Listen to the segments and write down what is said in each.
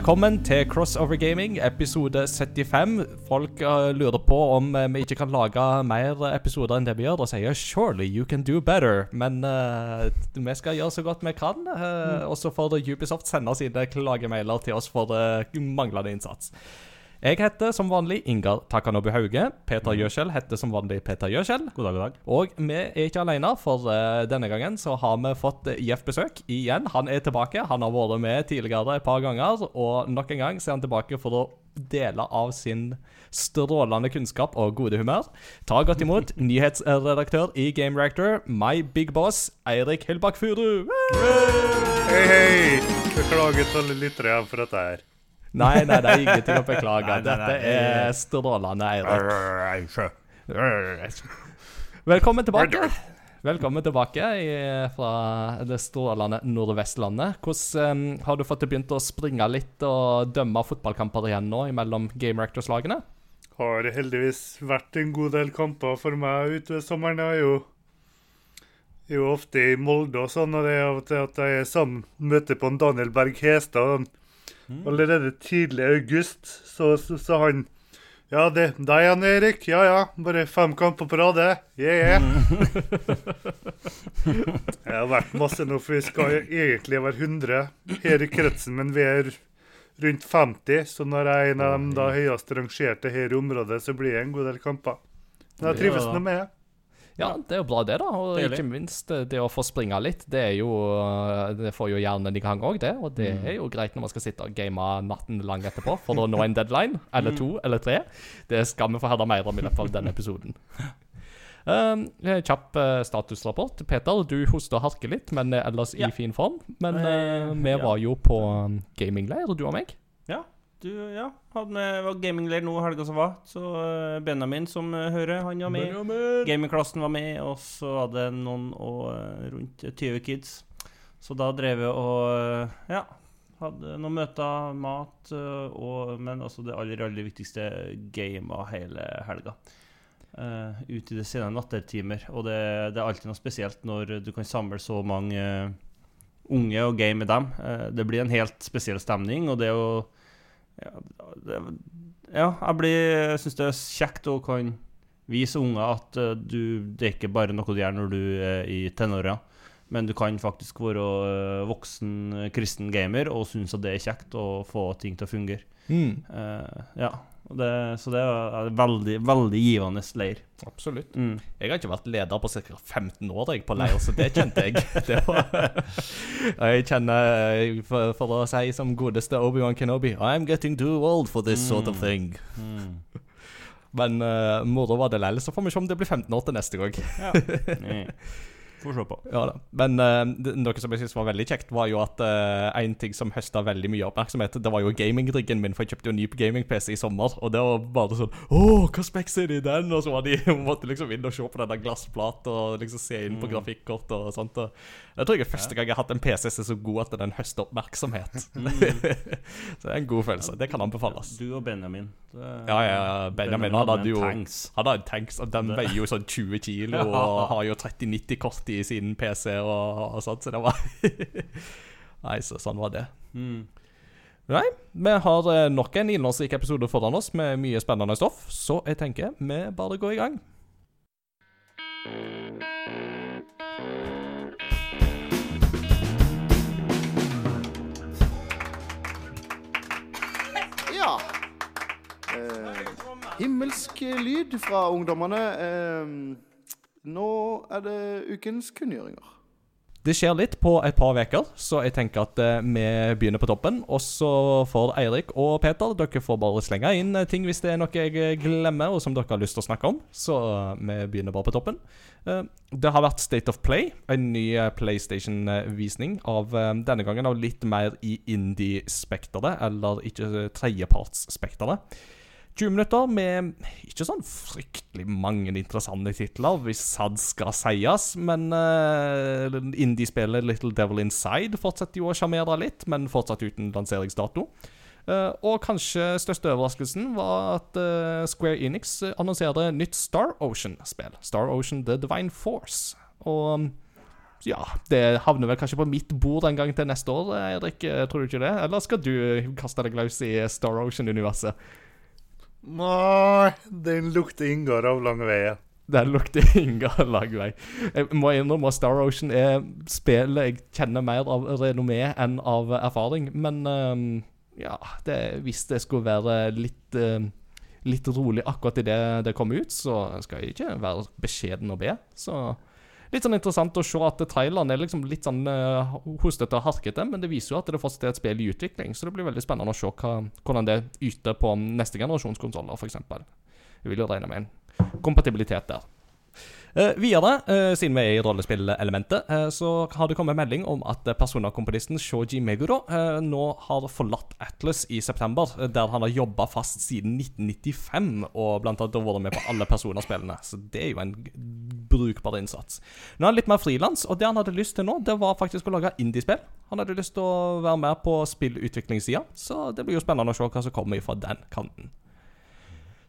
Velkommen til Crossover Gaming, episode 75. Folk uh, lurer på om uh, vi ikke kan lage mer episoder enn det vi gjør, og sier 'surely you can do better'. Men uh, vi skal gjøre så godt vi kan. Uh, Og så får Ubisoft sende sine klagemailer til oss for manglende innsats. Jeg heter som vanlig Ingar Takanobu Hauge. Peter Gjøskjell heter som vanlig Peter Gjøskjell. God dag, god dag. Og vi er ikke alene, for uh, denne gangen så har vi fått IF-besøk igjen. Han er tilbake. Han har vært med tidligere et par ganger, og nok en gang så er han tilbake for å dele av sin strålende kunnskap og gode humør. Ta godt imot nyhetsredaktør i Game Reactor, my big boss, Eirik Hillbakk Furu. Hei, hei! Beklager til alle lyttere for dette her. Nei, nei, det er ingenting å beklage. Nei, nei, Dette er strålende, Eirik. Velkommen tilbake. Velkommen tilbake i, fra det strålende Nordvestlandet. Hvordan um, Har du fått begynt å springe litt og dømme fotballkamper igjen nå mellom Game Rectors-lagene? Har heldigvis vært en god del kamper for meg utover sommeren. Jeg er jo, er jo ofte i Molde og sånn, og det er av og til at jeg er sammen møter på en Daniel Berg Hestad. Allerede tidlig i august så så sa han Ja, det deg, Jan Erik. Ja ja, bare fem kamper på rad, det. Yeah, yeah. Jeg har vært masse nå, for vi skal egentlig være 100 her i kretsen, men vi er rundt 50. Så når jeg er en av de da høyest rangerte her i området, så blir det en god del kamper. Men jeg trives nå med det. Ja, det er jo bra, det, da. Og Deilig. ikke minst eh, det å få springe litt. Det er jo eh, Det får jo hjernen i gang òg, det. Og det er jo greit når man skal sitte og game natten lang etterpå for å nå en deadline. Eller to, eller tre. Det skal vi få høre mer om i løpet av denne episoden. Um, kjapp uh, statusrapport. Peter, du hoster og harker litt, men er ellers Ja. i fin form. Men Eh, eh, vi var jo på um, gamingleir, du og meg. Du, ja. hadde med var gamingleir nå helga som var. Så eh, Benjamin, som eh, hører, han var med. Gamingklassen var med, og så var det noen og eh, rundt 20 kids. Så da drev vi og eh, ja, hadde noen møter, mat, eh, og, men altså det aller, aller viktigste gama hele helga. Uh, ut i det sene nattetimer. Og det, det er alltid noe spesielt når du kan samle så mange uh, unge og game med dem. Uh, det blir en helt spesiell stemning, og det å Ja, det, ja jeg blir syns det er kjekt å kan vise unger at eh, du, det er ikke bare noe du gjør når du er i tenåra, men du kan faktisk være eh, voksen eh, kristen gamer og synes at det er kjekt å få ting til å fungere. Mm, Uh, ja, og det, så det er en veldig, veldig givende leir. absolutt. Mm. Jeg har ikke vært leder på ca. 15 år jeg, på leir, så det kjente jeg. Det var, jeg kjenner, for, for å si som godeste Obi-Wan Kenobi I'm getting too old for this sort of thing. Mm. Men uh, moro var det likevel, så får vi se om det blir 15 år til neste gang. Ja. Får se på. Ja da. Men uh, noe som jeg synes var veldig kjekt, var jo at uh, en ting som høsta veldig mye oppmerksomhet, det var jo gamingriggen min, for jeg kjøpte jo ny gaming-PC i sommer. Og det var bare sånn Å, hva speks er det i den? Og så var de måtte liksom inn og se på denne glassplata og liksom se inn på grafikkort og sånt. Og jeg tror jeg er første gang jeg har hatt en PC som er så god at den høster oppmerksomhet. så det er en god følelse. Det kan anbefales. Du og Benjamin. Det, Ja, ja, Benjamin, Benjamin hadde jo tanks. Han hadde en tanks, og den veier jo sånn 20 kilo og har jo 3090-kort i sin PC og, og sånt, så det var Nei, så sånn var det. Mm. Nei, vi har eh, nok en innholdsrik episode foran oss med mye spennende stoff, så jeg tenker vi bare går i gang. Ja. Eh, himmelsk lyd fra ungdommene. Eh, nå er det ukens kunngjøringer. Det skjer litt på et par uker, så jeg tenker at eh, vi begynner på toppen. Og så får Eirik og Peter Dere får bare slenge inn eh, ting hvis det er noe jeg eh, glemmer, og som dere har lyst til å snakke om. Så vi begynner bare på toppen. Det har vært State of Play, en ny PlayStation-visning. av Denne gangen av litt mer i indie-spekteret, eller ikke tredjepartsspekteret. 20 minutter med ikke sånn fryktelig mange interessante titler, hvis SAD skal sies. Men uh, indiespillet Little Devil Inside fortsetter jo å sjarmere litt, men fortsatt uten lanseringsdato. Uh, og kanskje største overraskelsen var at uh, Square Enix annonserte nytt Star Ocean-spill. Star Ocean The Divine Force. Og ja, det havner vel kanskje på mitt bord en gang til neste år, Eirik. Tror du ikke det? Eller skal du kaste deg løs i Star Ocean-universet? Nei, den lukter Ingar av lang vei. Den lukter Ingar lang vei. Jeg må innrømme at Star Ocean er spillet jeg kjenner mer av renommé enn av erfaring. Men um, ja, det, hvis det skulle være litt ehm, Litt rolig akkurat idet det kom ut, så skal jeg ikke være beskjeden og be. Så Litt sånn interessant å se at Thailand er liksom litt sånn uh, hostete og harkete, men det viser jo at det fortsatt er et spill i utvikling, så det blir veldig spennende å se hva, hvordan det yter på neste generasjons konsoller, f.eks. Jeg vil jo regne med en kompatibilitet der. Eh, videre, eh, siden vi er i rollespillelementet, eh, så har det kommet melding om at personakomponisten Shoji Meguro nå har forlatt Atlas i september, der han har jobba fast siden 1995 og blant annet vært med på alle personaspillene. Så det er jo en brukbar innsats. Nå er han litt mer frilans, og det han hadde lyst til nå, det var faktisk å lage indiespill. Han hadde lyst til å være med på spillutviklingssida, så det blir jo spennende å se hva som kommer fra den kanten.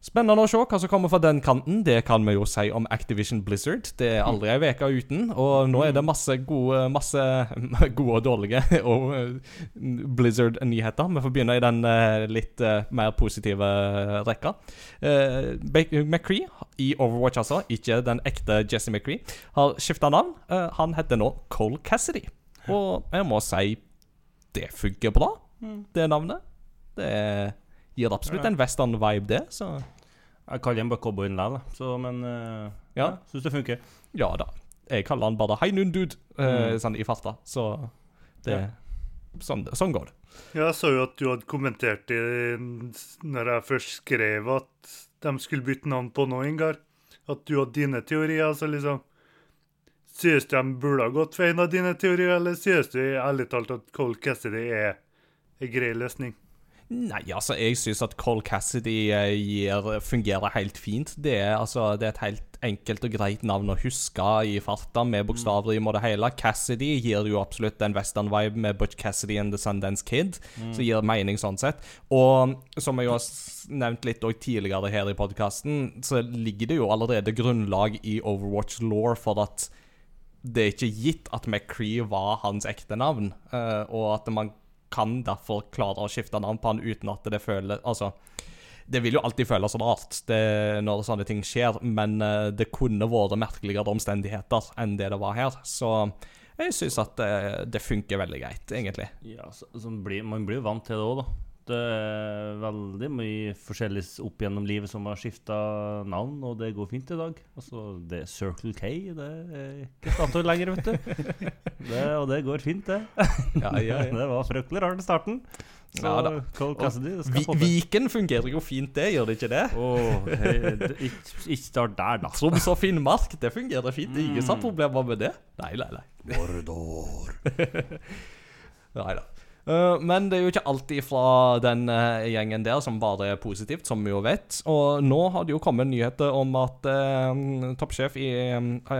Spennende å se hva som kommer fra den kanten. Det kan vi jo si om Activision Blizzard. Det er aldri ei uke uten, og nå er det masse gode Masse gode og dårlige og eh, Blizzard-nyheter. Vi får begynne i den eh, litt eh, mer positive rekka. McCree i Overwatch, altså, ikke den ekte Jesse McCree, har skifta navn. Han heter nå Cole Cassidy, og jeg må si det funker bra, det navnet. Det gir absolutt en western-vibe, det. Så Jeg kaller den bare cowboyen likevel, så men uh, Ja. ja. Syns det funker. ja da. Jeg kaller han bare Hei nun, dude, uh, Mm. sånn i farta. Så det Ja. sånn, sånn går det. Jeg så jo at du hadde kommentert det når jeg først skrev at de skulle bytte navn på noe, Ingar. At du hadde dine teorier. så liksom Synes du de burde ha gått for en av dine teorier, eller synes du ærlig talt at Cole Cassidy er en grei løsning? Nei, altså, jeg syns at Cole Cassidy eh, gir, fungerer helt fint. Det er, altså, det er et helt enkelt og greit navn å huske i farta, med bokstavrim og det hele. Cassidy gir jo absolutt en western-vibe med Butch Cassidy and The Sundance Kid, som gir mening sånn sett. Og som jeg har nevnt litt tidligere her i podkasten, så ligger det jo allerede grunnlag i Overwatch law for at det er ikke gitt at McCree var hans ekte navn, eh, og at man kan derfor klare å skifte navn på han uten at det føles Altså, det vil jo alltid føles rart det, når sånne ting skjer, men eh, det kunne vært merkeligere omstendigheter enn det det var her. Så jeg syns at det, det funker veldig greit, egentlig. Ja, så, så blir, Man blir jo vant til det òg, da. Er veldig mye forskjellig opp gjennom livet som har skifta navn, og det går fint i dag. Altså, det er Circle K, det er ikke Statoil lenger, vet du. Det, og det går fint, det. Ja, ja, ja. Det var fryktelig rart i starten. Så Ja da. Cole Cassidy det skal Vi. Viken fungerer jo fint, det, gjør det ikke det? Oh, hey, det- ikke, ikke start der, da. Troms og Finnmark, det fungerer fint. Ingen sånn problemer med det. Nei, nei, nei. Nei da. Eh, men det er jo ikke alltid fra den uh, gjengen der som bare er positivt, som vi jo vet. Og nå har det jo kommet nyheter om at uh, toppsjef i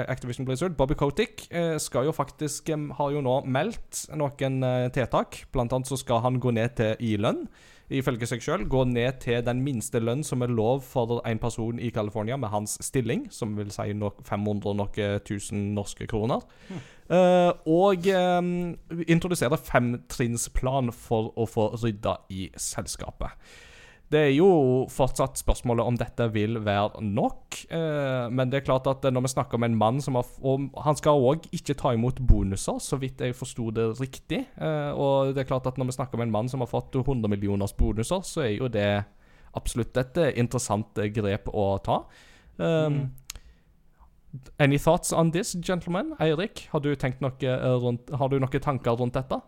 Activision Blizzard, Bobby Kotick, skal jo faktisk Har jo nå meldt noen tiltak. Blant annet så skal han gå ned til i lønn. Ifølge seg sjøl gå ned til den minste lønn som er lov for en person i California med hans stilling, som vil si nok 500 nok 1000 norske kroner. Eh, og um, introdusere femtrinnsplan for å få rydda i selskapet. Det er jo fortsatt spørsmålet om dette vil være nok. eh, men det er klart at når vi snakker om en mann som har Og han skal òg ikke ta imot bonuser, så vidt jeg forsto det riktig. Eh, og det er klart at når vi snakker om en mann som har fått 100 millioners bonuser, så er jo det absolutt et eh, interessant eh, grep å ta. Um, Any thoughts on this, gentlemen? Eirik, har du, tenkt noe eh, rundt, har du noen tanker rundt dette?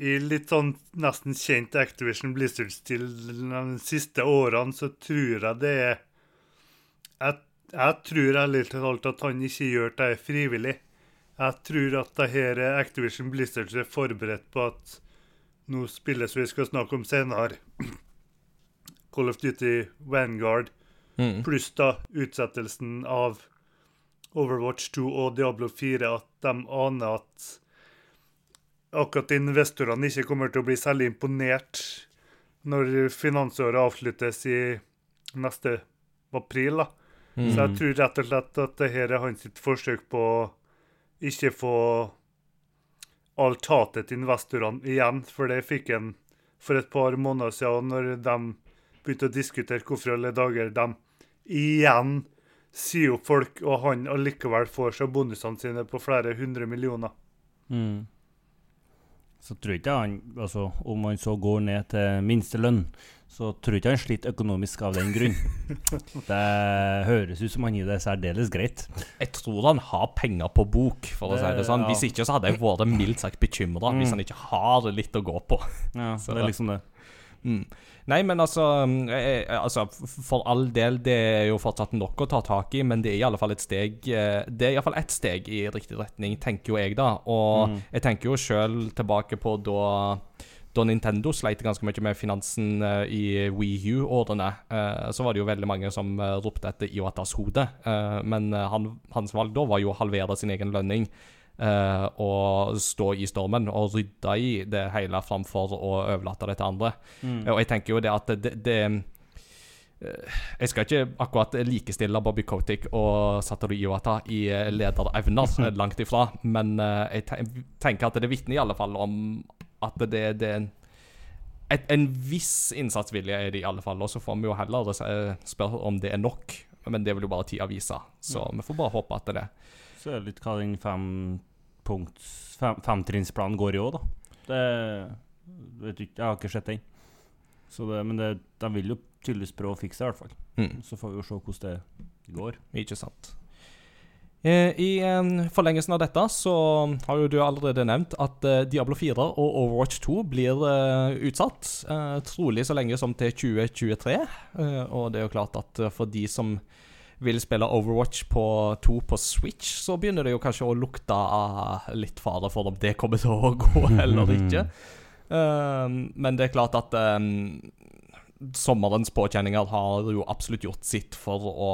I litt sånn nesten kjent Activision Blizzard-stil de siste årene, så tror jeg det er Jeg, jeg tror ærlig talt at han ikke gjør det frivillig. Jeg tror at det her er Activision Blizzard er forberedt på at nå spilles vi skal snakke om senere. Call of Duty Vanguard, Mm. pluss da utsettelsen av Overwatch 2 og Diablo 4, at de aner at akkurat investorene ikke kommer til å bli særlig imponert når finansåret avsluttes i neste april. da. Mm. Så jeg tror rett og slett at det her er hans forsøk på å ikke få alt hatet til investorene igjen, for det fikk han for et par måneder siden, når de begynte å diskutere hvorfor alle dager de igjen sier opp folk, og han allikevel får seg bonusene sine på flere hundre millioner. Mm. Så tror ikke han altså, Om han så går ned til minstelønn, så tror ikke han sliter økonomisk av den grunn. det høres ut som han gir det særdeles greit. Jeg tror han har penger på bok, for å si det sånn. Hvis ikke så hadde jeg vært mildt sagt bekymra, hvis Mm. han ikke har litt å gå på. Ja, Så det det- er liksom det. Mm. Nei, men altså, mm, eh, eh, altså For all del, det er jo fortsatt nok å ta tak i, men det er i alle fall et steg eh, Det er i alle fall ett steg i riktig retning, tenker jo jeg, da. Og Mm. jeg tenker jo sjøl tilbake på da da Nintendo sleit ganske mye med finansen i Wii U-årene, så var det jo veldig mange som eh, ropte etter Iwatas hode. Men han, hans valg da var jo å halvere sin egen lønning og stå i stormen og rydde i det hele framfor å overlate det til andre. Mm. Og jeg tenker jo det at det, det eh, Jeg skal ikke akkurat likestille Bobby Kotick og Satoru Iwata i eh, lederevner, langt ifra. Men jeg tenker at det vitner i alle fall om at det, det er en, et, en viss innsatsvilje er det i alle fall. Og så får vi jo heller spørre om det er nok. Men det vil jo bare tida vise. Så vi får bare håpe at det er. Så er det litt hva den fem punkts, fem, femtrinnsplanen går i òg, da. Det vet ikke, Jeg har ikke sett den. Så det, men det, de vil jo tydeligvis prøve å fikse det, i hvert fall. Mm. Så får vi jo se hvordan det går. Ikke sant. Eh, I eh, forlengelsen av dette så har jo du allerede nevnt at eh, Diablo 4 og Overwatch 2 blir eh, utsatt. eh, trolig så lenge som til 2023. Eh, og det er jo klart at for de som vil spille Overwatch på 2 på Switch, så begynner det jo kanskje å lukte av litt fare for om det kommer til å gå eller ikke. Um, men det er klart at um, sommerens påkjenninger har jo absolutt gjort sitt for å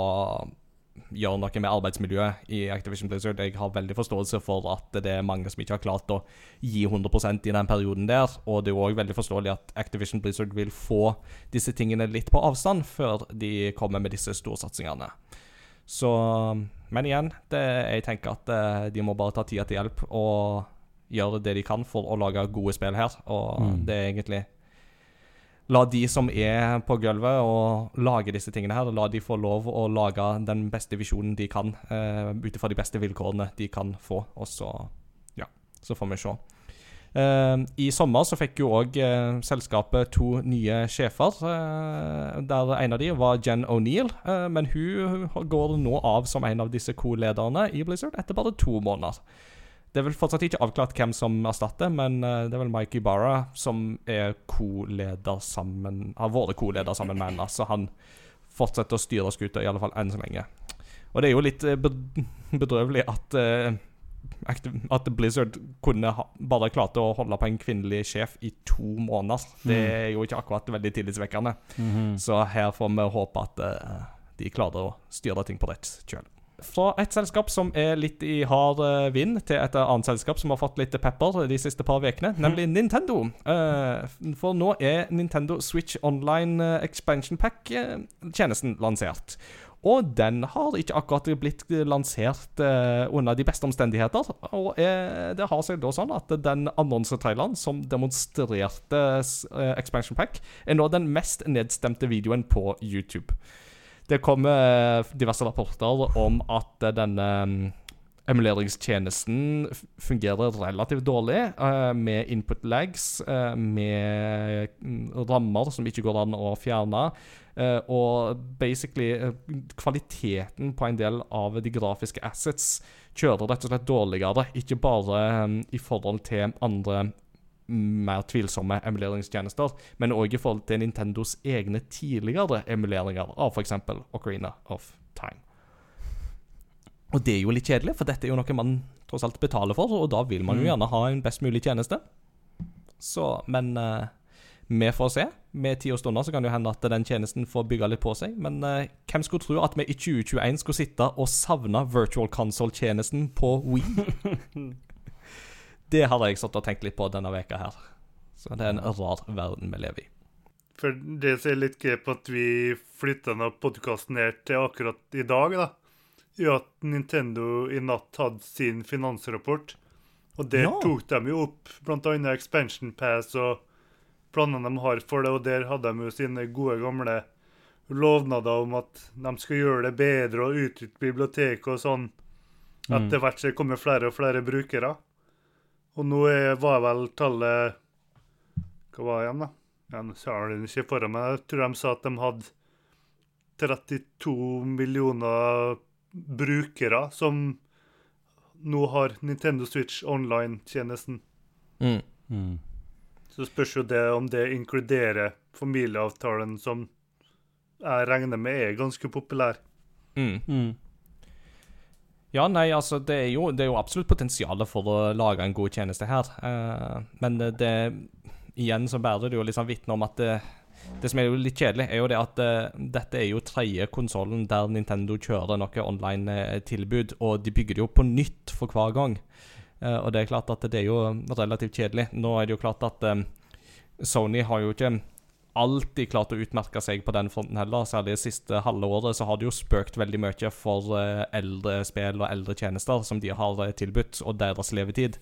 gjøre noe med arbeidsmiljøet i Activision Blizzard. Jeg har veldig forståelse for at det er mange som ikke har klart å gi 100% i den perioden der. Og det er òg veldig forståelig at Activision Blizzard vil få disse tingene litt på avstand før de kommer med disse storsatsingene. Så Men igjen, det, jeg tenker at eh, de må bare ta tida til hjelp og gjøre det de kan for å lage gode spill her. Og Mm. det er egentlig La de som er på gulvet og lager disse tingene her, la de få lov å lage den beste visjonen de kan, uh, ut ifra de beste vilkårene de kan få. Og så Ja, så får vi se. Uh, I sommer så fikk jo òg selskapet to nye sjefer. Uh, der en av de var Jen O'Neill, eh, men hun går nå av som en av disse co-lederne i Blizzard etter bare to måneder. Det er vel fortsatt ikke avklart hvem som erstatter, men eh, det er vel Mike Ibarra som er co-leder sammen Har vært co-leder sammen med henne, så han fortsetter å styre skuta, i alle fall enn så lenge. Og det er jo litt eh, bedrøvelig at eh, at Blizzard kunne ha, bare klarte å holde på en kvinnelig sjef i to måneder. Det er jo ikke akkurat veldig tillitsvekkende. Så her får vi håpe at de klarer å styre ting på rett kjøl. Fra et selskap som er litt i hard eh, vind, til et annet selskap som har fått litt pepper de siste par ukene, nemlig Nintendo. Eh, for nå er Nintendo Switch Online eh, Expansion Pack-tjenesten lansert. Og den har ikke akkurat blitt lansert eh, under de beste omstendigheter. Og eh, det har seg da sånn at den annonsetraileren som demonstrerte eh, Expansion Pack, er nå den mest nedstemte videoen på YouTube. Det kommer eh, diverse rapporter om at eh, denne mm, emuleringstjenesten fungerer relativt dårlig, eh, med input lags, med mm, rammer som ikke går an å fjerne. og basically kvaliteten på en del av de grafiske assets kjører rett og slett dårligere. Ikke bare eh, i forhold til andre mer tvilsomme emuleringstjenester, men òg i forhold til Nintendos egne tidligere emuleringer av f.eks. Ocarina of Time. Og det er jo litt kjedelig, for dette er jo noe man tross alt betaler for, og da vil man jo Mm. gjerne ha en best mulig tjeneste. Så, men uh, vi får se. Med tid og stunder så kan det jo hende at den tjenesten får bygge litt på seg. Men uh, hvem skulle tro at vi i 2021 skulle sitte og savne virtual console-tjenesten på Wii? det har jeg satt og tenkt litt på denne veka her. Så det er en rar verden vi lever i. For det som er litt gøy på at vi flytta denne podkasten ned til akkurat i dag, da, er at Nintendo i natt hadde sin finansrapport. Og der Ja. tok de jo opp bl.a. Expansion Pass og planene de har for det, og der hadde de jo sine gode, gamle lovnader om at de skal gjøre det bedre og utnytte biblioteket og sånn. Etter hvert så kommer flere og flere brukere. Og nå er, var vel tallet Hva var det igjen, da? Nå har jeg det ikke foran meg. Jeg tror de sa at de hadde 32 millioner brukere som nå har Nintendo Switch Online-tjenesten. Mm. Mm. Så spørs jo det om det inkluderer familieavtalen, som jeg regner med er ganske populær. Mm. Ja, nei, altså, det er, jo, det er jo absolutt potensial for å lage en god tjeneste her. Eh, men det Igjen så bærer det jo liksom vitne om at det, det som er jo litt kjedelig, er jo det at uh, dette er jo tredje konsollen der Nintendo kjører noe online-tilbud, og de bygger det jo på nytt for hver gang. Uh, og det er klart at det er jo relativt kjedelig. Nå er det jo klart at um, Sony har jo ikke alltid klart å utmerke seg på den fronten heller. Særlig det siste halve året så har det jo spøkt veldig mye for uh, eldre spill og eldre tjenester som de har eh, tilbudt, og deres levetid.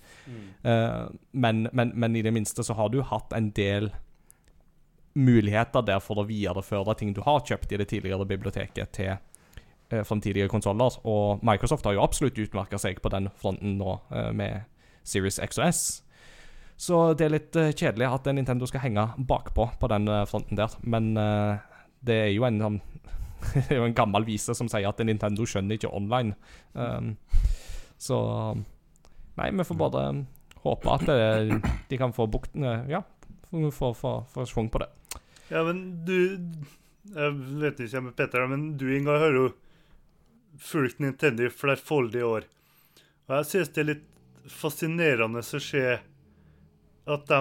Eh, men, men, men i det minste så har du hatt en del muligheter der for å videreføre ting du har kjøpt i det tidligere biblioteket til uh, framtidige konsoller. Og Microsoft har jo absolutt utmerka seg på den fronten nå, uh, med Series X og S. Så det er litt eh, kjedelig at Nintendo skal henge bakpå på den eh, fronten der. Men eh, det er jo en sånn Det er jo en gammel vise som sier at Nintendo skjønner ikke online. Um, så Nei, vi får bare håpe at eh, de kan få bukt Ja, få- få på det. Ja, men du Jeg vet ikke med Peter, men du, Inga, har jo fulgt Nintendo i flerfoldige år. Og jeg synes det er litt fascinerende å se at de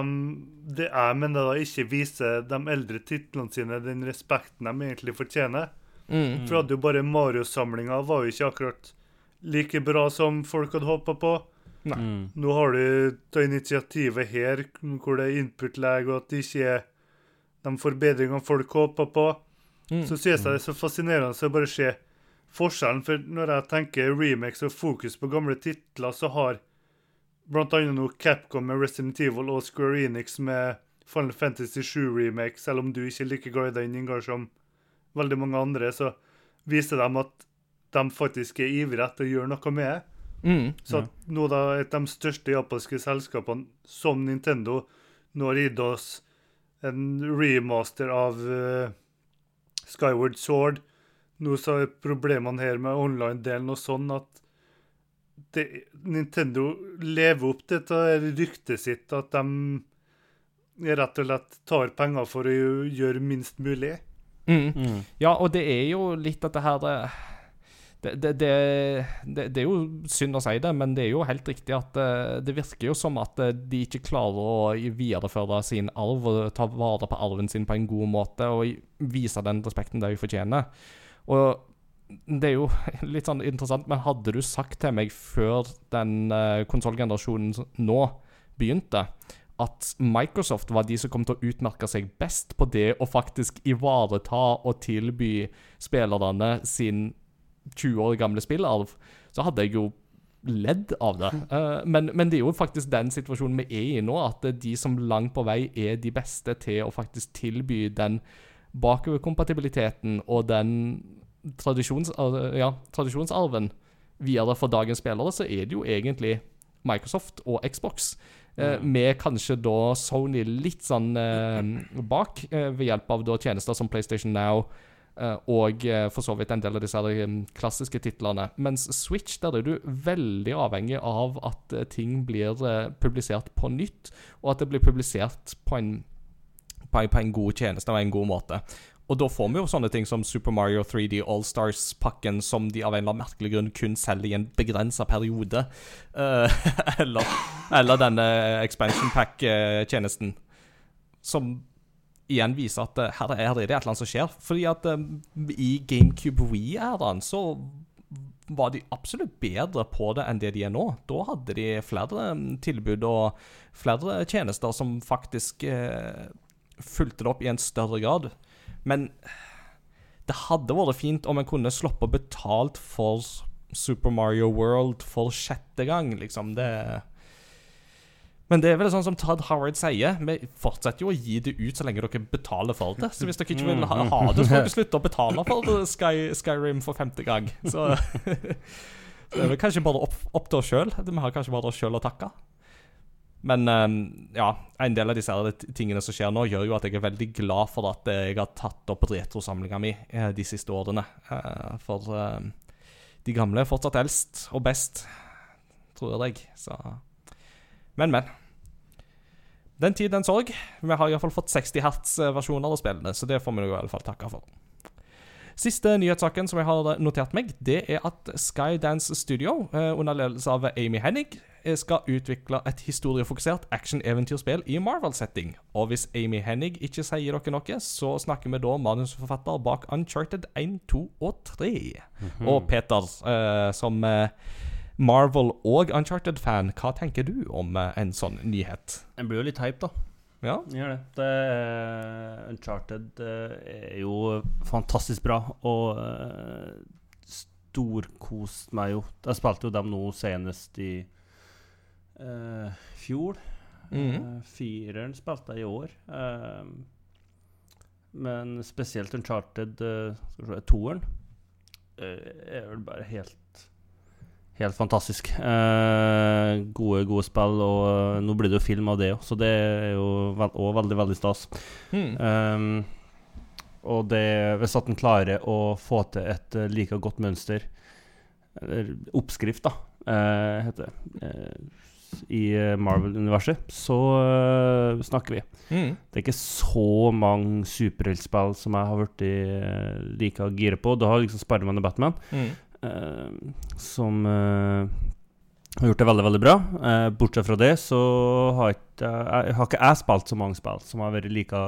det er, men da ikke viser de eldre titlene sine den respekten de egentlig fortjener. Mm. For hadde jo bare Mario-samlinga var jo ikke akkurat like bra som folk hadde håpa på. Mm. Nå har du det initiativet her, hvor det er input-lag, og at det ikke er de forbedringene folk håper på. Mm. Så synes jeg det er så fascinerende å bare se forskjellen. For når jeg tenker remakes og fokus på gamle titler, så har blant annet nå Capcom med Resident Evil og Square Enix med Final Fantasy 7 remake, selv om du ikke er like glad i den Ingar som veldig mange andre, så viser de at de faktisk er ivrige etter å gjøre noe med det. Mm. Så at nå da et av de største japanske selskapene, som Nintendo, nå har gitt oss en remaster av uh, Skyward Sword. Nå så er problemene her med online-delen og sånn at det, Nintendo lever opp til dette ryktet sitt, at de rett og slett tar penger for å gjøre minst mulig. Mm. Mm. Ja, og det er jo litt dette her eh, det, det, det, det, det er jo synd å si det, men det er jo helt riktig at eh, det virker jo som at eh, de ikke klarer å videreføre sin arv og ta vare på arven sin på en god måte og vise den respekten de fortjener. Og det er jo litt sånn interessant, men hadde du sagt til meg før den uh, konsollgenerasjonen nå begynte, at Microsoft var de som kom til å utmerke seg best på det å faktisk ivareta og tilby spillerne sin 20 år gamle spillarv, så hadde jeg jo ledd av det. Eh, men, men det er jo faktisk den situasjonen vi er i nå, at de som langt på vei er de beste til å faktisk tilby den bakoverkompatibiliteten og den tradisjons, ja, tradisjonsarven videre for dagens spillere, så er det jo egentlig Microsoft og Xbox. Eh, med kanskje da Sony litt sånn eh, bak, eh, ved hjelp av da tjenester som PlayStation Now eh, og eh, for så vidt en del av disse eh, klassiske titlene. Mens Switch, der er du veldig avhengig av at ting blir publisert på nytt, og at det blir publisert på en, på en, på en god tjeneste og en god måte. Og da får vi jo sånne ting som Super Mario 3D Allstars-pakken, som de av en eller annen merkelig grunn kun selger i en begrensa periode. Uh, eller, eller denne expansion pack-tjenesten. Som igjen viser at eh, her, er, det et eller annet som skjer. Fordi at um, i GameCube Wii-æraen så var de absolutt bedre på det enn det de er nå. Da hadde de flere tilbud og flere tjenester som faktisk eh, fulgte det opp i en større grad. Men det hadde vært fint om en kunne sluppet betalt for Super Mario World for sjette gang, liksom. Det Men det er vel sånn som Todd Howard sier, vi fortsetter jo å gi det ut så lenge dere betaler for det. Så hvis dere ikke vil ha, ha det, så må dere slutte å betale for Sky, Skyrim for femte gang. Så det er vel kanskje bare opp, opp til oss sjøl. Vi har kanskje bare oss sjøl å takke. Men eh, ja, en del av disse tingene som skjer nå, gjør jo at jeg er veldig glad for at jeg har tatt opp retrosamlinga mi eh, de siste årene. Eh, For eh, de gamle er fortsatt eldst og best, tror jeg. Så Men, men. Den tid, den sorg. Vi har iallfall fått 60 hertz-versjoner av spillene, så det får vi i hvert fall takke for. Siste nyhetssaken som jeg har notert meg, det er at Skydance Studio, eh, under ledelse av Amy Hennig, eh, skal utvikle et historiefokusert action-eventyrspill i Marvel-setting. Og hvis Amy Hennig ikke sier dere noe, så snakker vi da manusforfatter bak Uncharted 1, 2 og 3. Og Peter, eh, som eh, Marvel- og Uncharted-fan, hva tenker du om eh, en sånn nyhet? En blir jo litt hype, da. Ja? Gjør det. det uh, Uncharted uh, er jo fantastisk bra, og uh, storkost meg jo. Jeg spilte jo dem nå senest i eh, fjor. Eh, fireren spilte jeg i år. Eh, men spesielt Uncharted uh, skal vi se, toeren er vel bare helt Helt fantastisk. Eh, gode, gode spill, og nå blir det jo film av det òg, så det er jo òg også veldig, veldig stas. Mm. Um, og det, hvis at en klarer å få til et like godt mønster, eller oppskrift, da, eh, heter det, eh, i eh, Marvel-universet, så uh, snakker vi. Mm. Det er ikke så mange superheltspill som jeg har blitt uh, like gira på. Du har liksom Spiderman og Batman, Mm. uh, som eh, har gjort det veldig, veldig bra. Eh, bortsett fra det så har ikke, jeg, har ikke jeg spilt så mange spill som har vært like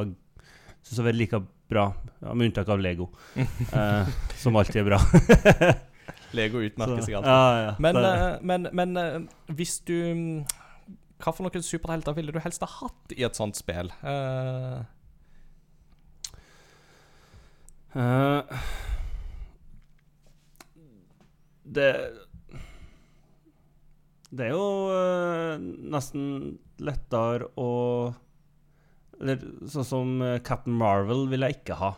Synes har vært like bra, ja, med unntak av Lego, eh, som alltid er bra. Lego utmerker seg alltid. Ja, ja, Men, eh, men, men eh, hvis du mm, Hva for noen superhelter ville du helst ha hatt i et sånt spill? Uh, uh, det Det er jo uh, nesten lettere å Eller sånn som Captain Marvel vil jeg ikke ha.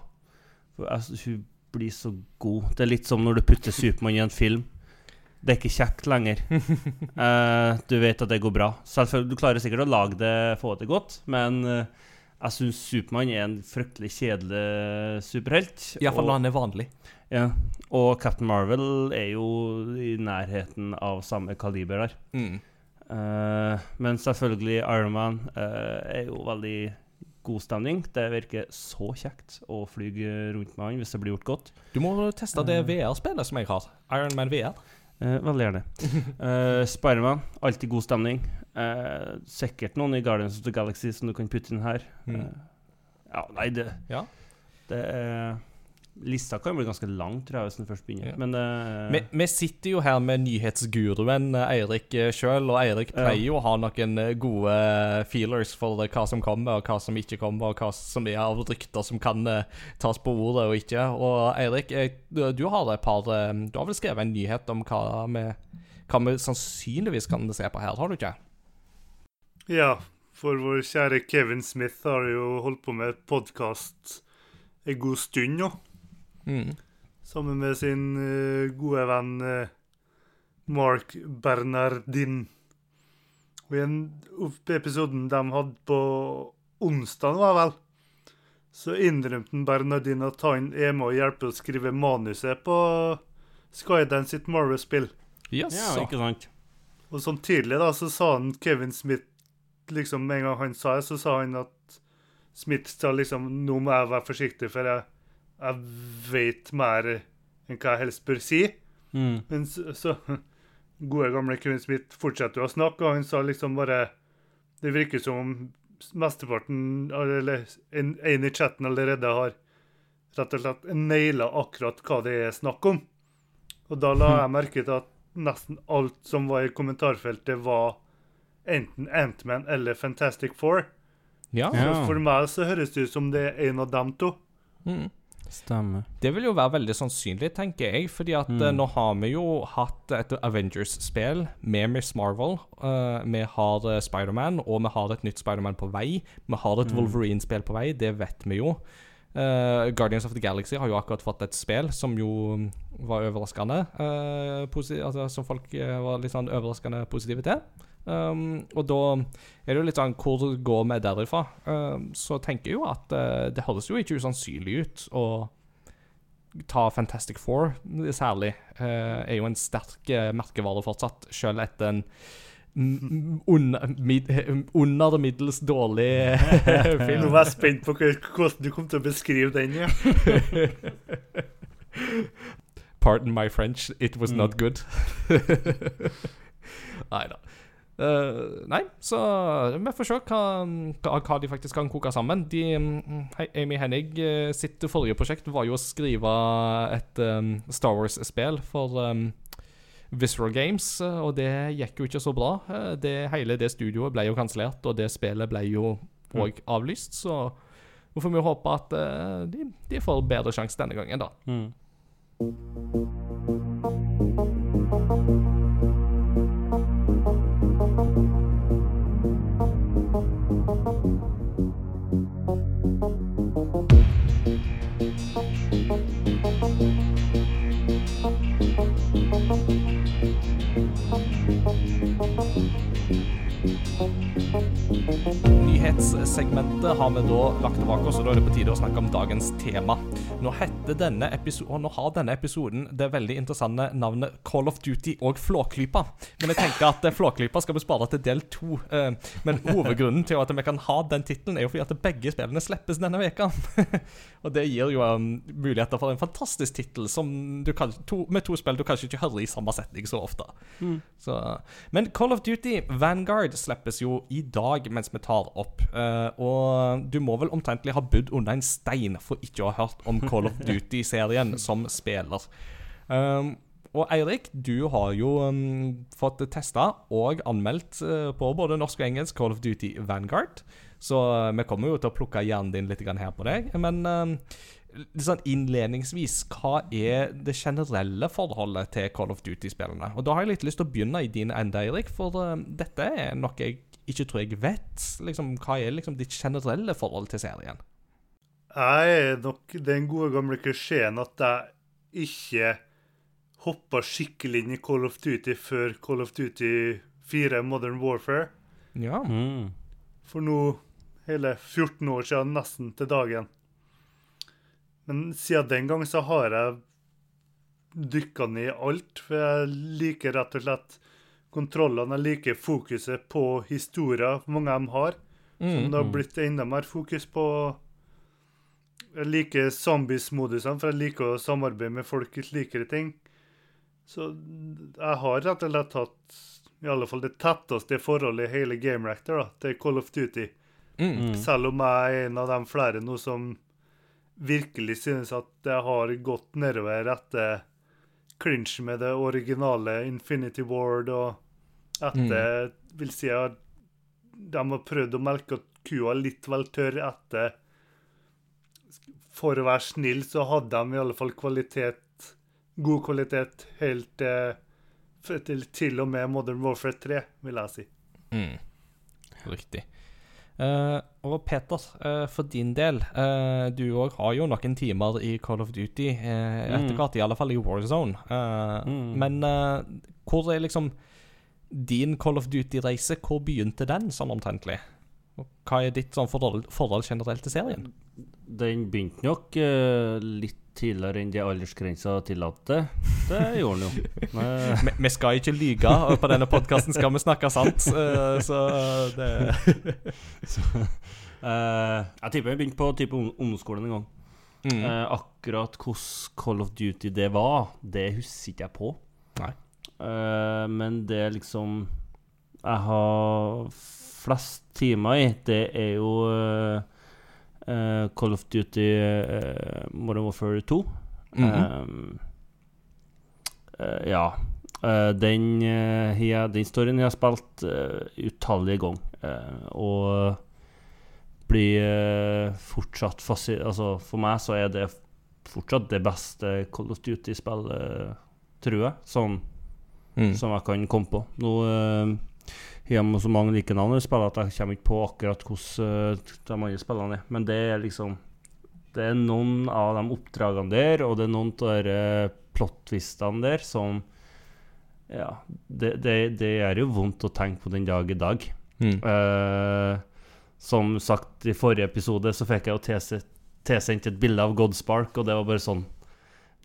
For jeg, hun blir så god. Det er litt som når du putter Supermann i en film. Det er ikke kjekt lenger. Uh, du vet at det går bra. Selvfølgelig, Du klarer sikkert å lage det, få det godt, men uh, jeg syns Supermann er en fryktelig kjedelig superhelt. Iallfall når han er vanlig. ja, og Captain Marvel er jo i nærheten av samme kaliber der. Mm. Uh, men selvfølgelig Iron Man eh, er jo veldig god stemning. Det virker så kjekt å fly rundt med han hvis det blir gjort godt. Du må teste det VR-spillet som jeg har. Iron Man VR. Eh, veldig gjerne. eh, Spiderman, alltid god stemning. Eh, sikkert noen i Guardians of the Galaxy som du kan putte inn her. Mm. Eh, ja, nei, det, Ja. det er Lista kan jo bli ganske lang, tror jeg, hvis den først begynner. Ja. Men uh, Vi, vi sitter jo her med nyhetsguruen eh, Eirik sjøl, og Eirik pleier jo å ha noen eh, gode feelers for eh, hva som kommer, og hva som ikke kommer, og hva som er av rykter som kan eh, tas på ordet og ikke. Og Eirik, du, du har et par eh, Du har vel skrevet en nyhet om hva vi, hva vi sannsynligvis kan se på her, har du ikke? Ja, for vår kjære Kevin Smith har jo holdt på med podkast en god stund nå. Mm. Sammen med sin uh, gode venn uh, Mark Bernardin. Og i en episoden de hadde på onsdag, var vel, så innrømte Bernardin at han er med å hjelpe å skrive manuset på Skydance sitt Marvel-spill. Yes, Ja, ikke sant? Og sånn tidlig da, så sa han Kevin Smith liksom En gang han sa det, så sa han at Smith sa liksom Nå må jeg være forsiktig, for jeg, jeg vet mer enn hva jeg helst bør si. Mm. Men så, så Gode, gamle Kevin Smith fortsetter å snakke, og han sa liksom bare Det virker som om mesteparten, eller en, en i chatten allerede har rett og slett naila akkurat hva det er snakk om. Og da la jeg merke til at nesten alt som var i kommentarfeltet, var enten Ant-Man eller Fantastic Four. Ja. Så for meg så høres det ut som det er en av dem to. Mm. Stemmer. Det vil jo være veldig sannsynlig, tenker jeg. fordi at Mm. eh, nå har vi jo hatt et Avengers-spill med Miss Marvel. Uh, vi har uh, Spiderman, og vi har et nytt Spiderman på vei. Vi har et Mm. Wolverine-spill på vei, det vet vi jo. Uh, Guardians of the Galaxy har jo akkurat fått et spill som jo mm, var overraskende. uh, altså, som folk eh, var litt sånn overraskende positive til. Um, og da er det jo litt sånn Hvor går vi derifra? Um, så tenker jeg jo at uh, det høres jo ikke usannsynlig ut å ta Fantastic Four særlig. Uh, er jo en sterk uh, merkevare fortsatt, selv etter en under, mid, under middels dårlig film. Nå var jeg spent på hvordan du kom til å beskrive den. ja. Pardon my French, it was not Mm. good. nei da. Eh, nei, så vi får se hva, hva, hva de faktisk kan koke sammen. De, mm, Amy Hennig eh, sitt forrige prosjekt var jo å skrive et um, Star Wars-spill for um, Visceral Games, og det gikk jo ikke så bra. Det, hele det studioet ble jo kansellert, og det spillet ble jo òg avlyst, så nå får vi håpe at uh, de, de får bedre sjanse denne gangen, da. Mm. Nyhetssegmentet har vi da lagt bak oss, og da er det på tide å snakke om dagens tema. Nå, heter denne episo- og nå har denne episoden det veldig interessante navnet Call of Duty og Flåklypa. Men jeg tenker at eh, Flåklypa skal vi spare til del to. eh, Men hovedgrunnen til at vi kan ha den tittelen, er jo fordi at begge spillene slippes denne veka. og det gir jo um, muligheter for en fantastisk tittel som du kan, med to spill du kanskje ikke hører i samme setning så ofte. Så, men Call of Duty Vanguard slippes jo i dag mens vi tar opp. Eh, og du må vel omtrentlig ha bodd under en stein for ikke å ha hørt om Call of Duty-serien som spiller. Um, og Eirik, du har jo um, fått testa og anmeldt uh, på både norsk og engelsk Call of Duty Vanguard. Så uh, vi kommer jo til å plukke hjernen din litt her på deg. Men um, sånn innledningsvis, hva er det generelle forholdet til Call of Duty-spillene? Og da har jeg litt lyst til å begynne i din ende, Eirik, for uh, dette er noe jeg ikke tror jeg vet. Liksom, hva er liksom ditt generelle forhold til serien? Jeg er nok den gode gamle klisjeen at jeg ikke hoppa skikkelig inn i Call of Duty før Call of Duty 4 Modern Warfare. Ja. Mm. For nå hele 14 år siden, nesten til dagen. Men siden den gang så har jeg dykka ned i alt. For jeg liker rett og slett kontrollene. Jeg liker fokuset på historier mange av dem har. Som det har blitt enda mer fokus på. Jeg liker zombies-modusene, for jeg liker å samarbeide med folk i slikere ting. Så jeg har rett og slett hatt i alle fall det tetteste forholdet i hele Game Rector da, til Call of Duty. Mm. Selv om jeg er en av de flere nå som virkelig synes at det har gått nedover etter clinch med det originale Infinity Ward, og etter vil si at de har prøvd å melke kua litt vel tørr etter For å være snill, så hadde de i alle fall kvalitet, god kvalitet, helt eh, til, til og med Modern Warfare 3, vil jeg si. Mm. Riktig. Uh, og Peter, uh, for din del, uh, du òg har jo noen timer i Call of Duty. Uh, etter Mm. hvert, i alle fall i Warzone. Eh, Mm. Men hvor er liksom din Call of Duty-reise? Hvor begynte den, sånn omtrentlig? Og hva er ditt sånn forhold, forhold generelt til serien? Den begynte nok uh, litt tidligere enn det aldersgrensa tillater. Det gjorde den jo. Men- Vi, vi skal ikke lyge, og på denne podkasten skal vi snakke sant. Uh, så det Eh, jeg tipper jeg begynte på type ungdomsskolen en gang. mm. Eh, akkurat hvordan Call of Duty det var, det husker ikke jeg på. Eh, men det er liksom Jeg har flest timer i, det er jo eh, Call of Duty uh, Modern Warfare 2. Mhm. Eh, uh, ja. Den, uh, jeg- den storyen har spilt utallige ganger. og blir fortsatt. Altså, for meg så er det fortsatt det beste Call of Duty-spillet, tror jeg. Sånn Mm. som jeg kan komme på. Nå uh, hos så mange like navn i spillet at jeg kommer ikke på akkurat hvordan eh, de andre spillene er. Men det er liksom Det er noen av de oppdragene der, og det er noen av de plot-twistene der som Ja, det, det, det gjør jo vondt å tenke på den dag i dag. Mm. Eh, som sagt, i forrige episode så fikk jeg jo tilse- tilsendt et bilde av Godspark, og det var bare sånn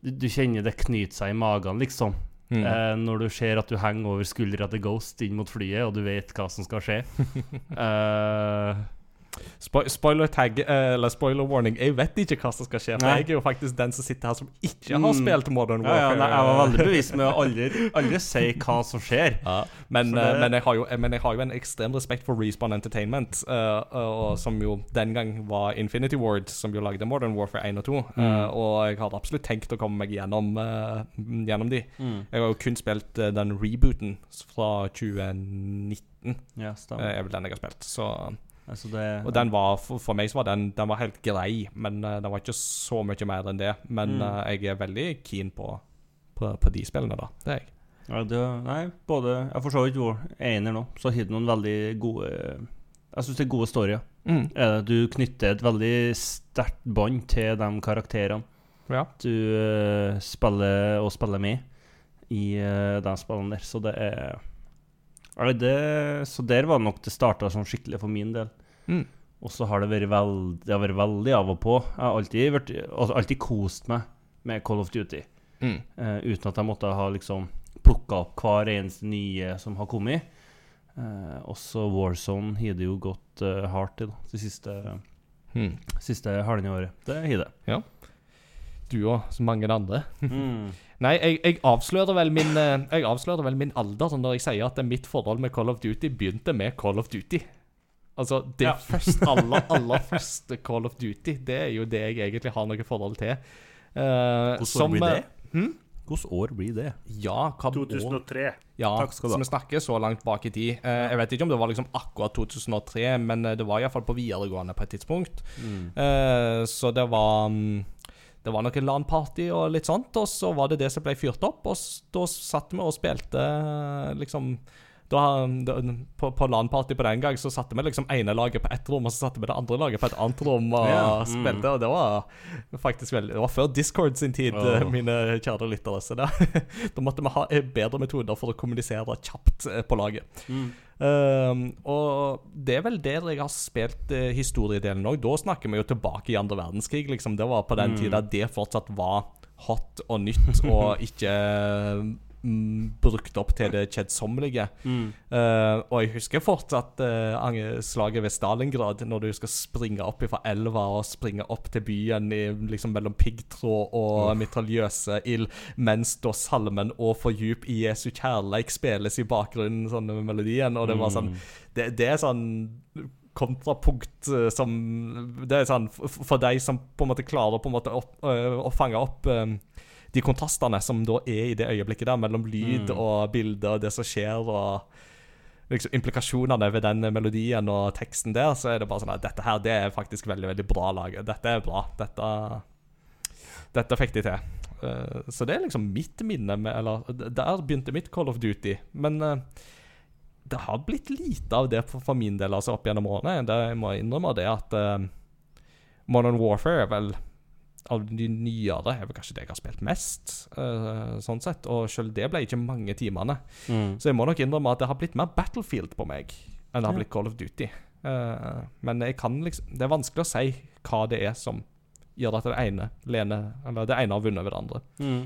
Du, du kjenner det knyter seg i magen, liksom. Mm. Eh, når du ser at du henger over skuldra til Ghost inn mot flyet, og du vet hva som skal skje. Eh, Spo spoiler tag, eh, eller spoiler warning, jeg vet ikke hva som skal skje. For Nei. jeg er jo faktisk den som sitter her som ikke har Mm. spilt Modern ja, ja, Warfare. nei, jeg var veldig bevisst med å aldri, aldri si hva som skjer. Ja, men, det- eh, men, jeg har jo, men jeg har jo en ekstrem respekt for Respawn Entertainment, uh, uh, som jo den gang var Infinity Ward, som jo lagde Modern Warfare 1 og 2. Mm. Uh, og jeg hadde absolutt tenkt å komme meg gjennom, eh, gjennom de. Mm. Jeg har jo kun spilt eh, den rebooten fra 2019, Ja, er vel den jeg har spilt. Så, Altså det, og den var, for, for meg så var den, den var helt grei, men uh, den var ikke så mye mer enn det. Men Mm. uh, jeg er veldig keen på, på, på de spillene, da. Det er jeg. Ja, det, nei, både Jeg for så vidt var ener nå, så har det noen veldig gode Jeg syns det er gode storyer. Mm. Du knytter et veldig sterkt bånd til de karakterene Ja. du uh, spiller og spiller med i de spillene der. Så det er det, Så der var det nok det starta sånn skikkelig for min del. Mm. Og så har det vært veld, det har vært veldig av og på. Jeg har alltid, vært, altså alltid kost meg med Call of Duty. Mm. Eh, uten at jeg måtte ha liksom plukka opp hver eneste nye som har kommet. Eh, også Warzone har det jo gått eh, hardt i da, det siste, Mm. siste halvannet året. Det har det. Du og så mange andre. Mm. Nei, jeg, jeg, avslører vel min, eh, jeg avslører vel min alder når jeg sier at mitt forhold med Call of Duty begynte med Call of Duty. Altså, det Ja. første, aller, aller første Call of Duty, det er jo det jeg egentlig har noe forhold til. Uh, Hvordan som, blir det? Hmm? Hvilket år blir det? Ja, hva år? 2003. Ja, Takk skal du så vi snakker så langt bak i tid. Uh, jeg vet ikke om det var liksom akkurat 2003, men eh, det var iallfall på videregående på et tidspunkt. Mm. Uh, så det var mm, Det var noe LAN-party og litt sånt, og så var det det som ble fyrt opp, og da satt vi og spilte eh, liksom da, da, på, på LAN-party på den gang så satte vi liksom ene laget på ett rom, og så satte vi det andre laget på et annet rom og Ja, mm. spilte, og det var faktisk veldig Det var før Discord sin tid, eh, mine kjære lyttere, så da, da måtte vi ha eh, bedre metoder for å kommunisere kjapt eh, på laget. Mm. Um, og det er vel der jeg har spilt uh, historiedelen òg. Da snakker vi jo tilbake i andre verdenskrig. Liksom. Det var på den Mm. tida det fortsatt var hot og nytt, og ikke mm, brukt opp til det kjedsommelige. Mm. Uh, og jeg husker fortsatt uh, slaget ved Stalingrad, når du skal springe opp fra elva og springe opp til byen i, liksom mellom piggtråd og mitraljøse ild, mens da salmen 'Å djup i Jesu kjærleik' spilles i bakgrunnen, sånn med melodien, og det var sånn det, det er sånn kontrapunkt eh, som Det er sånn for, For deg som på en måte klarer på en måte øh, å fange opp øh, de kontrastene som da er i det øyeblikket der, mellom lyd Mm. og bilde og det som skjer, og liksom implikasjonene ved den melodien og teksten der, så er det bare sånn at dette her, det er faktisk veldig, veldig bra laget. Dette er bra. Dette, dette fikk de til. Eh, så det er liksom mitt minne med Eller der begynte mitt Call of Duty. Men eh, det har blitt lite av det for, for min del altså opp gjennom årene. Det, jeg må innrømme det at uh, Modern Warfare er vel av de nyere er vel kanskje det jeg har spilt mest, uh, sånn sett. Og selv det ble ikke mange timene. Mm. Så jeg må nok innrømme at det har blitt mer Battlefield på meg enn det har blitt Call of Duty. Uh, men jeg kan liksom Det er vanskelig å si hva det er som gjør at det ene lener Eller det ene har vunnet over det andre. Mm.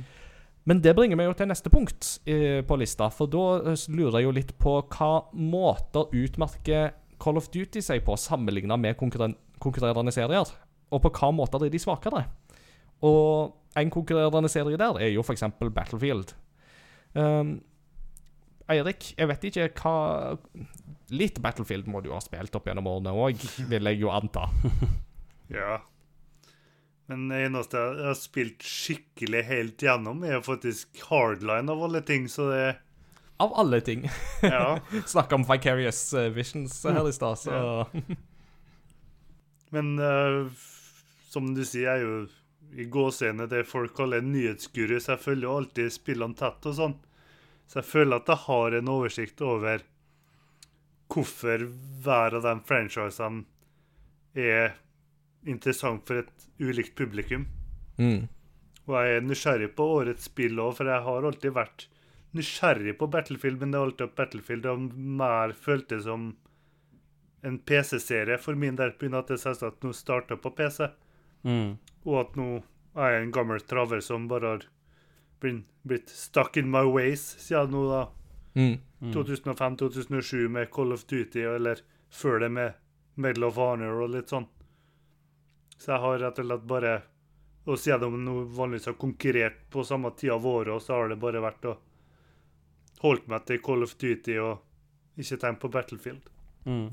Men det bringer meg jo til neste punkt eh, på lista, for da lurer jeg jo litt på hva måter utmerker Call of Duty seg på sammenligna med konkurren konkurrerende serier, og på hva måter er de svakere. Og en konkurrerende serie der er jo f.eks. Battlefield. Um, Eirik, jeg vet ikke hva Litt Battlefield må du ha spilt opp gjennom årene òg, vil jeg jo anta. Ja. Men det eneste jeg har spilt skikkelig helt gjennom, er faktisk Hardline av alle ting, så det Av alle ting. Ja. Snakk om Vicarious eh, Visions her i stad, så Men uh, som du sier, jeg er jo i gåseøyne det folk kaller en nyhetsguru, så jeg følger jo alltid spillene tett og sånn. Så jeg føler at jeg har en oversikt over hvorfor hver av de franchisene er interessant for et ulikt publikum. mm. Og jeg er nysgjerrig på årets spill òg, for jeg har alltid vært nysgjerrig på Battlefield, men det er alltid at Battlefield har mer føltes som en PC-serie for min del, pga. at det selvsagt nå starter på PC, Mm. Og at nå er jeg en gammel traver som bare har blitt, blitt stuck in my ways siden nå, da. Mm. 2005-2007 med Call of Duty, eller før det med Medal of Honor og litt sånn. Så jeg har rett og slett bare Og siden de nå vanligvis har konkurrert på samme tid av året, så har det bare vært å holdt meg til Call of Duty og ikke tenkt på Battlefield. Mm.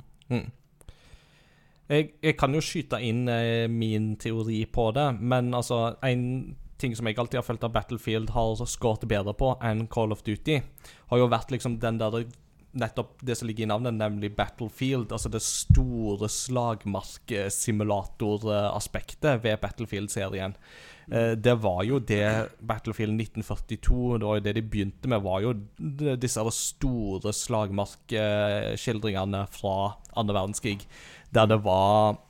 Jeg, jeg kan jo skyte inn eh, min teori på det, men altså En ting som jeg alltid har følt at Battlefield har skåret bedre på enn Call of Duty, har jo vært liksom den der Nettopp det som ligger i navnet, nemlig Battlefield. Altså det store slagmarksimulatoraspektet ved Battlefield-serien. Eh, det var jo det Battlefield 1942 Det var jo det de begynte med, var jo disse store slagmarkskildringene fra andre verdenskrig, der det var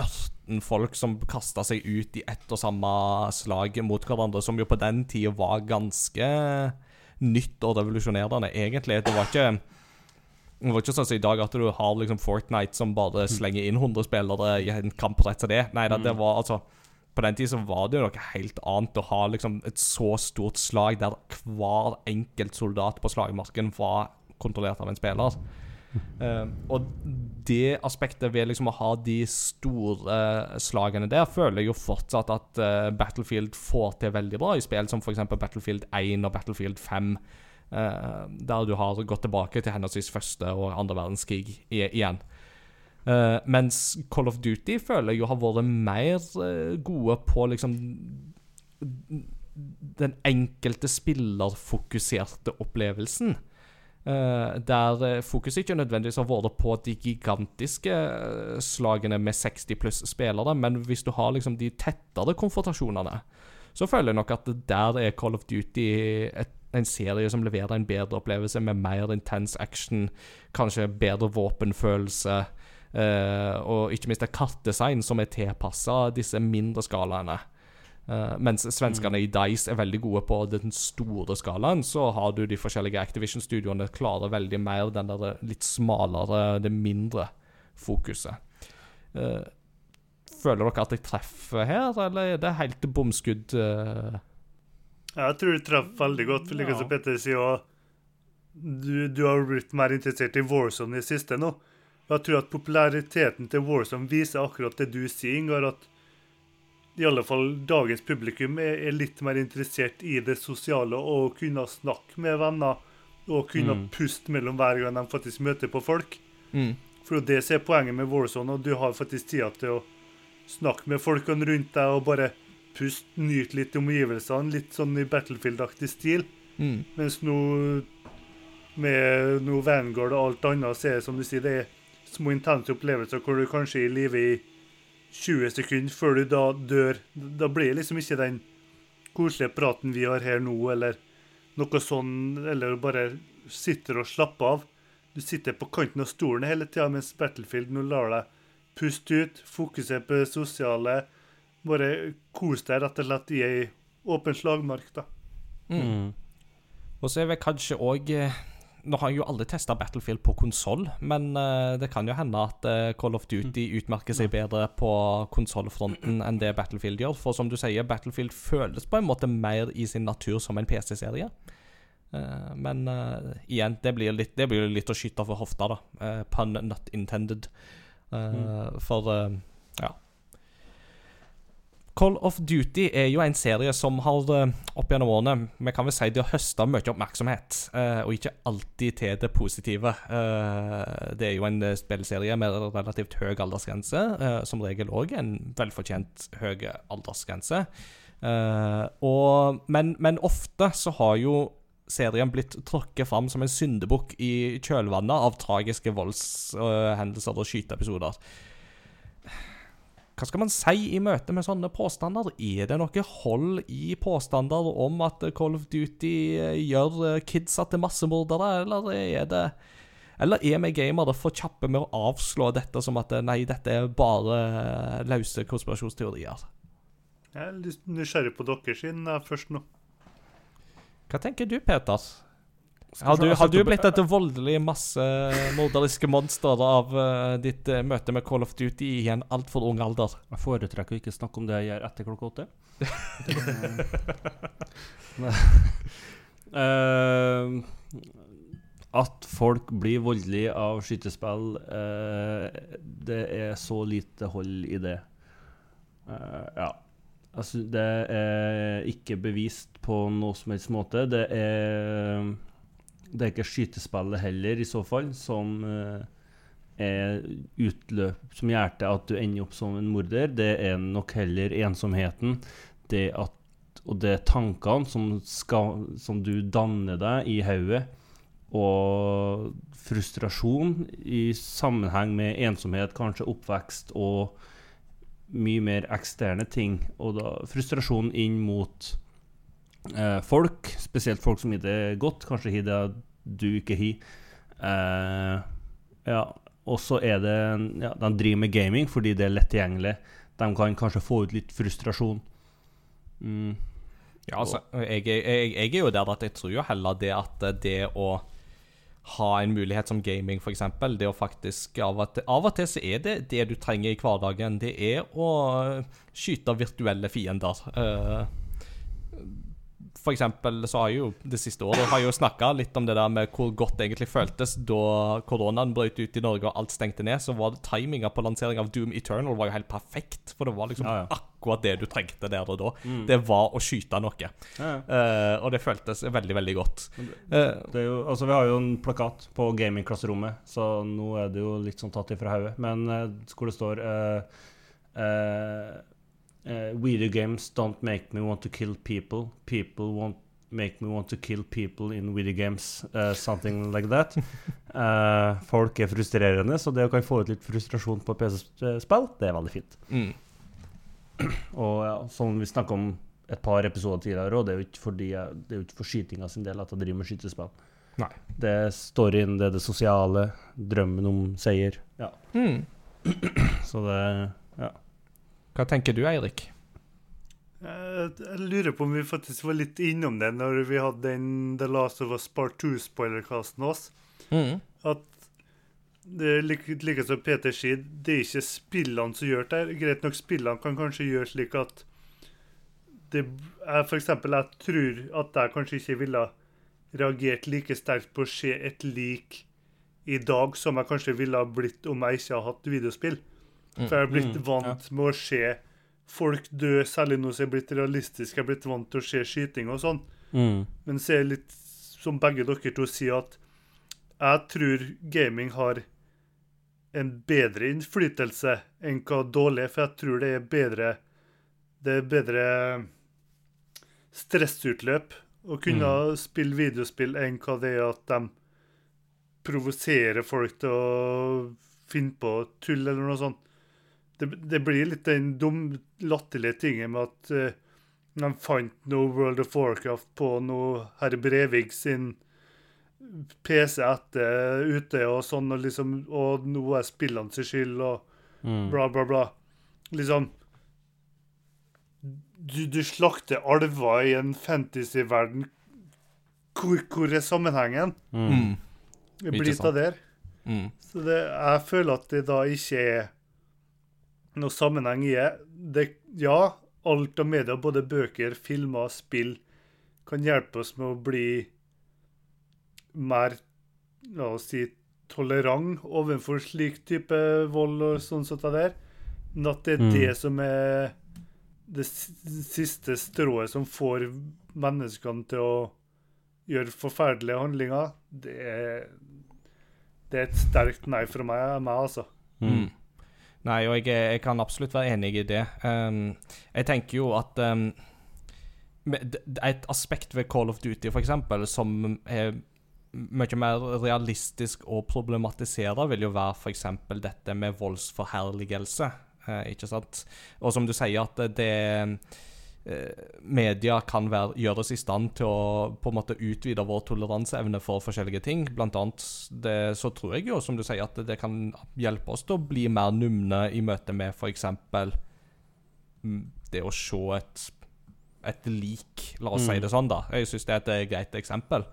ørten folk som kasta seg ut i ett og samme slag mot hverandre, som jo på den tida var ganske nytt og revolusjonerende, egentlig. Det var ikke det var ikke sånn som i dag at du har liksom Fortnite som bare slenger inn 100 spillere i en kamp rett til det. Nei det, det var altså På den tida var det jo noe helt annet å ha liksom et så stort slag der hver enkelt soldat på slagmarken var kontrollert av en spiller. Eh, og det aspektet ved liksom å ha de store slagene der, føler jeg jo fortsatt at uh, Battlefield får til veldig bra i spill som f.eks. Battlefield 1 og Battlefield 5. eh, der du har gått tilbake til henholdsvis første og andre verdenskrig i, igjen. Eh, mens Call of Duty føler jeg jo har vært mer eh, gode på liksom den enkelte spillerfokuserte opplevelsen. Eh, der eh, fokuset ikke nødvendigvis har vært på de gigantiske eh, slagene med 60 pluss spillere, men hvis du har liksom de tettere konfrontasjonene, så føler jeg nok at der er Call of Duty et, en serie som leverer en bedre opplevelse med mer intens action, kanskje bedre våpenfølelse, eh, og ikke minst et kartdesign som er tilpassa disse mindre skalaene. Eh, mens svenskene i Dice er veldig gode på den store skalaen, så har du de forskjellige Activision-studioene klarer veldig mer den der litt smalere, det mindre fokuset. Uh, føler dere at jeg treffer her, eller er det helt bomskudd? Uh... Jeg tror du treffer veldig godt, for like Ja. som Petter sier, og du, du har blitt mer interessert i Warzone i det siste nå. Jeg tror at populariteten til Warzone viser akkurat det du sier, Ingar, at i alle fall dagens publikum er, er litt mer interessert i det sosiale og kunne snakke med venner og kunne Mm. puste mellom hver gang de faktisk møter på folk. Mm. For det som er poenget med Warzone, og du har faktisk tida til å snakke med folkene rundt deg og bare puste, nyte litt omgivelsene, litt sånn i Battlefield-aktig stil. Mm. Mens nå med noe Vanguard og alt annet, så er det som du sier, det er små intense opplevelser hvor du kanskje er i live i 20 sekunder før du da dør. Da blir det liksom ikke den koselige praten vi har her nå, eller noe sånn, eller bare sitter og slapper av. Du sitter på kanten av stolen hele tida, mens Battlefield nå lar deg puste ut, fokusere på det sosiale, bare kos deg rett og slett i ei åpen slagmark, da. Mm. Og så er vi kanskje òg Nå har jeg jo aldri testa Battlefield på konsoll, men uh, det kan jo hende at uh, Call of Duty utmerker seg bedre på konsollfronten enn det Battlefield gjør. For som du sier, Battlefield føles på en måte mer i sin natur som en PC-serie. Uh, men eh, igjen, det blir, litt, det blir litt å skyte for hofta, da. Pun not intended. Mm. For. Call of Duty er jo en serie som har eh, opp gjennom årene Vi kan vel si det har høsta mye oppmerksomhet, eh, og ikke alltid til det positive. Eh, det er jo en spillserie med relativt høy aldersgrense, som regel òg en velfortjent høy aldersgrense. Og, men, men ofte så har jo serien blitt tråkket fram som en syndebukk i kjølvannet av tragiske voldshendelser og skyteepisoder. Hva skal man si i møte med sånne påstander? Er det noe hold i påstander om at Call of Duty eh, gjør eh, kidsa til massemordere, eller er det Eller er vi gamere for kjappe med å avslå dette som at eh, nei, dette er bare løse konspirasjonsteorier? Jeg er litt nysgjerrig på dere siden først nå. Hva tenker du, Peter? Har du, har du blitt et voldelig massemorderiske monster av uh, ditt uh, møte med Call of Duty i en altfor ung alder? Jeg foretrekker å ikke snakke om det jeg gjør etter klokka åtte. Eh, at folk blir voldelige av skytespill, eh, det er så lite hold i det. Eh, ja. Altså, det er ikke bevist på noe som helst måte. Det er Det er ikke skytespillet heller, i så fall, som eh, er utløp som til at du ender opp som en morder. Det er nok heller ensomheten, det at, og det er tankene som, skal, som du danner deg i hodet, og frustrasjon i sammenheng med ensomhet, kanskje oppvekst og mye mer eksterne ting. Og da frustrasjon inn mot eh, folk, spesielt folk som har det godt, kanskje har det du ikke har. Eh, ja, og så er det ja, De driver med gaming fordi det er lett tilgjengelig. De kan kanskje få ut litt frustrasjon. Mm. Ja, altså, jeg, jeg, jeg, er jo der at jeg tror jo heller det at det å ha en mulighet som gaming, f.eks. Det å faktisk av og, til, av og til så er det det du trenger i hverdagen. Det er å skyte virtuelle fiender. Eh, for eksempel så har jeg jo det siste året har jeg jo snakka litt om det der med hvor godt det egentlig føltes da koronaen brøt ut i Norge og alt stengte ned. Så var det timinga på lansering av Doom Eternal var jo helt perfekt. For det var liksom Ja, ja. akkurat det du trengte der og da. Mm. Det var å skyte noe. Ja. Eh, og det føltes veldig, veldig godt. Eh, Det er jo, altså Vi har jo en plakat på gamingklasserommet, så nå er det jo litt sånn tatt ifra hodet. Men eh, hvor det står uh, eh, eh, Video games don't make me want to kill people. People won't make me want to kill people in video games. Uh, something like that. Uh, folk er frustrerende, så det å kan få ut litt frustrasjon på PC-spill, det er veldig fint. mm. Og ja, som vi snakka om et par episoder tidligere, og det er jo ikke, fordi jeg, det er jo ikke for skytinga sin del at jeg driver med skytespill. Nei. Det er storyen, det er det sosiale, drømmen om seier. Ja. Mm. Så det Ja. Hva tenker du, Eirik? Jeg, jeg lurer på om vi faktisk var litt innom det når vi hadde den The Last of Us Part 2-spoilerkasten oss. Mm. At det er like, like som Peter sier, det er ikke spillene som gjør det. Greit nok, spillene kan kanskje gjøre slik at det er eksempel, jeg tror at jeg kanskje ikke ville reagert like sterkt på å se et lik i dag som jeg kanskje ville ha blitt om jeg ikke hadde hatt videospill. For jeg har blitt Mm, vant med å se folk dø, særlig nå som jeg er blitt realistisk. Jeg er blitt vant til å se skyting og sånn. Mm. Men så er det litt som begge dere to sier, at jeg tror gaming har en bedre innflytelse enn hva dårlig er, for jeg tror det er bedre Det er bedre stressutløp å kunne spille videospill enn hva det er at de provoserer folk til å finne på tull eller noe sånt. Det, det blir litt den dum, latterlige tingen med at uh, de fant noe World of Warcraft på noe herr Brevik sin PC etter ute og sånn, og liksom Og nå er spillene sin skyld, og Mm. bla, bla, bla. Liksom du, du slakter alver i en fantasyverden. Hvor, hvor er sammenhengen? Mm. Det blir sant. av der. Mm. Så det, jeg føler at det da ikke er noe sammenheng i det. Ja, alt av media, både bøker, filmer, spill, kan hjelpe oss med å bli mer, la oss si, tolerant overfor slik type vold og sånn det der. Men at det er Mm. det som er det siste strået som får menneskene til å gjøre forferdelige handlinger, det er det er et sterkt nei fra meg, meg altså. Mm. Nei, og jeg, jeg kan absolutt være enig i det. Um, jeg tenker jo at um, Et aspekt ved Call of Duty, for eksempel, som er mye mer realistisk å problematisere, vil jo være f.eks. dette med voldsforherligelse. Uh, ikke sant? Og som du sier, at det eh, Media kan være, gjøre oss i stand til å på en måte utvide vår toleranseevne for forskjellige ting. Blant annet det, så tror jeg jo, som du sier, at det kan hjelpe oss til å bli mer numne i møte med f.eks. det å se et, et lik, la oss si Mm. det sånn, da. Jeg syns det er et eh, greit eksempel.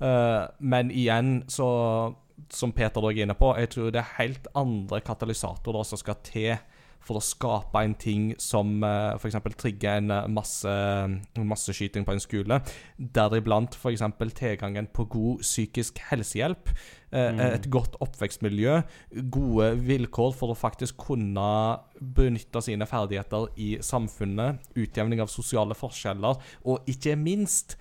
Uh, men igjen, så Som Peter er inne på, jeg tror det er helt andre katalysatorer som skal til for å skape en ting som uh, f.eks. trigger en eh, masse, masseskyting på en skole. Deriblant f.eks. tilgangen på god psykisk helsehjelp. eh, Mm. Et godt oppvekstmiljø. Gode vilkår for å faktisk kunne benytte sine ferdigheter i samfunnet. Utjevning av sosiale forskjeller. Og ikke minst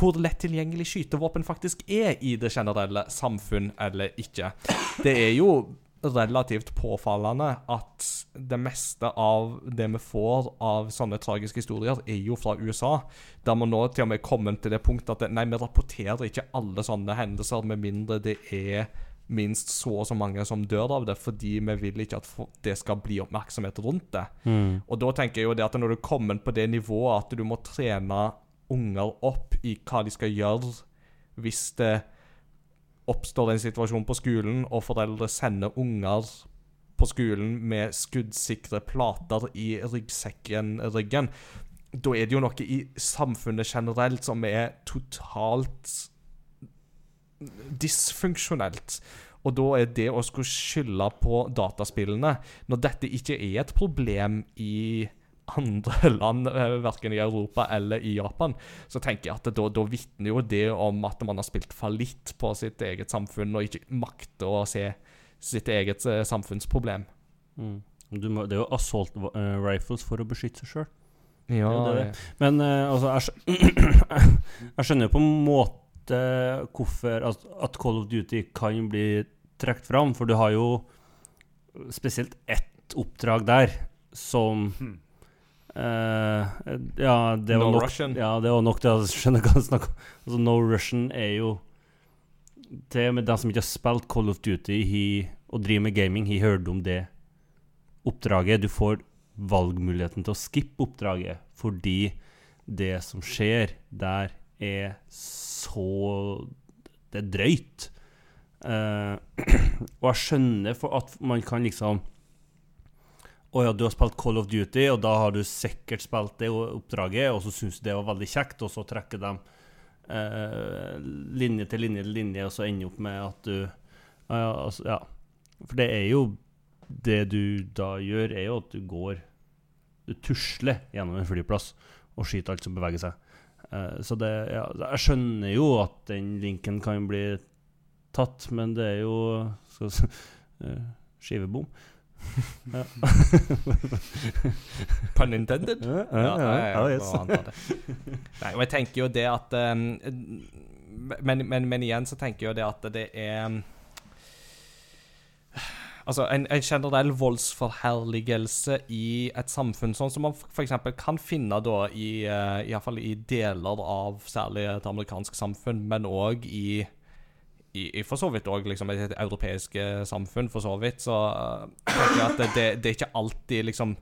hvor lett tilgjengelig skytevåpen faktisk er i det generelle samfunn eller ikke. Det er jo relativt påfallende at det meste av det vi får av sånne tragiske historier, er jo fra USA. Der man nå til og med kommet til det punktet at det, nei, vi rapporterer ikke alle sånne hendelser med mindre det er minst så og så mange som dør av det, fordi vi vil ikke at det skal bli oppmerksomhet rundt det. Mm. Og da tenker jeg jo det at når du kommer på det nivået at du må trene unger opp i hva de skal gjøre hvis det oppstår en situasjon på skolen, og foreldre sender unger på skolen med skuddsikre plater i ryggsekken, ryggen, da er det jo noe i samfunnet generelt som er totalt dysfunksjonelt. Og da er det å skulle skylde på dataspillene, når dette ikke er et problem i andre land, eh, verken i Europa eller i Japan, så tenker jeg at da, da vitner jo det om at man har spilt fallitt på sitt eget samfunn, og ikke makter å se sitt eget eh, samfunnsproblem. Mm. Du må, det er jo assault eh, rifles for å beskytte seg sjøl. Ja, det det. Men uh, altså, jeg, skj- jeg skjønner jo på en måte hvorfor at, at Call of Duty kan bli trukket fram, for du har jo spesielt ett oppdrag der som Hmm. Eh, Ja, det var No nok Russian. Ja, det var nok til å skjønne hva han snakker om. Altså, no Russian er jo Til og med de som ikke har spilt Call of Duty he, og driver med gaming, har hørt om det oppdraget. Du får valgmuligheten til å skippe oppdraget fordi det som skjer der, er så Det er drøyt. Uh, og jeg skjønner for at man kan liksom Å ja, du har spilt Call of Duty, og da har du sikkert spilt det oppdraget, og så syns du det var veldig kjekt, og så trekker de eh, linje til linje til linje, og så ender opp med at du ja, ja, altså, ja. For det er jo Det du da gjør, er jo at du går Du tusler gjennom en flyplass og skyter alt som beveger seg. Eh, så det Ja, jeg skjønner jo at den linken kan bli tatt, men det er jo skal eh, skivebom. Ja. Pun intended. ja, Ja, ja, ja, yes. Nei, og jeg tenker jo det at um, men, men, men igjen så tenker jeg jo det at det er um, Altså, en, en generell voldsforherligelse i et samfunn, sånn som man f.eks. kan finne da i, uh, i, hvert fall i deler av særlig et amerikansk samfunn, men òg i, i, i for så vidt òg liksom et europeisk eh, samfunn, for så vidt, så uh, tenker jeg at det, det, er ikke alltid liksom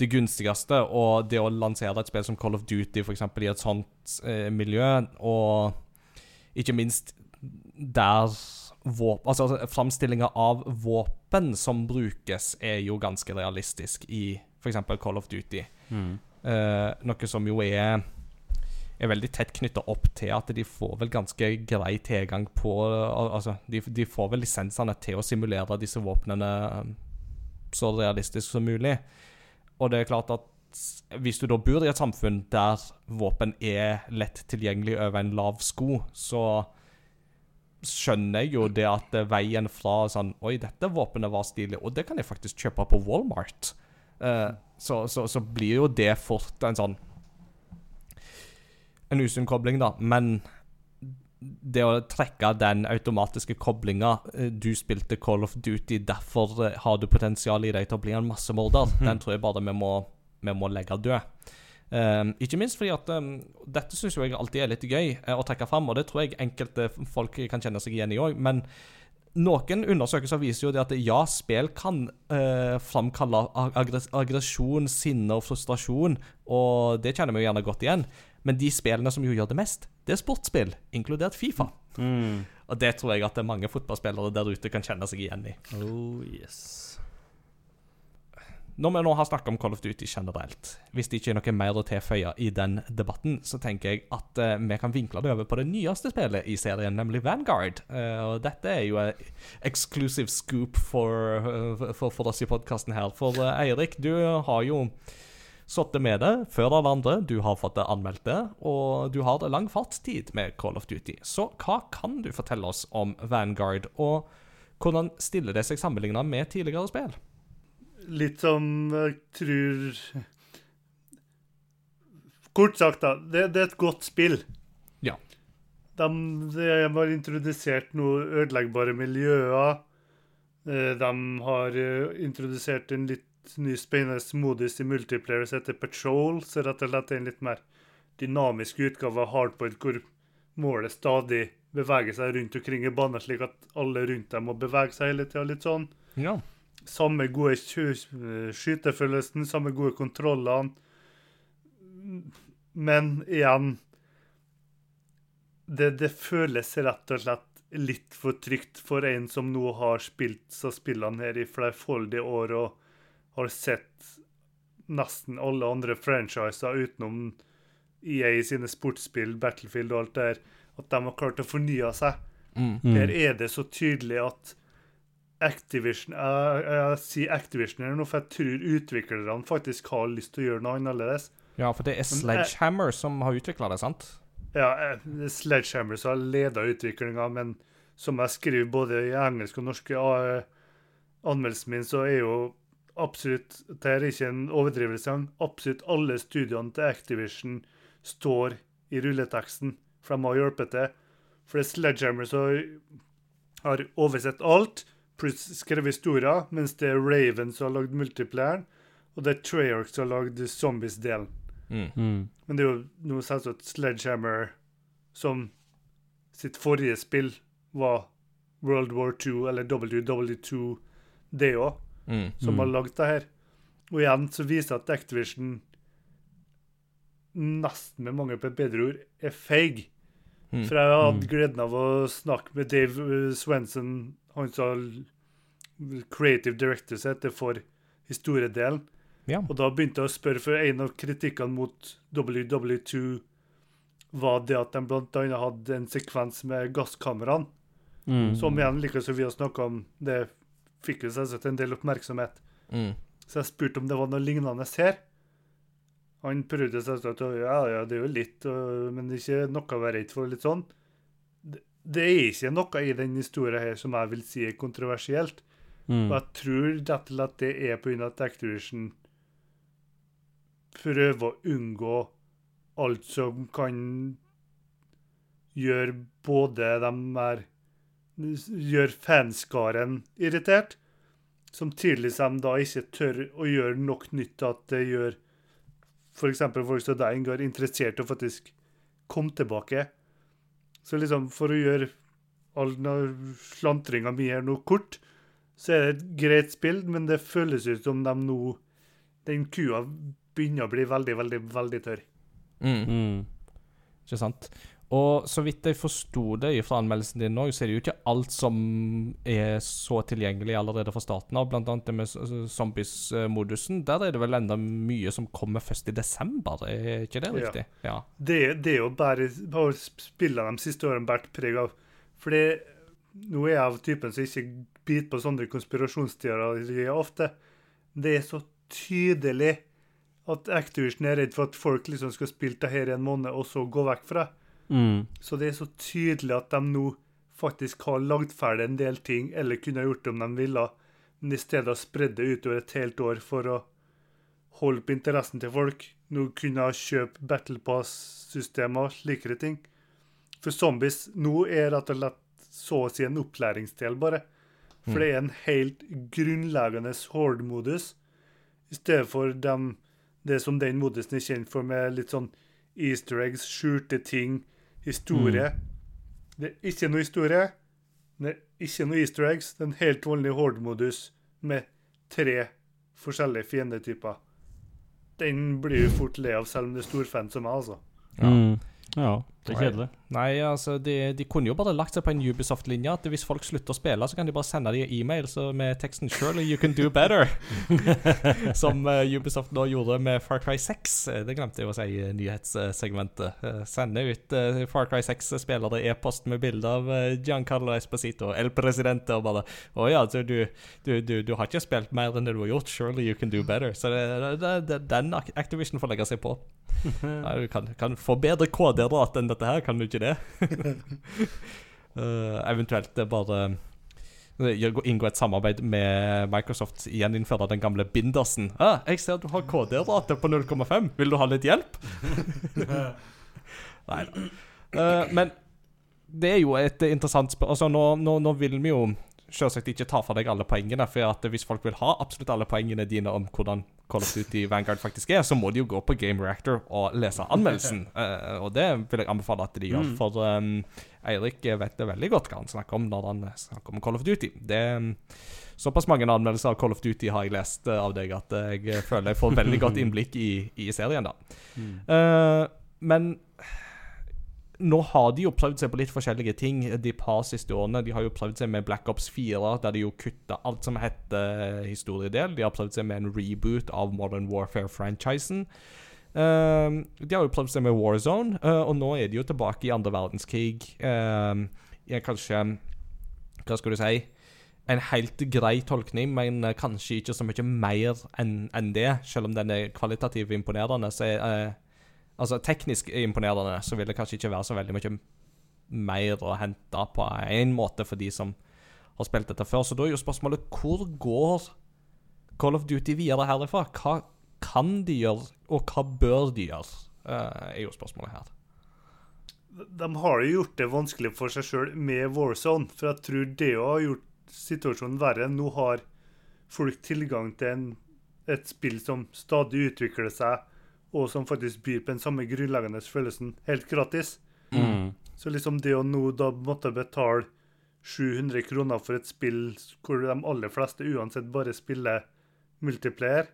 det gunstigste. Og det å lansere et spill som Call of Duty for eksempel, i et sånt eh, miljø, og ikke minst der våp altså framstillinga av våpen som brukes, er jo ganske realistisk i f.eks. Call of Duty. Mm. Eh, noe som jo er er veldig tett knytta opp til at de får vel ganske grei tilgang på Altså, de, de får vel lisensene til å simulere disse våpnene eh, så realistisk som mulig. Og det er klart at hvis du da bor i et samfunn der våpen er lett tilgjengelig over en lav sko, så skjønner jeg jo det at eh, veien fra sånn Oi, dette våpenet var stilig, og det kan jeg faktisk kjøpe på Walmart. Uh, så, så, så blir jo det fort en sånn En usunn kobling, da. Men det å trekke den automatiske koblinga Du spilte Call of Duty, derfor eh, har du potensial i deg til å bli en massemorder. Den tror jeg bare vi må, vi må legge død. Um, ikke minst fordi at um, dette syns jeg alltid er litt gøy uh, å trekke fram, og det tror jeg enkelte folk kan kjenne seg igjen i òg. Men noen undersøkelser viser jo det at ja, spill kan uh, framkalle aggresjon, sinne og frustrasjon, og det kjenner vi jo gjerne godt igjen. Men de spillene som jo gjør det mest, det er sportsspill, inkludert Fifa. Mm. Og det tror jeg at det er mange fotballspillere der ute kan kjenne seg igjen i. Oh, yes. Når vi nå har snakket om Call of Duty generelt, hvis det ikke er noe mer å tilføye i den debatten, så tenker jeg at uh, vi kan vinkle det over på det nyeste spillet i serien, nemlig Vanguard. Uh, og dette er jo en exclusive scoop for, uh, for, for oss i podkasten her. For Eirik, du har jo sittet med det før av hverandre, Du har fått det anmeldt det, og du har det lang fartstid med Call of Duty. Så hva kan du fortelle oss om Vanguard, og hvordan stiller det seg sammenlignet med tidligere spill? Litt som jeg tror Kort sagt, da. Det, det er et godt spill. Ja. De, de har introdusert noen ødeleggbare miljøer. Eh, De har eh, introdusert en litt ny spennende modus i multiplayer som heter Patrol. Så rett og slett er en litt mer dynamisk utgave av Hardpoint, hvor målet stadig beveger seg rundt omkring i banen, slik at alle rundt dem må bevege seg hele tida. Litt sånn Ja. samme gode sky- skytefølelsen, samme gode kontrollene. Men igjen det, det føles rett og slett litt for trygt for en som nå har spilt så spillene her i flerfoldige år og har sett nesten alle andre franchiser utenom EA sine sportsspill, Battlefield og alt der, at de har klart å fornye seg. Mm. Her er det så tydelig at Activision Jeg, jeg sier Activision her nå, for jeg tror utviklerne faktisk har lyst til å gjøre noe annerledes. Ja, for det er Sledgehammer som har utvikla det, sant? Ja, eh, Sledgehammer som har leda utviklinga, men som jeg skriver både i engelsk og norske eh, anmeldelsen min, så er jo absolutt Det er ikke en overdrivelse engang. Absolutt alle studiene til Activision står i rulleteksten, for de har hjulpet til. For det er Sledgehammer som har oversett alt, pluss skrevet historier, mens det er Raven som har lagd multiplayeren, og det er Treyarch som har lagd Zombies-delen. Mm. Mm. Men det er jo noe selvsagt Sledgehammer som sitt forrige spill var World War 2 eller WW2, det òg, Mm. som har lagd det her. Og igjen så viser at Activision nesten med mange på et bedre ord er feig. Mm. For jeg har hatt gleden av å snakke med Dave uh, Swenson, han som har creative director sitt, det for historiedelen. Ja. Og da begynte jeg å spørre, for en av kritikkene mot WW2 var det at de annet hadde en sekvens med gasskameraene, Mm. som igjen, like som vi har snakka om, det fikk jo selvsagt en del oppmerksomhet. Mm. Så jeg spurte om det var noe lignende her. Han prøvde selvsagt å ja, ja, det er jo litt, men det er ikke noe å være redd for. litt sånn. Det, er ikke noe i den historien her som jeg vil si er kontroversielt. Mm. Og jeg tror rett og slett det er pga. at Activision prøver å unngå alt som kan gjøre både de er Gjør fanskaren irritert, samtidig som de da ikke tør å gjøre nok nytt til at det gjør f.eks. folk som deg, Ingar, interessert i å faktisk komme tilbake. Så liksom, for å gjøre all denne slantringa mi her noe kort, så er det et greit spill, men det føles ut som de nå Den kua begynner å bli veldig, veldig, veldig tørr. Mm. Mm. Ikke sant? Og så vidt jeg forsto det fra anmeldelsen din òg, så er det jo ikke alt som er så tilgjengelig allerede fra starten av. Blant annet det med zombies-modusen. Der er det vel enda mye som kommer først i desember, er ikke det riktig? Ja. Det, det er jo bare har spillene de siste årene båret preg av. Fordi nå er jeg av typen som ikke biter på sånne konspirasjonsteorier ofte. Det er så tydelig at Activision er redd for at folk liksom skal spille det her i en måned, og så gå vekk fra. Mm. Så det er så tydelig at de nå faktisk har lagd ferdig en del ting, eller kunne gjort det om de ville, men i stedet har spredd det utover et helt år for å holde på interessen til folk. Nå kunne ha kjøpt Battle Pass-systemer og slikere ting. For zombies nå er rett og slett så å si en opplæringsdel, bare. For det er en helt grunnleggende horde-modus, i stedet for dem, det som den modusen er kjent for, med litt sånn easter eggs, skjulte ting, historie. Det er ikke noe historie. Det er ikke noe easter eggs. Det er en helt vanlig horde-modus med tre forskjellige fiendetyper. Den blir jo fort lei av, selv om det er storfan som meg, altså. Ja. Mm. Ja, det er kjedelig. Nei, altså, de, de kunne jo bare lagt seg på en Ubisoft-linje. At hvis folk slutter å spille, så kan de bare sende dem e-mail så med teksten 'Surely you can do better'. Som uh, Ubisoft nå gjorde med Far Cry 6. Eh, Det glemte jeg å si i nyhetssegmentet. Uh, sende ut uh, Far Cry 6-spillere e-post med bilde av Giancarlo Esposito, El Presidente, og bare 'Å ja, så du, du, du, du har ikke spilt mer enn det du har gjort. Surely you can do better'. Så det, det, det, den Activision får legge seg på. Nei, kan, kan få bedre KD-drat enn dette her, kan du ikke det? uh, eventuelt bare eh, inngå et samarbeid med Microsoft. Gjeninnføre den gamle bindersen. Ah, 'Jeg ser du har KD-rate på 0,5. Vil du ha litt hjelp?' Nei da. Uh, men det er jo et interessant spørsmål. Altså, nå, nå, nå vil vi jo selvsagt ikke ta for deg alle poengene. For hvis folk vil ha absolutt alle poengene dine om hvordan Call of Duty Vanguard faktisk er, så må de jo gå på Game Reactor og lese anmeldelsen. Uh, og det vil jeg anbefale at de gjør. Mm. For um, Eirik vet det veldig godt hva han snakker om når han snakker om Call of Duty. Det um, Såpass mange anmeldelser av Call of Duty har jeg lest eh, av deg at jeg føler jeg får veldig godt innblikk i, i serien. da. Mm. Uh, men nå har de jo prøvd seg på litt forskjellige ting de par siste årene. De har jo prøvd seg med Black Ops 4, der de jo kutta alt som heter historiedel. De har prøvd seg med en reboot av Modern Warfare-franchisen. Um, de har jo prøvd seg med Warzone, uh, og nå er de jo tilbake i andre verdenskrig. Um, i en kanskje Hva skal du si? En helt grei tolkning, men eh, kanskje ikke så mye mer enn en det. Selv om den er kvalitativt imponerende, så er eh, Altså teknisk imponerende, så vil det kanskje ikke være så veldig mye mer å hente på en måte for de som har spilt dette før. Så da er jo spørsmålet hvor går Call of Duty videre herifra? Hva kan de gjøre, og hva bør de gjøre? eh, er jo spørsmålet her. De har jo gjort det vanskelig for seg sjøl med Warzone, for jeg tror det har gjort situasjonen verre. Nå har folk tilgang til en, et spill som stadig utvikler seg, og som faktisk byr på den samme grunnleggende følelsen helt gratis. Mm. Så liksom det å nå da måtte betale 700 kroner for et spill hvor de aller fleste uansett bare spiller multiplayer,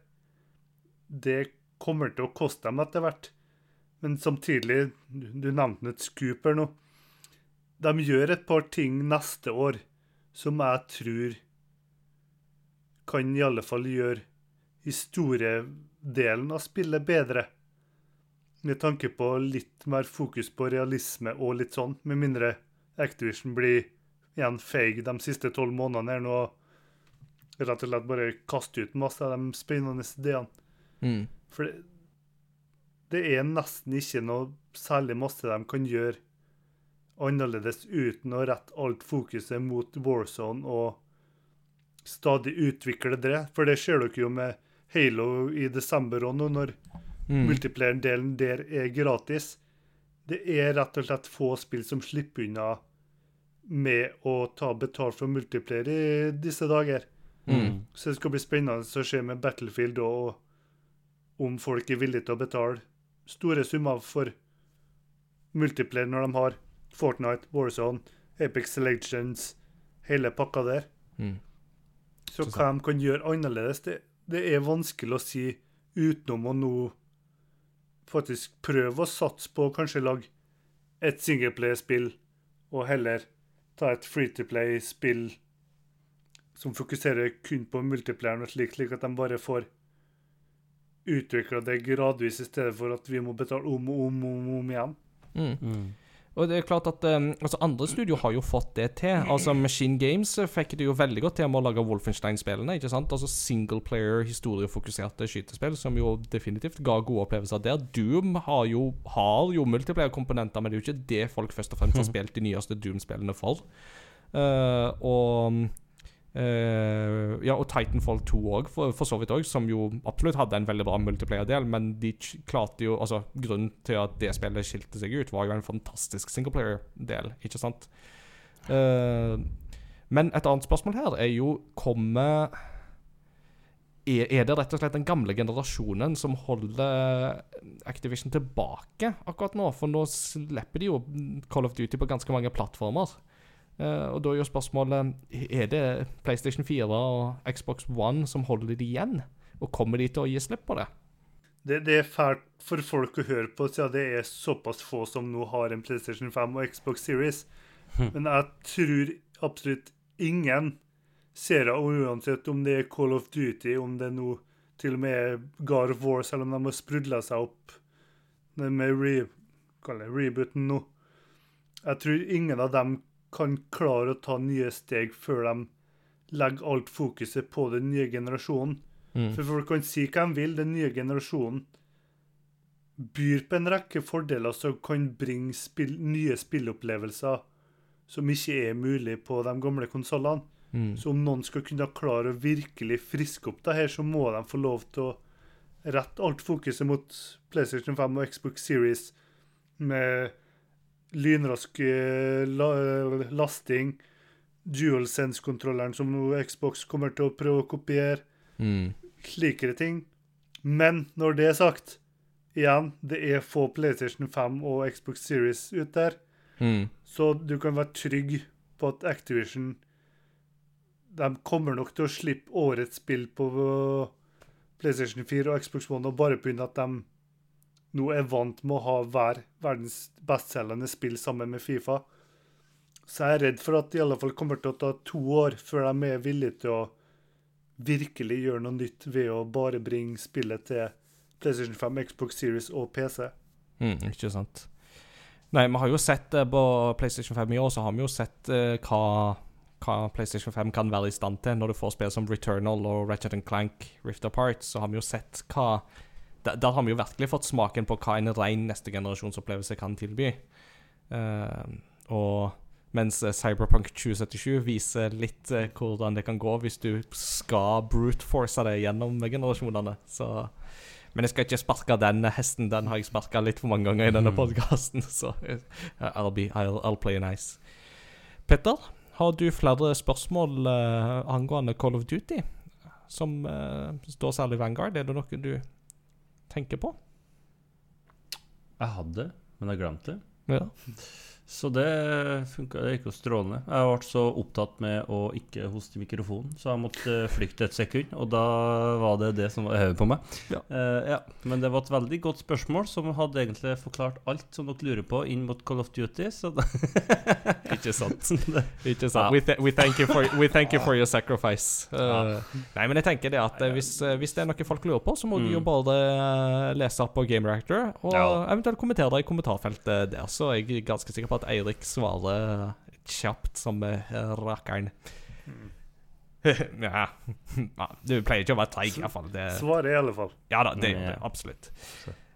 det kommer til å koste dem etter hvert. Men samtidig, du, du nevnte et scoop her nå. De gjør et par ting neste år som jeg tror kan i alle fall gjøre historiedelen av spillet bedre. Med tanke på litt mer fokus på realisme og litt sånn, med mindre Activision blir igjen feig de siste tolv månedene her nå og rett og slett bare kaste ut masse av de spennende ideene. Mm. For det, det er nesten ikke noe særlig masse de kan gjøre annerledes uten å rette alt fokuset mot Warzone og stadig utvikle det. For det ser dere jo med Halo i desember òg nå, når Mm. multiplayer-delen der er gratis. Det er rett og slett få spill som slipper unna med å ta betalt for multiplayer i disse dager. Mm. Så det skal bli spennende å se med Battlefield og om folk er villige til å betale store summer for multiplayer når de har Fortnite, Warzone, Apex Legends, hele pakka der. Mm. Så Så hva de kan gjøre annerledes, det, det er vanskelig å si utenom å nå faktisk prøve å satse på å kanskje lage et singleplay-spill, og heller ta et free to play-spill som fokuserer kun på multiplayeren, slik, slik at de bare får utvikla det gradvis, i stedet for at vi må betale om og om, om, om igjen. Mm. Og det er klart at um, altså Andre studio har jo fått det til. Altså Machine Games eh, fikk det jo veldig godt til med å lage Wolfenstein-spillene. ikke sant? Altså Singleplayer, historiefokuserte skytespill, som jo definitivt ga gode opplevelser der. Doom har jo, har jo multiplayer-komponenter, men det er jo ikke det folk først og fremst har spilt de nyeste Doom-spillene for. Uh, og Uh, ja, og Titanfall 2 òg, for, for, så vidt òg, som jo absolutt hadde en veldig bra multiplayer-del, men de klarte jo Altså, grunnen til at det spillet skilte seg ut, var jo en fantastisk singleplayer-del, ikke sant? Uh, men et annet spørsmål her er jo Kommer er, er, det rett og slett den gamle generasjonen som holder Activision tilbake akkurat nå? For nå slipper de jo Call of Duty på ganske mange plattformer. Uh, og da er jo spørsmålet Er det PlayStation 4 og Xbox One som holder det igjen? Og kommer de til å gi slipp på det? Det, det er fælt for folk å høre på, siden det er såpass få som nå har en PlayStation 5 og Xbox Series. Hm. Men jeg tror absolutt ingen serier, uansett om det er Call of Duty, om det nå til og med er God of War, selv om de har sprudla seg opp med re, rebooten nå Jeg tror ingen av dem kan klare å ta nye steg før de legger alt fokuset på den nye generasjonen. Mm. For folk kan si hva de vil. Den nye generasjonen byr på en rekke fordeler som kan bringe spill, nye spillopplevelser som ikke er mulig på de gamle konsollene. Mm. Så om noen skal kunne klare å virkelig friske opp det her, så må de få lov til å rette alt fokuset mot PlayStation 5 og Xbox Series med lynrask lasting, dual sense-kontrolleren som Xbox kommer til å prøve å kopiere. Mm. Slikere ting. Men når det er sagt, igjen, det er få PlayStation 5 og Xbox Series ut der. Mm. Så du kan være trygg på at Activision De kommer nok til å slippe årets spill på PlayStation 4 og Xbox One og bare pga. at de nå er vant med å ha hver verdens bestselgende spill sammen med Fifa. Så jeg er redd for at det i alle fall kommer til å ta to år før de er villige til å virkelig gjøre noe nytt ved å bare bringe spillet til PlayStation 5, Xbox Series og PC. Mm, ikke sant. Nei, vi har jo sett uh, på PlayStation 5 i år, så har vi jo sett uh, hva, hva, PlayStation 5 kan være i stand til når du får spill som Returnal og Ratchet Clank Rift Apart. Så har vi jo sett hva der, der, har vi jo virkelig fått smaken på hva en ren neste generasjonsopplevelse kan tilby. Uh, og mens eh, Cyberpunk 2077 viser litt uh, hvordan det kan gå hvis du skal brute force det gjennom generasjonene. Så men jeg skal ikke sparke den hesten. Den har jeg sparka litt for mange ganger i denne mm. podkasten. Så I'll, be, I'll, I'll, play nice. Petter, har du flere spørsmål uh, angående Call of Duty? Som står særlig Vanguard? Er det noe du tenker på? Jeg hadde, men jeg glemte det. Ja. Så det funka. Det gikk jo strålende. Jeg ble så opptatt med å ikke hoste i mikrofonen, så jeg måtte flykte et sekund. Og da var det det som var hodet på meg. Ja. Uh, ja. Men det var et veldig godt spørsmål, som hadde egentlig forklart alt som dere lurer på inn mot Call of Duty. Så ikke sant. ikke sant. We, th we, thank for, we, thank you for, your sacrifice. Uh, nei, men jeg tenker det at uh, hvis, hvis, det er noe folk lurer på, så må mm. de jo bare lese opp på Game Reactor, og eventuelt kommentere det i kommentarfeltet der. Så jeg er ganske sikker på at at Eirik svarer kjapt som rakkeren. Mm. ja. Du pleier ikke å være treig, iallfall. Svaret i alle fall. Ja da, det gjør det. Absolutt.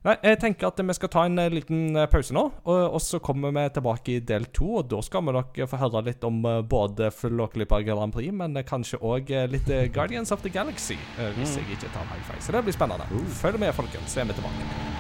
Nei, jeg tenker at vi skal ta en eh, liten eh, pause nå, og, og så kommer vi tilbake i del to. Og da skal vi nok få høre litt om både Flåklypa Grand Prix, men kanskje òg litt Guardians of the Galaxy, hvis mm. jeg ikke tar meg feil. Så det blir spennende. Uh. Følg med, folkens, så er vi tilbake.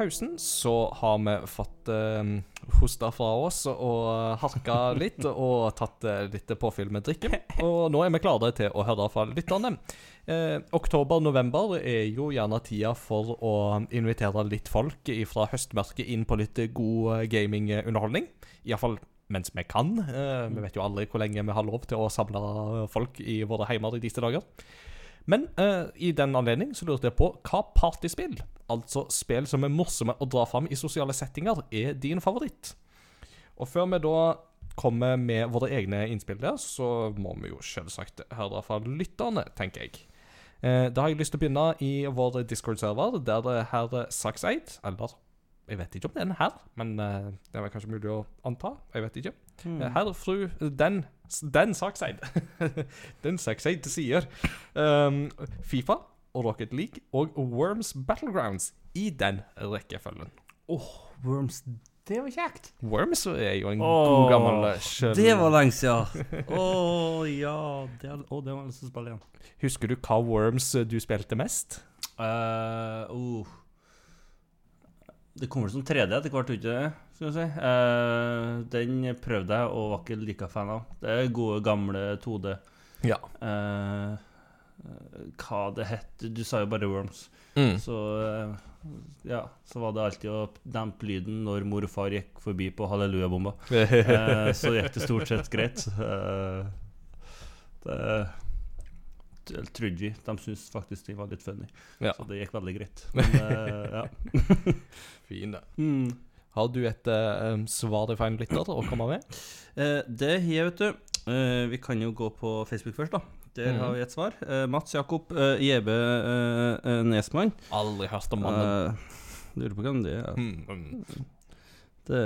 Pausen så har vi fått uh, hosta fra oss og harka litt og tatt uh, litt påfyll med drikke. Og nå er vi klare til å høre fra lytterne. Uh, Oktober-november er jo gjerne tida for å invitere litt folk fra høstmørket inn på litt god gamingunderholdning. Iallfall mens vi kan. vi vet jo aldri hvor lenge vi har lov til å samle folk i våre heimer i disse dager. Men uh, i den anledning så lurte jeg på hva partyspill, altså spill som er morsomme å dra fram i sosiale settinger, er din favoritt? Og før vi da kommer med våre egne innspill der, så må vi jo selvsagt høre fra lytterne, tenker jeg. Uh, da har jeg lyst til å begynne i vår Discord-server, der det herr Saxeid, eller jeg vet ikke om det er en herr, men uh, det er kanskje mulig å anta. Jeg vet ikke. Mm. Herr, fru, den den Sakseid. den Sakseid sier um, Fifa og Rocket League og Worms Battlegrounds i den rekkefølgen. Åh, oh, Worms det var kjekt. Worms er jo en oh, god gammel eh, sjøl... Det var lenge siden. Å oh, ja det, oh, det var lyst til å spille igjen. Husker du hva Worms du spilte mest? Uh, uh. Det kommer som 3D etter hvert, ikke det? Skal si. Uh, den prøvde jeg og var ikke like fan av. Det er gode, gamle 2D. Ja. Uh, hva det het Du sa jo bare Worms. Mm. Så uh, ja, så var det alltid å dempe lyden når mor og far gikk forbi på hallelujabomba. så gikk det stort sett greit. Det vi. De syntes faktisk de var litt funny. Ja. Så det gikk veldig greit. Men, uh, ja. fin, det. Mm. Har du et uh, svar til feil lytter å komme med? Uh, det har jeg, vet du. Uh, vi kan jo gå på Facebook først, da. Der mm. har vi et svar. Mats Jakob Jebe Nesmann. Aldri hørt om mannen. lurer på hvem det er. Mm. Det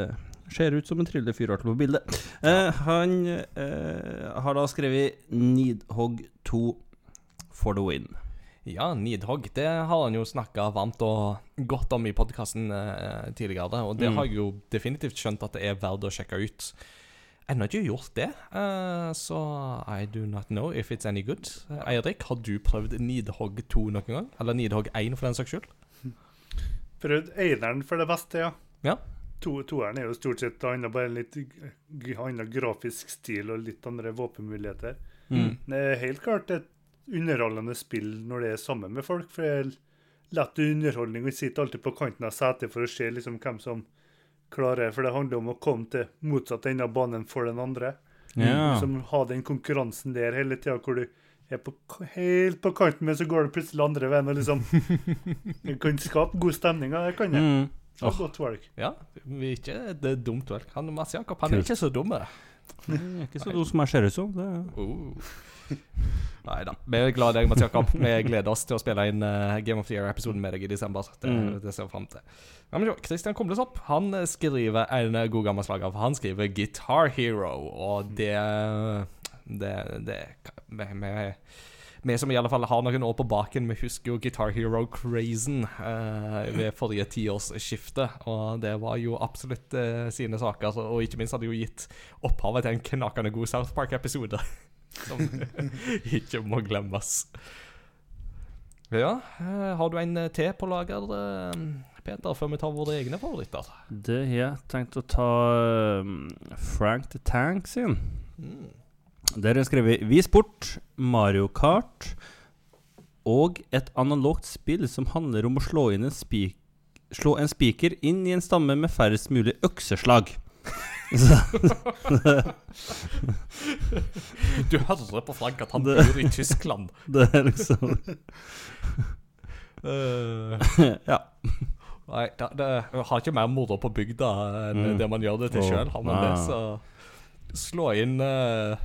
ser ut som en trivelig fyr på bildet. Ja. han har da skrevet Nidhogg 2 for the win. Ja, Nidhogg. Det har han jo snakka varmt og godt om i podkasten eh, tidligere. Og det mm. har jeg jo definitivt skjønt at det er verdt å sjekke ut. Ennå ikke gjort det, uh, så I do not know if it's any good. Eirik, har du prøvd Nidhogg 2 noen gang? Eller Nidhogg 1, for den saks skyld? Prøvd eineren for det beste, ja. ja. To, toeren er jo stort sett annet, bare en litt annen grafisk stil og litt andre våpenmuligheter. Mm. Det er helt klart et underholdende spill når det er sammen med folk. For det er lett underholdning. Vi sitter alltid på kanten av setet for å se liksom hvem som klarer For det handler om å komme til motsatt ende av banen for den andre. Ja. Som Ha den konkurransen der hele tida, hvor du er på, helt på kanten, men så går det plutselig andre veien. og liksom Det kan skape god stemning. Det kan det. Mm. Så oh. godt valg. Ja, vi er ikke det er dumt valg. Han Mats Jakob han er ikke så dum. Er ikke så dum som jeg ser ut som. Det. Uh. Nei da. Vi er glad i deg, Mats Jakob. Vi gleder oss til å spille inn uh, Game of the Year-episoden med deg i desember. Det, mm. det ser vi fram til. Christian Komlesopp han skriver en god gammel slager. Han skriver Guitar Hero, og det Det, det vi, vi som i alle fall har noen år på baken, vi husker jo Guitar Hero-crazen uh, ved forrige tiårsskifte. Og det var jo absolutt uh, sine saker. Og ikke minst hadde jo gitt opphavet til en knakende god South Park-episode. som ikke må glemmes. Ja, eh, har du en te på lager, eh, Peter, før vi tar våre egne favoritter? Det har jeg tenkt å ta um, Frank the Tank sin. Mm. Der er skrevet Vis bort, Mario Kart og et analogt spill som handler om å slå, inn en slå en spiker inn i en stamme med færrest mulig økseslag. du hører på Frank at han bor i Tyskland. Det er liksom uh, Ja. Nei, det, det, har ikke mer moro på bygda enn mm. det man gjør det til sjøl. Har man det, så slå inn uh,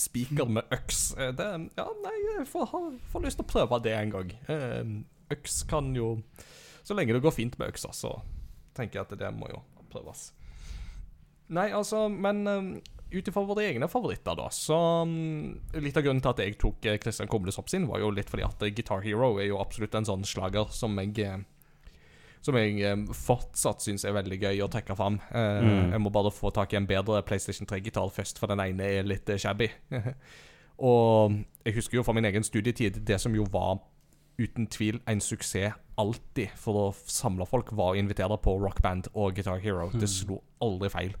spiker med øks eh, det, Ja, nei, jeg får, får, lyst til å prøve det en gang. Uh, øks kan jo Så lenge det går fint med øksa, så tenker jeg at det må jo prøves. Nei, altså, men um, ut ifra våre egne favoritter, da, så um, Litt av grunnen til at jeg tok Kristian Christian Kobles opp sin, var jo litt fordi at uh, Guitar Hero er jo absolutt en sånn slager som jeg som jeg fortsatt syns er veldig gøy å trekke fram. Uh, mm. Jeg må bare få tak i en bedre PlayStation 3-gitar først, for den ene er litt shabby. og jeg husker jo fra min egen studietid det som jo var uten tvil en suksess alltid for å samle folk, var å invitere på rockband og Guitar Hero. Det slo aldri feil.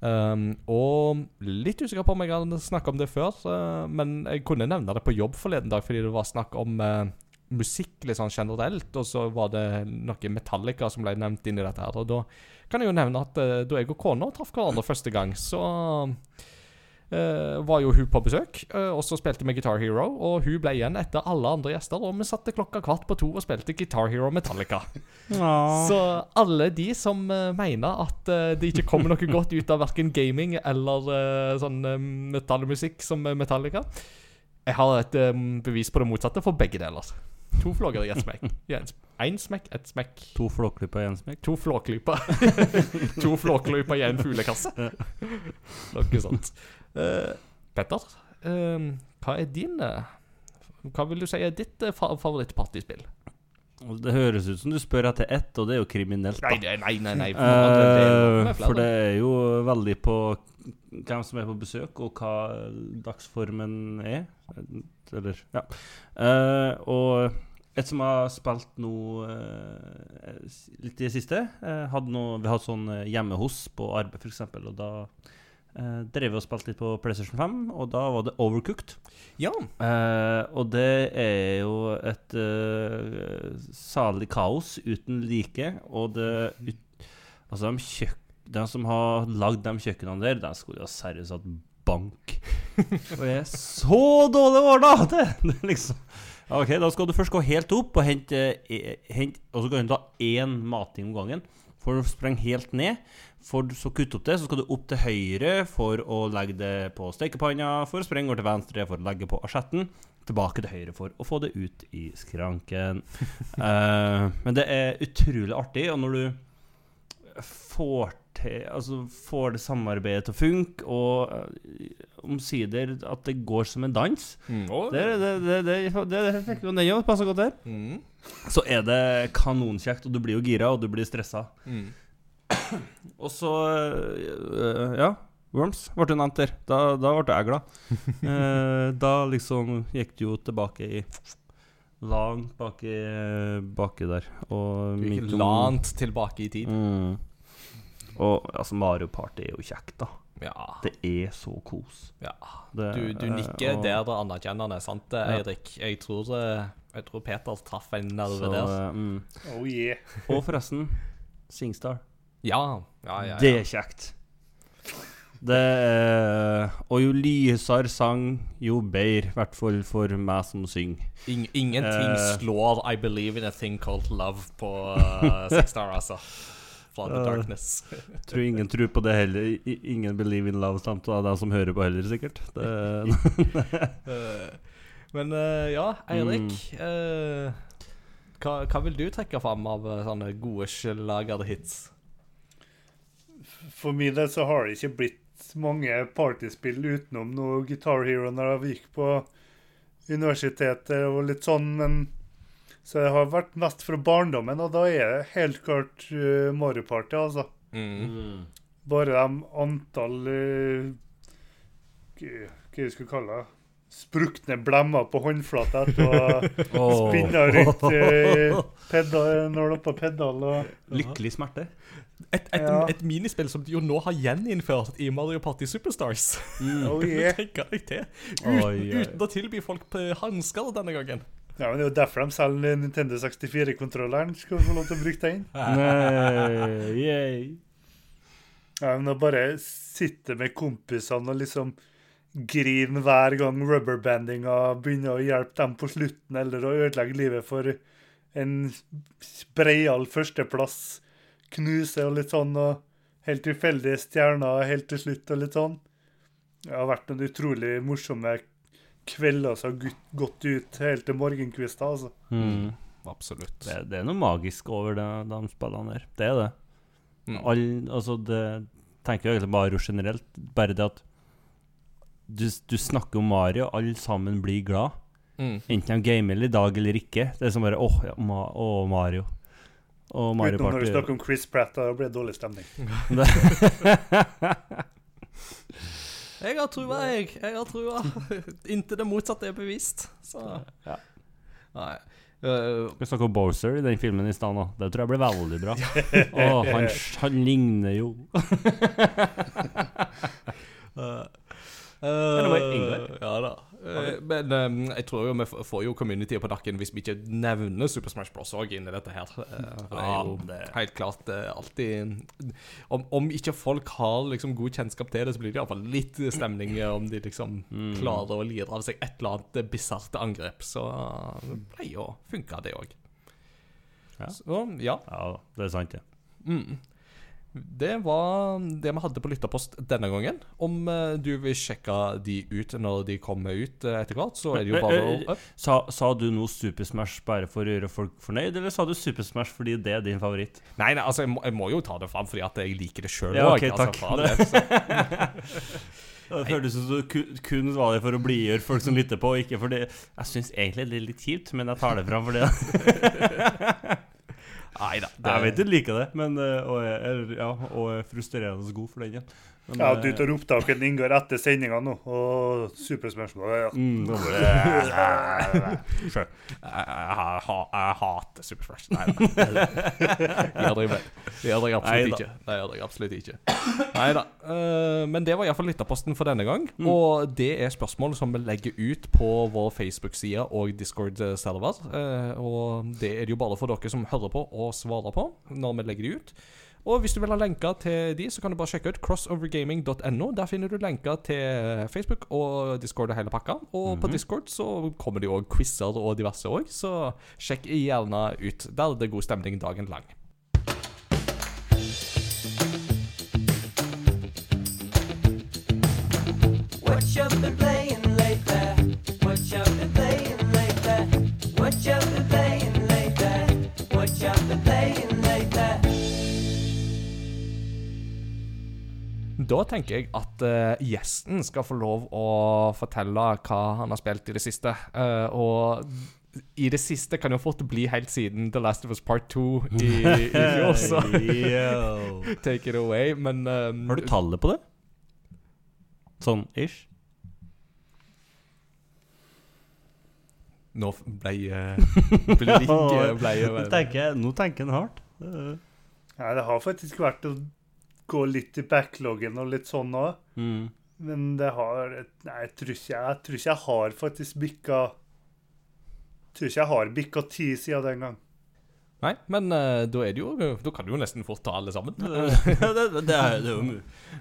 Um, og litt usikker på om jeg hadde snakket om det før, uh, men jeg kunne nevne det på jobb forleden dag fordi det var snakk om uh, musikk sånn generelt, og så var det noe Metallica som ble nevnt inn i dette her. Og da kan jeg jo nevne at uh, da jeg og kona traff hverandre første gang, så uh, var jo hun på besøk, uh, og så spilte vi Guitar Hero. Og hun ble igjen etter alle andre gjester, og vi satte klokka kvart på to og spilte Guitar Hero Metallica. Så alle de som uh, mener at uh, det ikke kommer noe godt ut av verken gaming eller uh, sånn uh, metallmusikk som Metallica Jeg har et bevis på det motsatte for begge deler. To flåger i ett smekk. Én smekk, ett smekk. To flåklyper i én smekk. To flåklyper. to flåklyper i en fuglekasse. Noe sånt. Uh, Petter, uh, hva er din uh, Hva vil du si er ditt uh, fa favorittpartyspill? Det høres ut som du spør etter ett, og det er jo kriminelt. da. Nei, nei, nei. nei for, det jo- Eh, for det er jo veldig på hvem som er på besøk, og hva dagsformen er. Eller Ja. Eh, og et som har spilt nå eh, litt i det siste eh, hadde noe, Vi hadde sånn eh, hjemme hos på arbeid, f.eks., og da eh, drev og spilte litt på PlayStation 5, og da var det Overcooked. Ja. Uh, og det er jo et uh, salig kaos uten like. Og det ut, Altså, de, kjøk, de som har lagd de kjøkkenene der, de skulle jo seriøst hatt bank. Og jeg er så dårlig ordna! Det, det liksom OK, da skal du først gå helt opp og hente, eh, hente Og så kan du ta én mating om gangen. For å sprenge helt ned. For så kutte opp det, så skal du opp til høyre for å legge det på stekepanna. For å sprenge over til venstre for å legge på asjetten. Tilbake til høyre for å få det ut i skranken. uh, men det er utrolig artig, og når du får til Altså får det samarbeidet til å funke, og eh, omsider at det går som en dans Mm. Det, det, det, det, det, det fikk jo den òg, godt der. Mm. Så er det kanonkjekt, og du blir jo gira, og du blir stressa. Mm. Og så øh, Ja, Worms ble jo nevnt der. Da, da ble jeg glad. Eh, da liksom gikk du jo tilbake i Langt baki, baki der. Og langt tilbake i tid. Mm. Og altså, Mario Party er jo kjekt, da. Ja. Det er så kos. ja. Det, Du, du eh, nikker og- der det anerkjennende, sant, Ja. Jeg tror, eh, jeg tror Peter traff en nerve så, der. eh, mm. Oh yeah. Og forresten, Singstar. Ja. Ja, ja, ja. Det er kjekt. Det er Og jo lysere sang, jo bedre. I hvert fall for meg som synger. In ingenting uh, slår I Believe in a Thing Called Love på uh, Six Star, altså. Fra The Eh. Darkness. Tror ingen tror på det heller. Ingen believe in love samt av de som hører på heller, sikkert. Det, Eh, Men eh, ja, Eirik. Mm. eh, hva, hva vil du trekke fram av sånne gode slagere hits? For min del så har det ikke blitt mange partyspill utenom noe Guitar Hero når jeg gikk på universitetet og litt sånn, men så det har vært mest fra barndommen, og da er det helt klart uh, Mario Party, altså. Mm. Bare de antall uh, Hva jeg skulle kalle det? Sprukne blemmer på håndflata etter å ha spinna rundt uh, pedal, når det er på pedal og Lykkelig smerte. Et, et, Ja. et minispill som de jo nå har gjeninnført i Mario Party Superstars. Oh Kan du yeah. tenke til? Ut, Oi, oi. Uten å tilby folk på hansker denne gangen. Ja, men Det er jo derfor de selger Nintendo 64-kontrolleren. Skal få lov til å bruke den? Nei, yay. Ja, men Å bare sitte med kompisene og liksom grine hver gang rubberbandinga begynner å hjelpe dem på slutten, eller å ødelegge livet for en breial førsteplass, knuse og litt sånn, og helt tilfeldige stjerner helt til slutt og litt sånn. Det har vært noen utrolig morsomme kvelder som har gått ut helt til morgenkvista, altså. Mm. Absolutt. Det, det er noe magisk over det, de spillene der. Det er det. Mm. All, altså det tenker jeg egentlig Mario generelt. Bare det at du, du snakker om Mario, alle sammen blir glad. Mm. Enten de gamer i dag eller ikke. Det er som bare åh, ja, ma oh, Mario. Og Mario Utenom når du snakker om Chris Pratt, da blir det dårlig stemning. Jeg har trua, jeg. Jeg har trua. Inntil det motsatte er bevist. Så Ja. Nei. Eh, Vi snakke om Bowser i den filmen i stad nå. Det tror jeg blir veldig bra. oh, han, han ligner jo Eller det Ja da. Men um, jeg tror jo vi får jo communityet på nakken hvis vi ikke nevner Super Smash Bros. òg inni dette her. Uh, det er jo Ja, helt klart uh, alltid om, om ikke folk har liksom god kjennskap til det, så blir det iallfall litt stemning om de liksom Mm. klarer å lire av seg et eller annet bisart angrep. Så det pleier å funke, det òg. Ja. Så ja. Ja, det er sant, det. Mm. Det var det vi hadde på lytterpost denne gangen. Om eh, du vil sjekke de ut når de kommer ut eh, etter hvert, så er det jo bare å Eh, Sa, sa du noe Super Smash bare for å gjøre folk fornøyd, eller sa du Super Smash fordi det er din favoritt? Nei, nei, altså, jeg må, jeg må jo ta det fram fordi at jeg liker det sjøl Ja, ok, altså, takk. Det føles som du kun var der for å blidgjøre folk som lytter på, ikke fordi Jeg syns egentlig det er litt kjipt, men jeg tar det fram for det. Nei da. Jeg vet du liker det, men eh, og, er, ja, og er frustrerende god for den. Ja. Men, Ja, eh, du tar opptaket inngår etter sendinga nå, og superspørsmål ja. mm, Jeg, jeg, jeg, jeg hater superspørsmål. Nei da. Det gjør jeg absolutt ikke. Det gjør jeg absolutt ikke. Nei da. Eh, men det var iallfall lytterposten for denne gang. Mm. Og det er spørsmål som vi legger ut på vår Facebook-side og Discord-server. Eh, og det er det jo bare for dere som hører på, og svarer på når vi legger det ut. Og hvis du vil ha lenker til de, så kan du bare sjekke ut crossovergaming.no. Der finner du lenker til Facebook og Discord og hele pakka. Og på Mhm. Discord så kommer det jo òg quizer og diverse òg, så sjekk gjerne ut. Der er det god stemning dagen lang. What you been Da tenker jeg at uh, gjesten skal få lov å fortelle hva han har spilt i det siste. Uh, og i det siste kan jo fort bli helt siden The Last of Us Part 2 i, i fjor, så take it away. Men um, Har du tallet på det? Sånn ish? Nå ble Blikket ble Nå tenker jeg, nå tenker en hardt. Eh, Nei, det har faktisk vært gå litt i backloggen og litt sånn òg. Mm. Men det har Nei, jeg tror ikke jeg, jeg, tror ikke jeg har faktisk bikka Tror ikke jeg har bikka ti siden den gang. Nei, men uh, da er det jo Da kan du jo nesten fort ta alle sammen. Det, det, er, det er jo.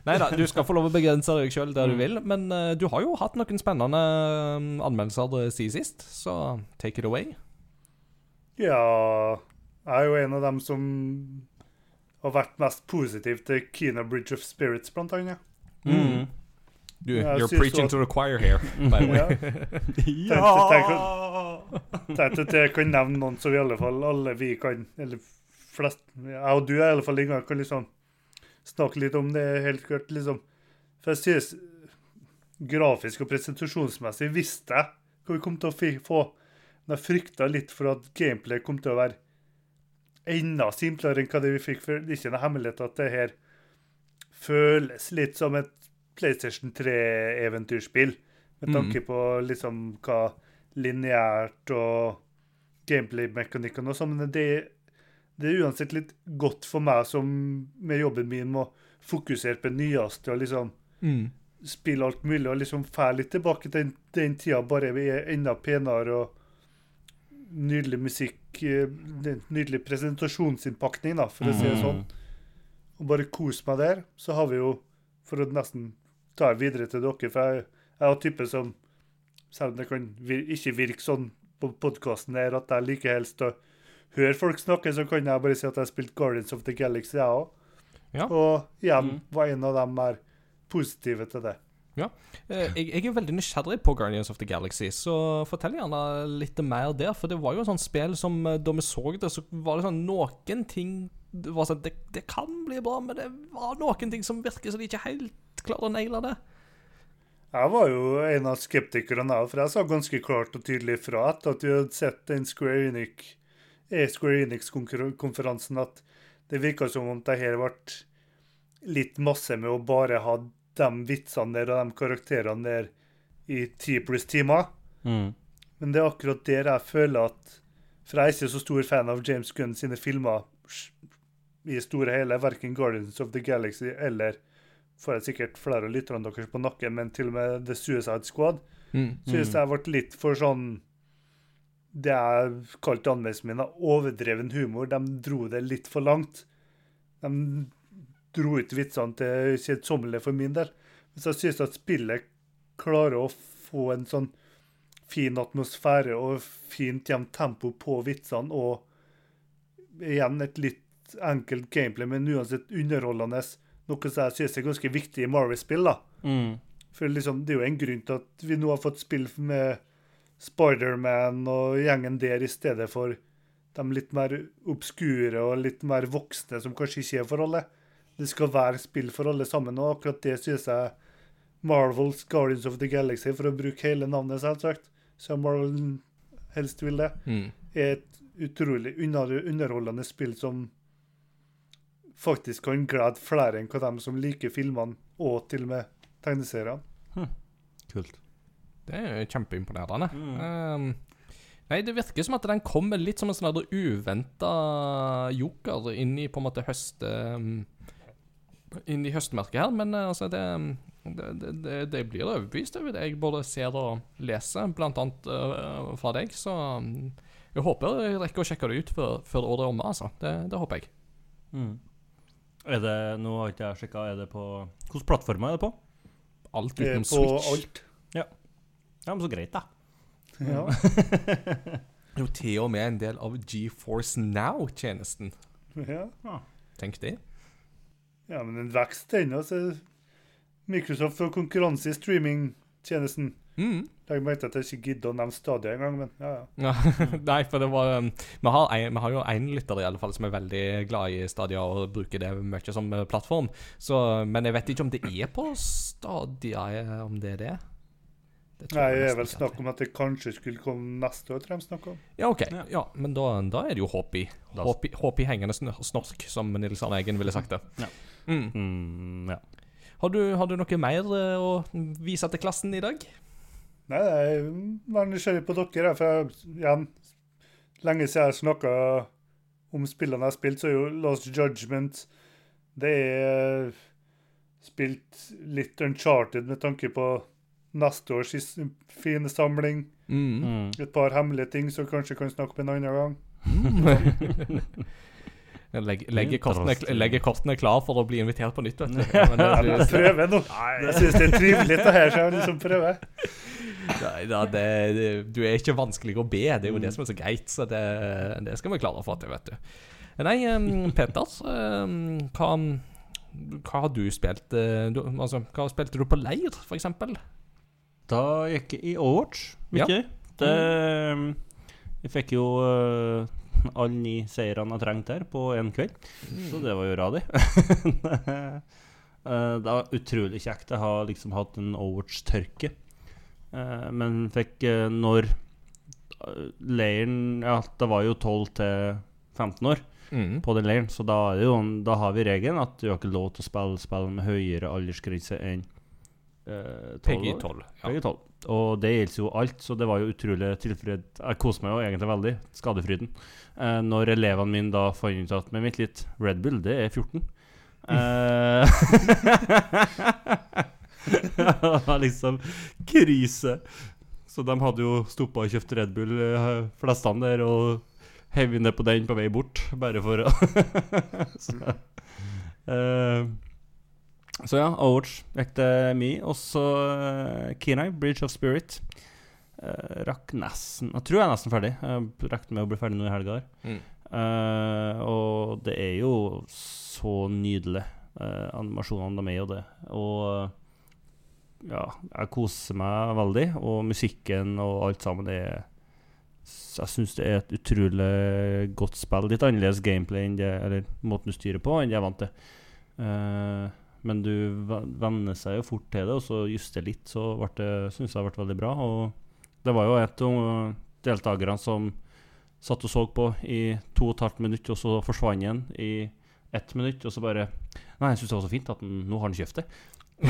Nei da, du skal få lov å begrense deg sjøl der du Mm. vil, men uh, du har jo hatt noen spennende eh, anmeldelser siden sist, så take it away. Ja Jeg er jo en av dem som har vært mest positiv til Kina Bridge of Spirits, blant annet. Mm. Du, Ja, you're preaching at- to the choir here, by the way. Ja. Tenkte at jeg kan nevne noen som i alle fall alle vi kan, eller flest Jeg og du i alle fall Inga, kan liksom snakke litt om det helt klart, liksom. For jeg synes grafisk og presentasjonsmessig visste jeg hva vi kom til å få. Men jeg frykta litt for at gameplay kom til å være enda simplere enn hva det vi fikk. før. det er ikke noe hemmelighet at det her føles litt som et PlayStation 3-eventyrspill. Med tanke på liksom hva lineært og gameplay-mekanikken og sånn. Men det, det er uansett litt godt for meg som med jobben min må fokusere på det nyeste og liksom Mm. spille alt mulig og liksom fære litt tilbake til den, den tida, bare vi er enda penere og nydelig musikk, nydelig presentasjonsinnpakning, da, for å si det Mm. sånn. Og bare kos meg der. Så har vi jo, for å nesten ta det videre til dere, for jeg, jeg er jo type som selv om det kan vir ikke virke sånn på podkasten her, at jeg liker helst å høre folk snakke, så kan jeg bare si at jeg har spilt Guardians of the Galaxy, jeg òg. Ja. Og igjen Mm. var en av dem mer positive til det. Eh, Jeg, jeg er veldig nysgjerrig på Guardians of the Galaxy, så fortell gjerne litt mer der. For det var jo et sånt spill som eh, da vi så det, så var det sånn noen ting det var sånn, det, det kan bli bra, men det var noen ting som virker som de ikke helt klarer å naile det. Jeg var jo en av skeptikerne, for jeg sa ganske klart og tydelig fra etter at vi hadde sett den Square Enix-konferansen, Square Enix-konferansen, at det virka som om det her ble litt masse med å bare ha de vitsene der og de karakterene der i ti pluss timer. Mm. Men det er akkurat der jeg føler at For jeg er ikke så stor fan av James Gunn sine filmer i store hele. Verken Guardians of the Galaxy eller får jeg sikkert flere av lytterne deres på nakken, men til og med The Suicide Squad Mm. synes jeg ble litt for sånn Det jeg kalte anmeldelsene min, da, overdreven humor. De dro det litt for langt. De dro ut vitsene til kjedsommelige for min del. Men så synes jeg at spillet klarer å få en sånn fin atmosfære og fint jevnt tempo på vitsene, og igjen et litt enkelt gameplay, men uansett underholdende. Noe som jeg synes er ganske viktig i Marvel-spill. da. Mm. For liksom, Det er jo en grunn til at vi nå har fått spill med Spiderman og gjengen der, i stedet for de litt mer obskure og litt mer voksne som kanskje ikke er for alle. Det skal være spill for alle sammen, og akkurat det synes jeg Marvels Guardians of the Galaxy, for å bruke hele navnet, selvsagt, så Marvel helst vil det, Mm. er et utrolig underholdende spill som faktisk kan glede flere enn hva dem som liker filmene, og til og med tegneseriene. Kult. Det er kjempeimponerende. Mm. Um, nei, det virker som at den kommer litt som en sånn uventa joker inn i på en måte høst... Um, inn i høstmerket her, men uh, altså det det, det, det, det blir overbevist over det jeg både ser og leser, blant annet uh, fra deg, så um, jeg håper jeg rekker å sjekke det ut før, før året er omme, altså. Det, det håper jeg. Mm. Er det, nå har ikke jeg sjekka, er det på Hvilke plattformer er det på? Alt er utenom på Switch. alt. Ja, men så greit, da. Ja. Jo, til og med en del av GeForce Now-tjenesten. Ja. Tenk det. Ja, men den vokser, ennå. Microsoft får konkurranse i streamingtjenesten. Mm. Jeg mente at jeg ikke gidder å nevne Stadia engang, men ja, ja. Ja, nei, for det var um, vi, har en, vi har jo én lytter i alle fall som er veldig glad i Stadia og bruker det mye som eh, plattform. Så, men jeg vet ikke om det er på Stadia, eh, om det er det. Det Nei, det er vel snakk om at det kanskje skulle komme neste år, tror jeg de snakker om. Ja, OK. Ja. Ja, men da, da er det jo håp i. Håp i, håp i hengende snork, som Nils Arne Eggen ville sagt det. Ja. Mm. Mm, ja. Har, du, har du noe mer eh, å vise til klassen i dag? Nei, jeg er nysgjerrig på dere. For igjen, lenge siden jeg snakka om spillene jeg har spilt, så er jo Lost Judgment Det er spilt litt uncharted med tanke på neste års fine samling. Mm. Mm. Et par hemmelige ting som kanskje kan snakke om en annen gang. Jeg legger, legger, kortene, legge, kortene klar for å bli invitert på nytt, vet du. Ja, men det, Jeg det, prøver nå. Jeg syns det er trivelig det her, så jeg liksom prøver. Nei, da, det, det, du er ikke vanskelig å be, det er jo det som er så greit. Så det, det skal vi klare å få til, vet du. Nei, um, Peter, um, hva, hva har du spilt? Uh, Du, altså, hva spilte du på leir, for eksempel? Da gikk jeg i Overwatch, Ja. Det Jeg fikk jo uh, alle ni seirene jeg trengte her på én kveld, så det var jo radig. Eh, det var utrolig kjekt. Jeg har liksom hatt en Overwatch-tørke. Eh, men fikk eh, når eh, leiren Ja, det var jo 12 til 15 år Mm. på den leiren, så da, er det jo, da har vi regelen at du har ikke lov til å spille spill med høyere aldersgrense enn eh, 12 PGI år. 12. Ja. PGI 12. Og det gjelder jo alt, så det var jo utrolig tilfreds... Jeg koste meg jo egentlig veldig. Skadefryden. Eh, når elevene mine da fant ut at Men vent litt, Red Bull, det er 14. Eh, det var liksom krise. Så de hadde jo stoppa og kjøpt Red Bull, eh, flestene der, og heiv ned på den på vei bort, bare for å så, eh, så ja, Overwatch vekte mye. Og så uh, Kenai, Bridge of Spirit. Uh, rakk nesten Jeg tror jeg er nesten ferdig. Jeg rakk med å bli ferdig nå i helga. Mm. Uh, og det er jo så nydelig, uh, animasjonene de er jo det. Og eh, ja, jeg koser meg veldig. Og musikken og alt sammen det er Jeg syns det er et utrolig godt spill. Litt annerledes gameplay enn det Eller måten du styrer på, enn det jeg er vant til. Eh, men du ve- venner seg jo fort til det, og så juster litt, så syns jeg det ble veldig bra. Og det var jo et av deltakerne som satt og så på i to og et halvt minutt, og så forsvant han i ett minutt, og så bare Nei, jeg syns det var så fint at den, nå har han kjøpt det.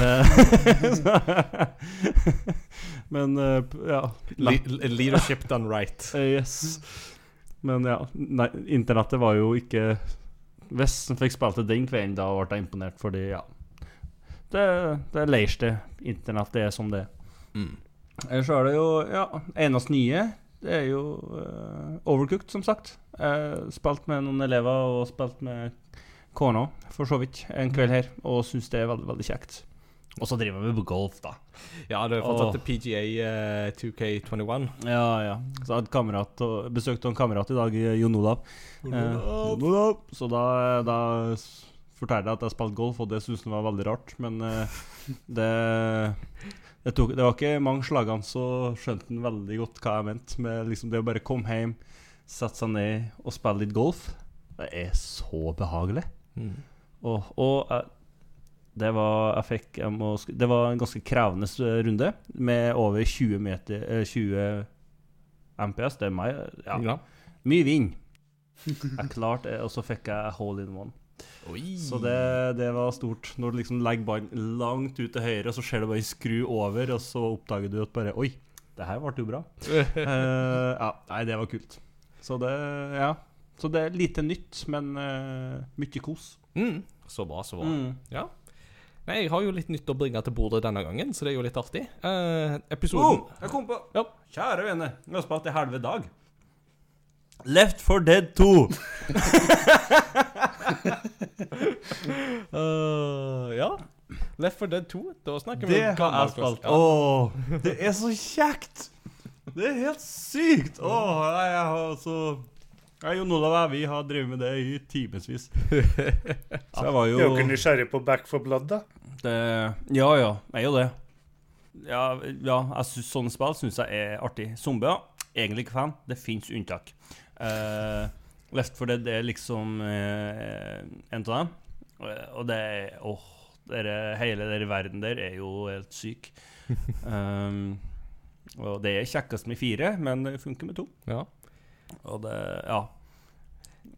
Men eh, ja. Le leadership done right. Yes. Men ja, nei, internettet var jo ikke Hvis en fikk spilt det den kvelden, da ble jeg imponert, fordi ja Det, det er leirs, det. Er som det er. Mm. Ellers er det jo Ja, eneste nye Det er jo uh, Overcooked, som sagt. Jeg spilt med noen elever og spilt med kona, for så vidt, en kveld her, og syns det er veldig, veldig kjekt. Og så driver vi med golf, da. Ja, du har fortsatt Åh. PGA uh, 2K21. Ja, ja. Så jeg kamerat og besøkte en kamerat i dag, Jon Olav. Eh, Jon Olav. Så da, da fortalte at jeg spilte golf, og det syntes han var veldig rart. Men uh, det, det, tok, det var ikke mange slagene, så skjønte han veldig godt hva jeg mente. Med liksom det å bare komme hjem, sette seg ned og spille litt golf. Det er så behagelig. Mm. Og, og jeg, det var jeg fikk jeg må, Det var en ganske krevende runde med over 20 meter eh, 20 MPS. Det er meg. Ja, Ja. mye vind. Jeg klarte og så fikk jeg hole in one. Oi. Så det, det var stort. Når du liksom legger ballen langt ut til høyre, så ser du bare en skru over, og så oppdager du at bare Oi, det her ble jo bra. uh, ja, nei, det var kult. Så det Ja. Så det er lite nytt, men uh, mye kos. Mm. Så bra, så bra. Mm. Ja. Nei, jeg har jo litt nytt å bringe til bordet denne gangen, så det er jo litt artig. Uh, episoden Oh, jeg kom på Ja. Kjære vene, vi har spilt i halve dag. Left for Dead 2. Eh, Ja. Left 4 Dead 2. Da snakker vi om gammel asfalt. Ja. Åh, det er så kjekt! Det er helt sykt! Åh, jeg, jeg har så jeg, Jon Olav og jeg, vi har drevet med det i timevis. Så jeg var Er dere jo nysgjerrig på Back for Blood, da? det, Ja, ja, jeg er jo det. Ja, ja jeg synes, sånne spill syns jeg er artig. Zombier, egentlig ikke fan. Det fins unntak. Uh, Left for Dead er liksom eh, en av dem. Eh, Og det er Åh, dere, hele den verden der er jo helt syk. um, og det er kjekkest med fire, men det funker med to. Ja. Og det Ja.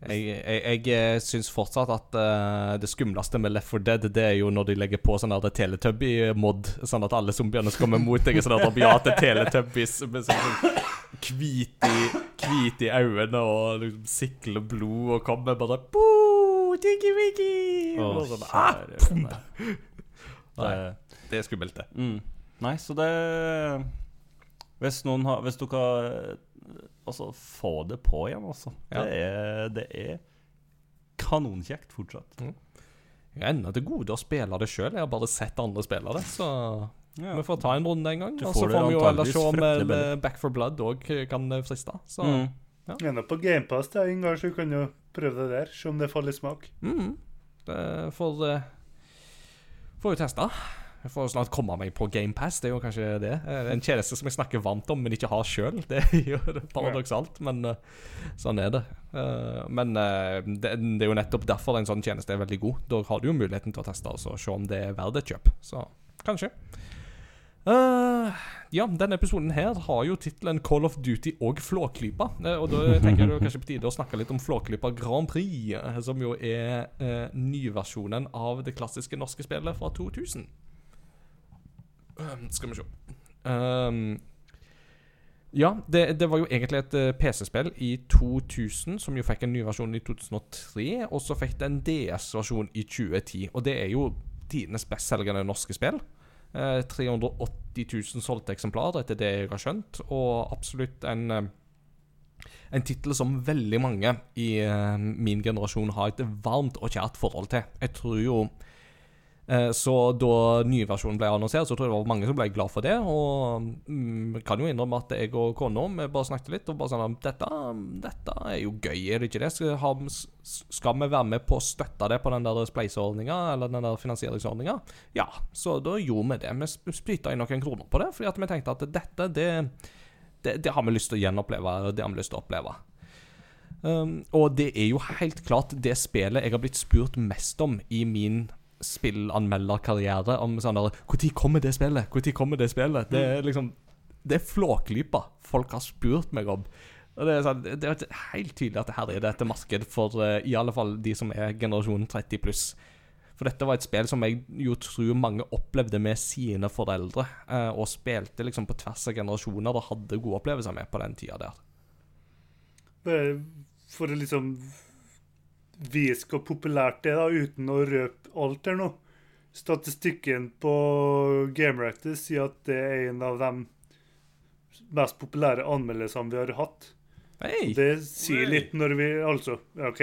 Jeg, jeg, jeg syns fortsatt at uh, det skumleste med Left 4 Dead Det er jo når de legger på sånn Teletubby-mod, sånn at alle zombiene skal komme mot deg. Sånn at rabiate Teletubbies med sånn hvit i, hvit i øynene og liksom sikler blod og kommer bare Boo, diggy wiggy! Og sånn, ah. Nei. Det- det er skummelt, det. Mm. Nei, så det Hvis noen har Hvis dere har Altså, få det på igjen, altså. Ja. Det, er, det er kanonkjekt fortsatt. Jeg er ennå til gode å spille det sjøl. Jeg har bare sett andre spille det, så Ja. vi får ta en runde en gang. Og så får vi jo ellers se om eh, Back for Blood òg kan eh, friste. Så Mm. Jeg er nå på GamePass, det, gang, så du kan jo prøve det der. Se om det får litt smak. mm, det får eh, Får jo teste. Jeg får snart komme meg på GamePass. Det er jo kanskje det. En tjeneste som jeg snakker varmt om, men ikke har sjøl. Det er jo paradoksalt, men eh, sånn er det. Eh, Men eh, det, er jo nettopp derfor en sånn tjeneste er veldig god. Da har du jo muligheten til å teste og se om det er verdt et kjøp. Så kanskje. Uh, ja, denne episoden her har jo tittelen Call of Duty og Flåklypa. Uh, og da tenker jeg kanskje på tide å snakke litt om Flåklypa Grand Prix, som jo er nyversjonen av det klassiske norske spillet fra 2000. Um, skal vi se. Um, ja, det, det var jo egentlig et eh, PC-spill i 2000, som jo fikk en ny versjon i 2003, og så fikk det en DS-versjon i 2010. Og det er jo tidenes bestselgende norske spill. Eh, 380 000 solgte eksemplarer, etter det jeg har skjønt, og absolutt en eh, en tittel som veldig mange i eh, min generasjon har et varmt og kjært forhold til. Jeg tror jo Så da nyversjonen ble annonsert, så tror jeg det var mange som ble glad for det. Og mm, kan jo innrømme at jeg og kona vi bare snakket litt og bare sånn dette, dette er jo gøy, er det ikke det? Skal, skal vi være med på å støtte det på den der spleiseordninga, eller den der finansieringsordninga? Ja, så da gjorde vi det. Vi sp- spytta inn noen kroner på det, fordi at vi tenkte at dette, det det, det har vi lyst til å gjenoppleve. Det har vi lyst til å oppleve. Um, og det er jo helt klart det spillet jeg har blitt spurt mest om i min spillanmelderkarriere. Om sånn der Når kommer det spillet? Når kommer det spillet? Det er liksom Det er Flåklypa folk har spurt meg om. Og det er, sånn, det er helt tydelig at her er det et marked for uh, i alle fall de som er generasjonen 30 pluss. For dette var et spill som jeg jo tror mange opplevde med sine foreldre, uh, og spilte liksom på tvers av generasjoner og hadde gode opplevelser med på den tida der. Bare for å liksom vise hvor populært det er, da, uten å røpe alt her nå. Statistikken på GameRactor sier at det er en av de mest populære anmeldelsene vi har hatt. Hey. Det sier litt når vi Altså, OK,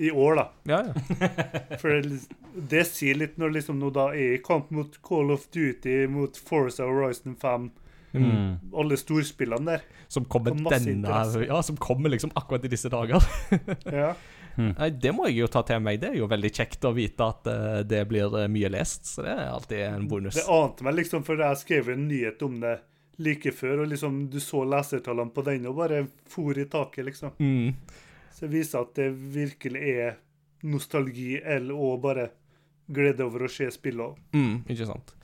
i år, da. Ja, ja. For det, det sier litt når liksom nå da er i kamp mot Call of Duty, mot Forza Horizon 5, Mm. alle storspillene der. Som kommer denne. Ja, som kommer liksom akkurat i disse dager. Ja. Nei, Det må jeg jo ta til meg. Det er jo veldig kjekt å vite at uh, det blir eh, mye lest. Så det er alltid en bonus. Det ante meg liksom, for jeg skrev en nyhet om det like før, og liksom du så lesertallene på den og bare for i taket, liksom. Mm. Så det viser at det virkelig er nostalgi eller og bare glede over å se spillet. Mm, ikke sant.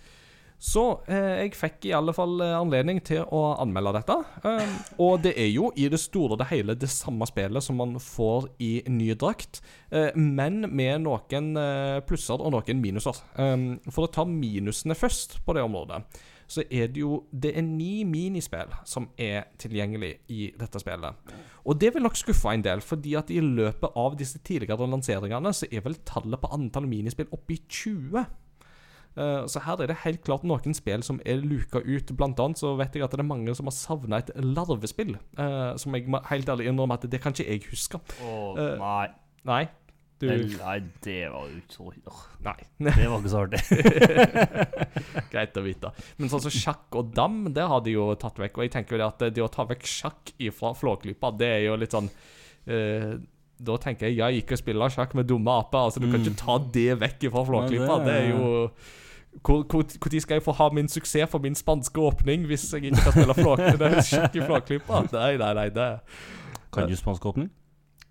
Så eh, jeg fikk i alle fall eh, anledning til å anmelde dette. Eh, og det er jo i det store og det hele det samme spillet som man får i ny drakt, eh, men med noen eh, plusser og noen minuser. Eh, for å ta minusene først på det området, så er det jo Det er ni minispill som er tilgjengelig i dette spillet. Og det vil nok skuffe en del, fordi at i løpet av disse tidligere lanseringene så er vel tallet på antall minispill oppe i 20. Eh, Så her er det helt klart noen spill som er luka ut. Blant annet så vet jeg at det er mange som har savna et larvespill. eh, som jeg må helt ærlig innrømme at det kan ikke jeg huske. Oh, nei. Nei. Du Nei, det var utrolig Nei. Det var ikke så artig. Greit å vite. Men sånn som sjakk og dam, det har de jo tatt vekk. Og jeg tenker jo det at det å ta vekk sjakk fra Flåklypa, det er jo litt sånn eh, Da tenker jeg jeg gikk og spilte sjakk med dumme aper. Altså, du kan ikke ta det vekk fra Flåklypa. Det det- er jo hvor, hvor, skal jeg få ha min suksess for min spanske åpning hvis jeg ikke kan spille flåk, det er skikkelig Flåklypa? Nei, nei, nei. det Kan du spansk åpning?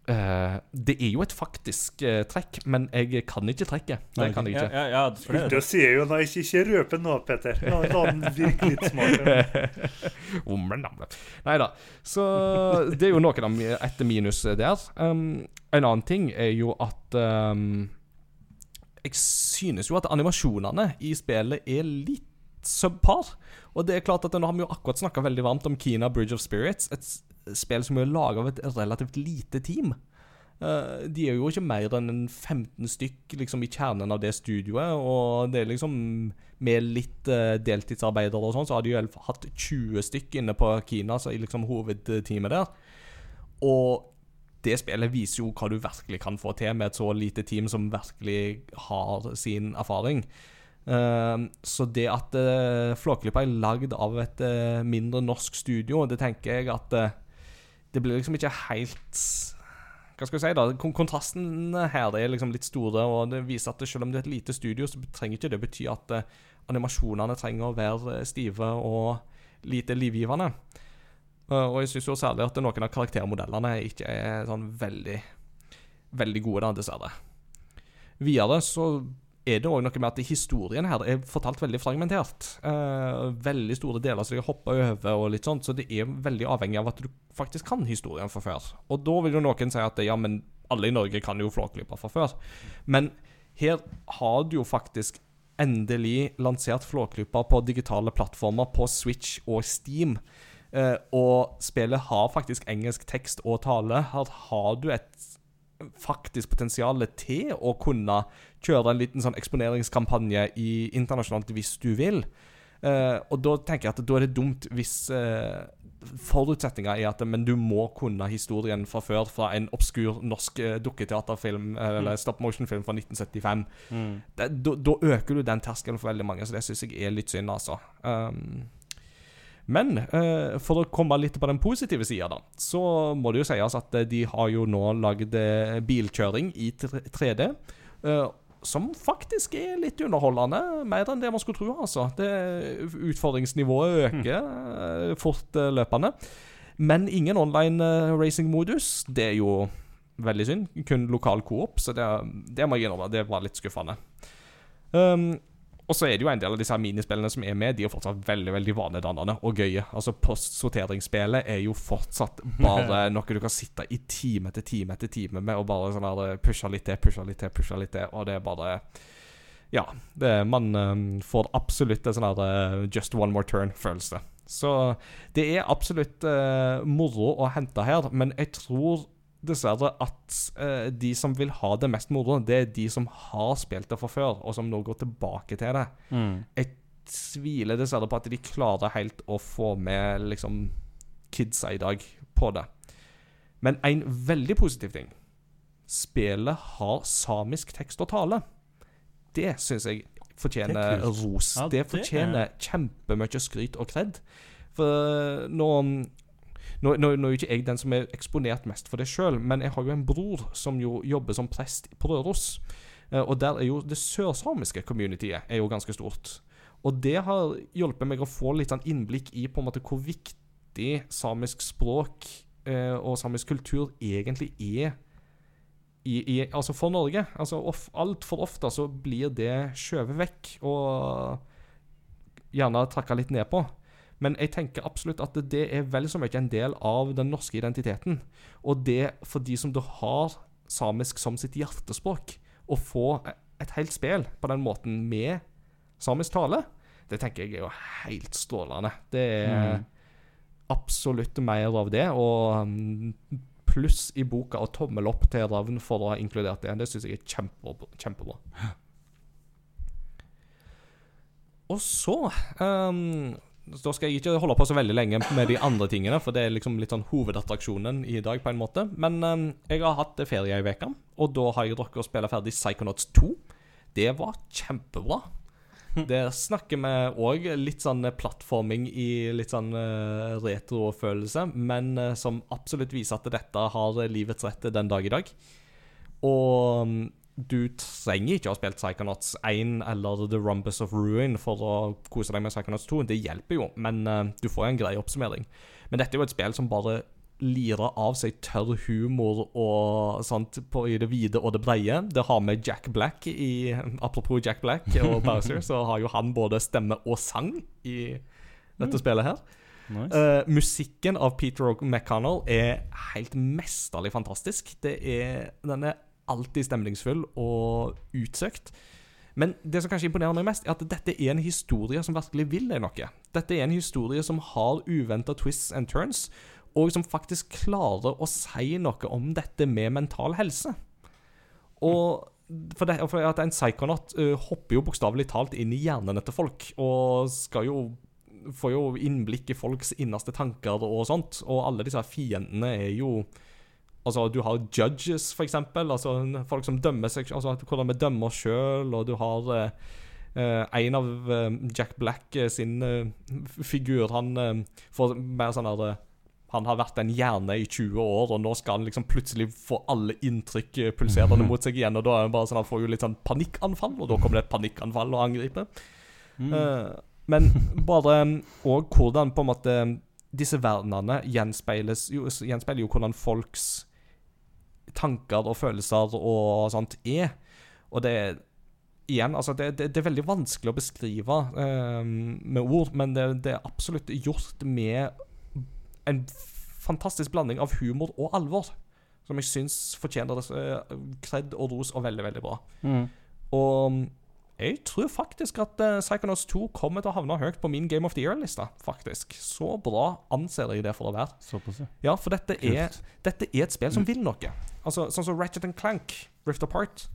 Uh, Det er jo et faktisk uh, trekk, men jeg kan ikke trekket. Det kan jeg ikke. ja, ja, ja, det, Da sier jo nei, ikke, ikke røpe nå, Petter. La, la den virke litt smartere. Nei da. Så det er jo noen av etter minus der. Um, en annen ting er jo at um, Jeg synes jo at animasjonene i spillet er litt subpar. Og det er klart at nå har vi jo akkurat snakka veldig varmt om Kina Bridge of Spirits. Et spill som er laga av et relativt lite team. Eh, de er jo ikke mer enn 15 stykk liksom, i kjernen av det studioet. Og det er liksom med litt eh, deltidsarbeidere og sånn, så har de jo hatt 20 stykk inne på Kina, så i liksom hovedteamet der. Og det spillet viser jo hva du virkelig kan få til med et så lite team som virkelig har sin erfaring. Eh, så det at uh, Flåklypa er lagd av et eh, mindre norsk studio, det tenker jeg at det blir liksom ikke helt Hva skal jeg si, da? Kon kontrasten her er liksom litt store, og det viser at selv om det er et lite studio, så trenger ikke det bety at animasjonene trenger å være stive og lite livgivende. Eh, og jeg syns jo særlig at noen av karaktermodellene ikke er sånn veldig Veldig gode, da, dessverre. Videre så er det òg noe med at historien her er fortalt veldig fragmentert. Eh, veldig store deler som har hoppa over, og litt sånt, så det er veldig avhengig av at du faktisk kan historien fra før. Og da vil jo noen si at ja, men alle i Norge kan jo Flåklypa fra før. Men her har du jo faktisk endelig lansert Flåklypa på digitale plattformer på Switch og Steam. Eh, og spillet har faktisk engelsk tekst og tale. Her har du et faktisk potensial til å kunne kjøre en liten sånn eksponeringskampanje i, internasjonalt hvis du vil. Eh, og da tenker jeg at da er det dumt hvis uh, forutsetninga er at men du må kunne historien fra før fra en obskur norsk eh, dukketeaterfilm eh, eller stop motion-film fra 1975. Mm. Da da øker du den terskelen for veldig mange, så det syns jeg er litt synd, altså. Um, men eh, for å komme litt på den positive sida, da, så må det jo sies at eh, de har jo nå lagd eh, bilkjøring i 3D. eh, som faktisk er litt underholdende, mer enn det man skulle tro. altså. Det, utfordringsnivået øker mm. fortløpende. Men ingen online eh, racing-modus. Det er jo veldig synd. Kun lokal coop, så det, det må jeg innrømme. Det var litt skuffende. Um, og så er det jo en del av disse minispillene som er med, de er fortsatt veldig veldig vanedannende og gøye. Altså Postsorteringsspillet er jo fortsatt bare noe du kan sitte i time etter time etter time med og bare sånn her pushe litt til, pushe litt til, pushe litt til, og det er bare Ja. Det, man um, får absolutt en sånn her uh, just one more turn-følelse. Så det er absolutt uh, moro å hente her, men jeg tror dessverre at eh, de som vil ha det mest moro, det er de som har spilt det fra før, og som nå går tilbake til det. Mm. Jeg tviler dessverre på at de klarer helt å få med liksom kidsa i dag på det. Men en veldig positiv ting Spillet har samisk tekst og tale. Det syns jeg fortjener Det er ros. Ja, det det fortjener kjempemye skryt og kred. For nå nå, nå, nå er jo ikke jeg den som er eksponert mest for det sjøl, men jeg har jo en bror som jo jobber som prest på Røros. Eh, Og der er jo det sørsamiske communityet er jo ganske stort. Og det har hjulpet meg å få litt sånn innblikk i på en måte hvor viktig samisk språk eh, og samisk kultur egentlig er i, i, altså for Norge. Altså of, Altfor ofte så blir det skjøvet vekk og gjerne trakka litt ned på. Men jeg tenker absolutt at det er vel så mye en del av den norske identiteten. Og det for de som da har samisk som sitt hjertespråk, å få et helt spel på den måten med samisk tale, det tenker jeg er jo helt strålende. Det er absolutt mer av det. Og mm, pluss i boka og tommel opp til Ravn for å ha inkludert det. Det syns jeg er kjempebra. kjempebra. Og så ehm, Da skal jeg ikke holde på så veldig lenge med de andre tingene, for det er liksom litt sånn hovedattraksjonen i dag, på en måte. Men um, jeg har hatt ferie i veka, og da har jeg drukket å spille ferdig Psychonauts 2. Det var kjempebra. Der snakker vi òg litt sånn plattforming i litt sånn uh, retrofølelse, men uh, som absolutt viser at dette har livets rette den dag i dag. Og mm, du trenger ikke å ha spilt Psychonauts 1 eller The Rumbus of Ruin for å kose deg med Psychonauts 2. Det hjelper jo, men uh, du får en grei oppsummering. Men dette er jo et spill som bare lirer av seg tørr humor og sånt på, i det vide og det breie. Det har med Jack Black i Apropos Jack Black og Bowser, så har jo han både stemme og sang i dette spillet her. Nice. Uh, musikken av Peter McConnell er helt mesterlig fantastisk. Det er, den er alltid stemningsfull og utsøkt. Men det som kanskje imponerer meg mest, er at dette er en historie som virkelig vil deg noe. Dette er en historie som har uventa twists and turns, og som faktisk klarer å si noe om dette med mental helse. Og for, det, for at en psykonaut uh, hopper jo bokstavelig talt inn i hjernene til folk, og skal jo får jo innblikk i folks innerste tanker og sånt, og alle disse fiendene er jo Altså, du har judges, for eksempel, altså folk som dømmer seg Altså hvordan vi dømmer oss sjøl, og du har eh, eh, en av eh, Jack Black sin eh, figur, han eh, får mer sånn her eh, han har vært en hjerne i 20 år, og nå skal han liksom plutselig få alle inntrykk pulserende mot seg igjen. Og da er han bare sånn Han får jo litt sånn panikkanfall, og da kommer det et panikkanfall å angripe. Eh, men bare Og hvordan på en måte disse verdenene gjenspeiles gjenspeiler jo hvordan folks tanker og følelser og sånt er. Og det er Igjen, altså det, det, det er veldig vanskelig å beskrive eh, med ord, men det, det er absolutt gjort med en fantastisk blanding av humor og alvor. Som jeg syns fortjener uh, kred og ros, og veldig, veldig bra. Mm. Og jeg tror faktisk at uh, Psychonauts 2 kommer til å havne høyt på min Game of the Year-lista. faktisk. Så bra anser jeg det for å være. Såpass, ja. Ja, for dette er, dette er et spill som vil noe. Altså, Sånn som Ratchet Clank, Rift Apart.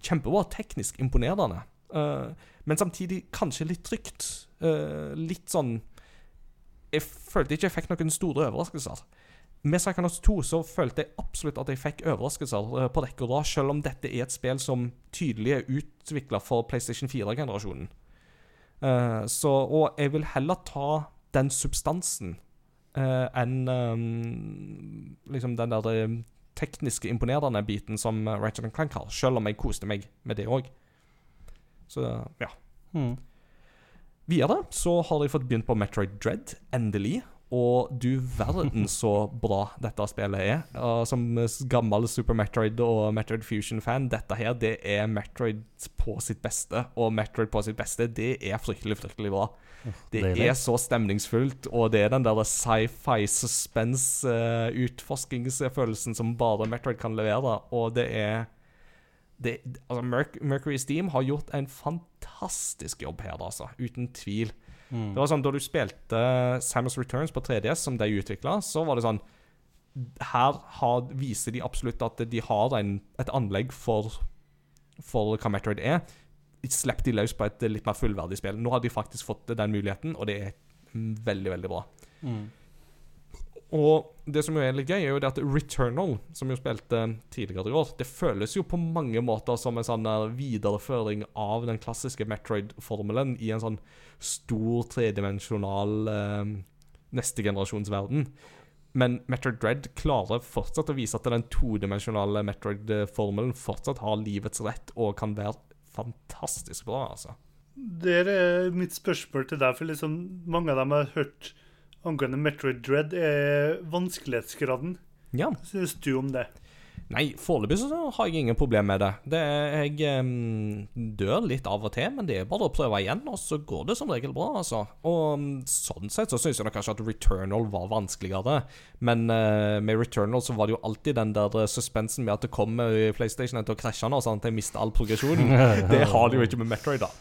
Kjempebra, teknisk imponerende. Uh, men samtidig kanskje litt trygt. Uh, litt sånn Jeg følte ikke jeg fikk noen store overraskelser. Med Psychonauts 2 så følte jeg absolutt at jeg fikk overraskelser eh, på rekke og rad, selv om dette er et spill som tydelig er utvikla for PlayStation 4-generasjonen. Uh, så, og jeg vil heller ta den substansen uh, enn um, liksom den der eh, tekniske, imponerende biten som Ratchet Clank har, selv om jeg koste meg med det òg. Så ja. Hmm. Videre så har jeg fått begynt på Metroid Dread, endelig. Og du verden så bra dette spillet er. Uh, som gammel Super Metroid og Metroid Fusion-fan, dette her det er Metroid på sitt beste. Og Metroid på sitt beste, det er fryktelig, fryktelig bra. Det er så stemningsfullt, og det er den der sci-fi suspense uh, utforskingsfølelsen som bare Metroid kan levere. Og det er det, altså Merc Mercury Steam har gjort en fantastisk jobb her, altså. Uten tvil. Mm. Det var sånn, Da du spilte Samus Returns på 3DS, som de utvikla, så var det sånn Her har, viser de absolutt at de har en, et anlegg for, for hva Metroid er. Slipp de løs på et litt mer fullverdig spill. Nå har de faktisk fått den muligheten, og det er veldig, veldig bra. Mm. Og det som jo er litt gøy, er jo det at Returnal, som jo spilte tidligere i år, det føles jo på mange måter som en sånn videreføring av den klassiske Metroid-formelen i en sånn stor tredimensjonal eh, neste generasjons verden. Men Metroid Dread klarer fortsatt å vise at den todimensjonale Metroid-formelen fortsatt har livets rett og kan være fantastisk bra, altså. Det er mitt spørsmål til deg, for liksom mange av dem har hørt angående Metroid Dread, er vanskelighetsgraden. Ja. Hva syns du om det? Nei, foreløpig så har jeg ingen problem med det. det er, jeg um, dør litt av og til, men det er bare å prøve igjen, og så går det som regel bra, altså. Og sånn sett så syns jeg nok kanskje at Returnal var vanskeligere. Men uh, med Returnal så var det jo alltid den der eh, suspensen med at det kommer i PlayStation til å krasje nå, sånn at jeg mister all progresjonen. det har de jo ikke med Metroid, da.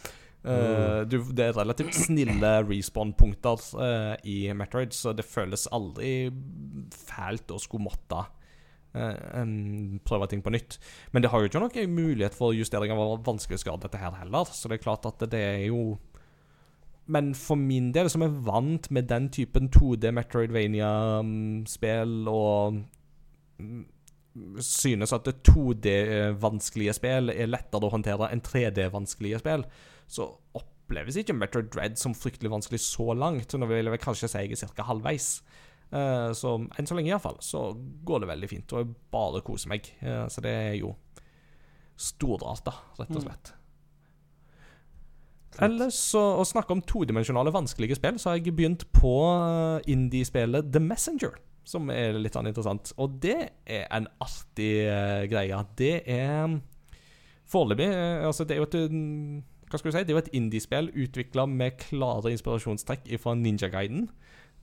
Eh, du, det er relativt snille respawn-punkter uh, i Metroid, så det føles aldri fælt å skulle måtte uh, um, prøve ting på nytt. Men det har jo ikke noen mulighet for justering av vanskelighetsgrad, dette her heller. Så det er klart at det er jo Men for min del, som er vant med den typen 2D Metroidvania-spill og mm, synes at 2D-vanskelige spill er lettere å håndtere enn 3D-vanskelige spill, så oppleves ikke Metroid Dread som fryktelig vanskelig så langt. Nå vil jeg kanskje si jeg er ca. halvveis. Eh, så enn så lenge iallfall, så går det veldig fint. Og jeg bare koser meg. Eh, så det er jo storarta, rett og slett. Ellers så, å snakke om todimensjonale vanskelige spill, så har jeg begynt på Indiespillet indie-spillet The Messenger. Som er litt sånn interessant. Og det er en artig eh, greie. Det er foreløpig eh, Altså, det er jo et mm, Hva skal du si? Det er jo et indiespill utvikla med klare inspirasjonstrekk fra Ninja Guiden.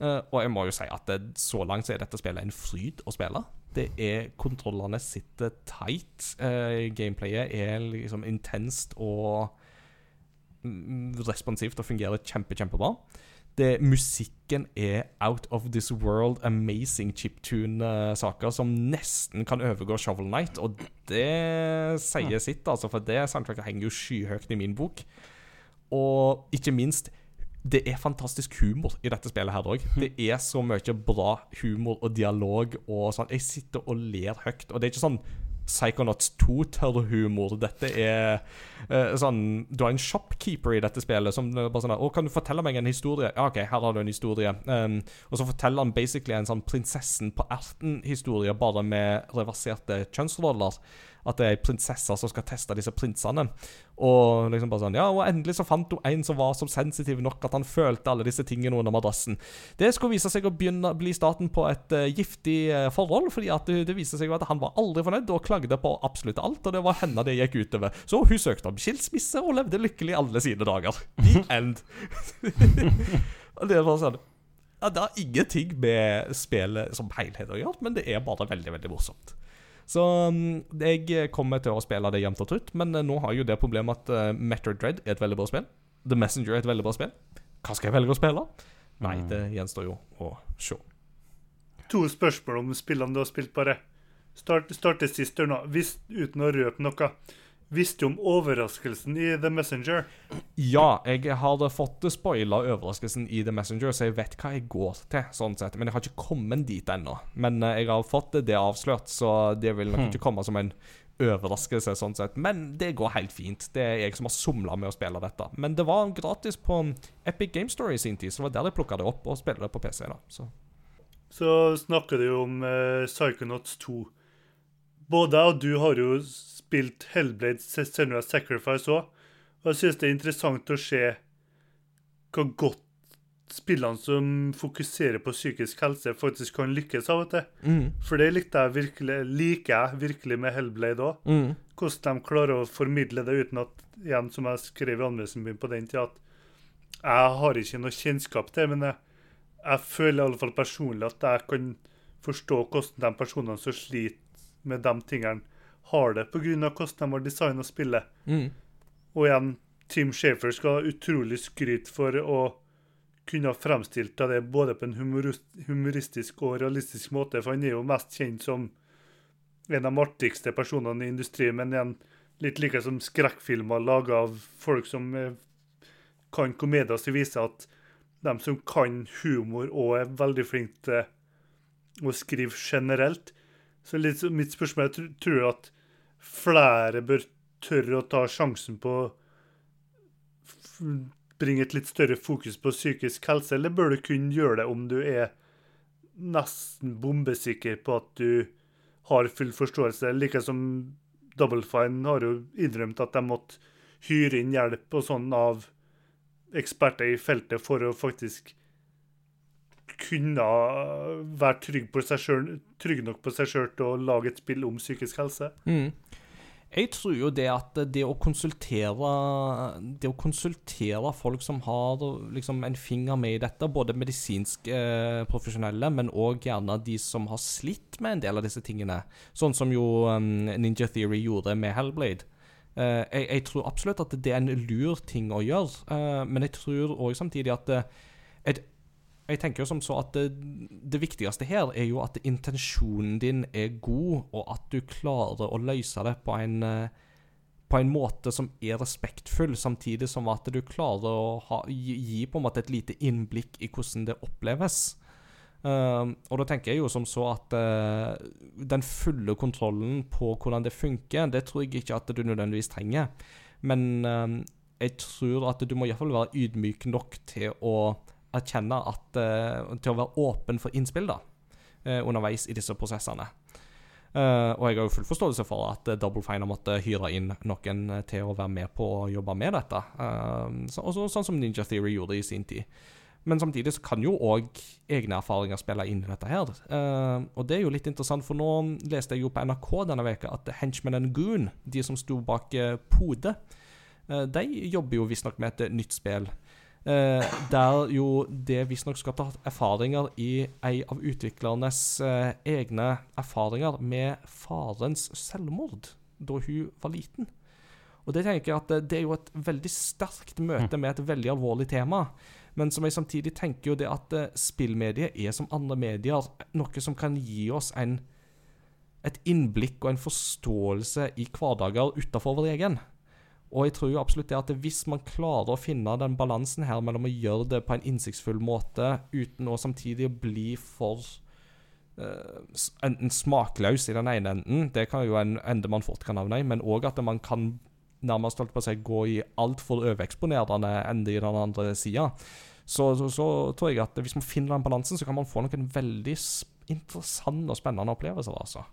Uh, og jeg må jo si at det, så langt så er dette spillet en fryd å spille. Det er Kontrollene sitter tight. Uh, gameplayet er liksom intenst og mm, responsivt og fungerer kjempe, kjempebra. Det, musikken er out of this world amazing chiptune-saker som nesten kan overgå Shovel Knight, og det sier sitt, altså, for det soundtracket henger jo skyhøyt i min bok. Og ikke minst det er fantastisk humor i dette spillet her òg. Det er så mye bra humor og dialog og sånn. Jeg sitter og ler høyt, og det er ikke sånn Psychonauts 2-tørrhumor. Dette er uh, sånn Du har en shopkeeper i dette spillet som bare sånn Å, kan du fortelle meg en historie? Ja, OK, her har du en historie. Um, og så forteller han basically en sånn Prinsessen på erten-historie, bare med reverserte kjønnsroller. At det er ei prinsesse som skal teste disse prinsene. Og liksom bare sånn Ja, og endelig så fant hun en som var så sensitiv nok at han følte alle disse tingene under madrassen. Det skulle vise seg å begynne, bli starten på et uh, giftig uh, forhold, fordi at det, det viste seg at han var aldri fornøyd og klagde på absolutt alt, og det var henne det gikk utover. Så hun søkte om skilsmisse og levde lykkelig alle sine dager. The end. og det var sånn ja, Det har ingenting med spillet som helhet å gjøre, men det er bare veldig, veldig morsomt. Så um, jeg kommer til å spille det jevnt og trutt, men eh, nå har jeg jo det problemet at uh, Metroid Dread er et veldig bra spill. The Messenger er et veldig bra spill. Hva skal jeg velge å spille? Nei, det gjenstår jo å se. To spørsmål om spillene du har spilt, bare. Start, starte sist her nå, Hvis, uten å røpe noe. Visste du om overraskelsen i The Messenger? Ja, jeg har fått spoila overraskelsen i The Messenger, så jeg vet hva jeg går til. sånn sett Men jeg har ikke kommet dit ennå. Men eh, jeg har fått det avslørt, så det vil nok ikke komme som en overraskelse. sånn sett Men det går helt fint. Det er jeg som har somla med å spille dette. Men det var gratis på Epic Game Story i sin tid, så det var der jeg plukka det opp og spiller det på PC. da Så Så snakker du om uh, Psychonauts 2. Både jeg og du har jo spilt Hellblade Senua Sacrifice òg. Og jeg synes det er interessant å se hvor godt spillene som fokuserer på psykisk helse, faktisk kan lykkes av og til. mm, For det likte jeg virkelig, liker jeg virkelig med Hellblade òg. mm, Hvordan de klarer å formidle det uten at, igjen, som jeg skrev i anmeldelsen min på den tida, at jeg har ikke noe kjennskap til men jeg, jeg føler i alle fall personlig at jeg kan forstå hvordan de personene som sliter med de tingene, har det, pga. hvordan de har designa spillet. mm. Og igjen, Tim Shafer skal ha utrolig skryt for å kunne ha fremstilt det både på en humoristisk og realistisk måte, for han er jo mest kjent som en av de artigste personene i industrien, men igjen litt like som skrekkfilmer laga av folk som eh, kan komedier, som viser at de som kan humor og er veldig flinke til å skrive generelt. Så litt, mitt spørsmål er, tror du at flere bør tørre å ta sjansen på å bringe et litt større fokus på psykisk helse, eller bør du kunne gjøre det om du er nesten bombesikker på at du har full forståelse? Like som Double Fine har jo innrømt at de måtte hyre inn hjelp og sånn av eksperter i feltet for å faktisk kunne være trygg, selv, trygg nok på seg sjøl til å lage et spill om psykisk helse. Mm. Jeg tror jo det at det å konsultere Det å konsultere folk som har liksom en finger med i dette, både medisinsk eh, profesjonelle, men òg gjerne de som har slitt med en del av disse tingene, sånn som jo um, Ninja Theory gjorde med Hellblade. Eh, jeg, jeg tror absolutt at det er en lur ting å gjøre, eh, men jeg tror òg samtidig at eh, et, jeg tenker jo som så at det, det viktigste her er jo at intensjonen din er god, og at du klarer å løse det på en, eh, på en måte som er respektfull, samtidig som at du klarer å ha, gi, gi på en måte et lite innblikk i hvordan det oppleves. Uh, og da tenker jeg jo som så at uh, den fulle kontrollen på hvordan det funker, det tror jeg ikke at du nødvendigvis trenger. Men uh, jeg tror at du må iallfall være ydmyk nok til å erkjenne at eh, Til å være åpen for innspill da, eh, underveis i disse prosessene. Eh, og jeg har jo full forståelse for at Double Fine har måttet hyre inn noen til å være med på å jobbe med dette. Så, også, sånn som Ninja Theory gjorde i sin tid. Men samtidig så kan jo òg egne erfaringer spille inn i dette her. Uh, og det er jo litt interessant, for nå leste jeg jo på NRK denne veka at Henchman and Goon, de som sto bak uh, Pode, uh, de jobber jo visstnok med et nytt spill. Eh, der jo det visstnok ta erfaringer i ei av utviklernes eh, egne erfaringer med farens selvmord da hun var liten. Og det tenker jeg at eh, det er jo et veldig sterkt møte med et veldig alvorlig tema. Men som jeg samtidig tenker jo det at eh, spillmediet er som andre medier noe som kan gi oss en, et innblikk og en forståelse i hverdager utenfor vår egen. Og jeg tror jo absolutt det at hvis man klarer å finne den balansen her mellom å gjøre det på en innsiktsfull måte uten å samtidig bli for uh, enten smakløs i den ene enden, det kan jo en ende man fort kan havne i, men òg at man kan nærmest holdt på å si, gå i altfor overeksponerende ende i den andre sida. Så, så, så tror jeg at hvis man finner den balansen, så kan man få noen veldig interessante og spennende opplevelser. altså.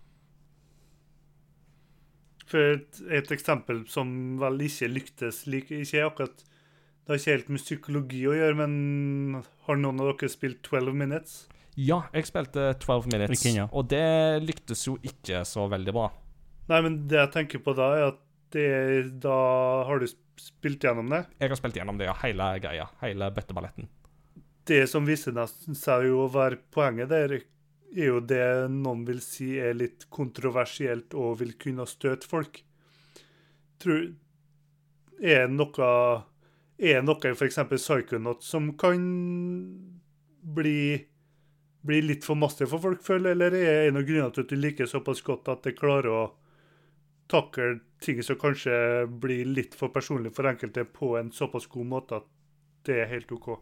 For et, et eksempel som vel ikke lyktes like, ikke akkurat Det har ikke helt med psykologi å gjøre, men har noen av dere spilt 12 Minutes? Ja, jeg spilte 12 Minutes, Ikke ja. og det lyktes jo ikke så veldig bra. Nei, men det jeg tenker på da, er at det, da har du spilt gjennom det. Jeg har spilt gjennom det, ja. Hele greia. Hele bøtteballetten. Det som viser seg jo å være poenget der, er jo det noen vil si er litt kontroversielt og vil kunne støte folk. Tror, er noe er noe f.eks. Psychonaut som kan bli, bli litt for masse for folk, føler eller er en av grunnene til at du liker såpass godt at det klarer å takle ting som kanskje blir litt for personlig for enkelte på en såpass god måte at det er helt OK?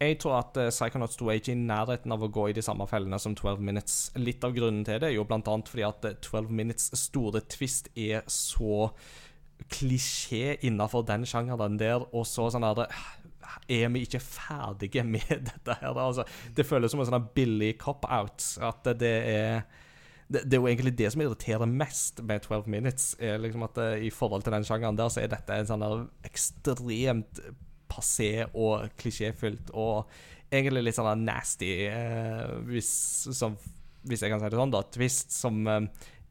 Jeg tror at uh, Psychonauts 2 er ikke i nærheten av å gå i de samme fellene som 12 Minutes. Litt av grunnen til det er jo annet fordi at eh, 12 Minutes store twist er så klisjé innafor den sjangeren der, og så sånn der Er vi ikke ferdige med dette her? Altså, det føles som en sånn billig cop-out. At det er det, det er jo egentlig det som irriterer mest med 12 Minutes. er liksom at eh, I forhold til den sjangeren der, så er dette en sånn ekstremt passé og klisjéfylt og egentlig litt sånn nasty, eh, hvis, som, hvis jeg kan si det sånn, da. Twist som eh,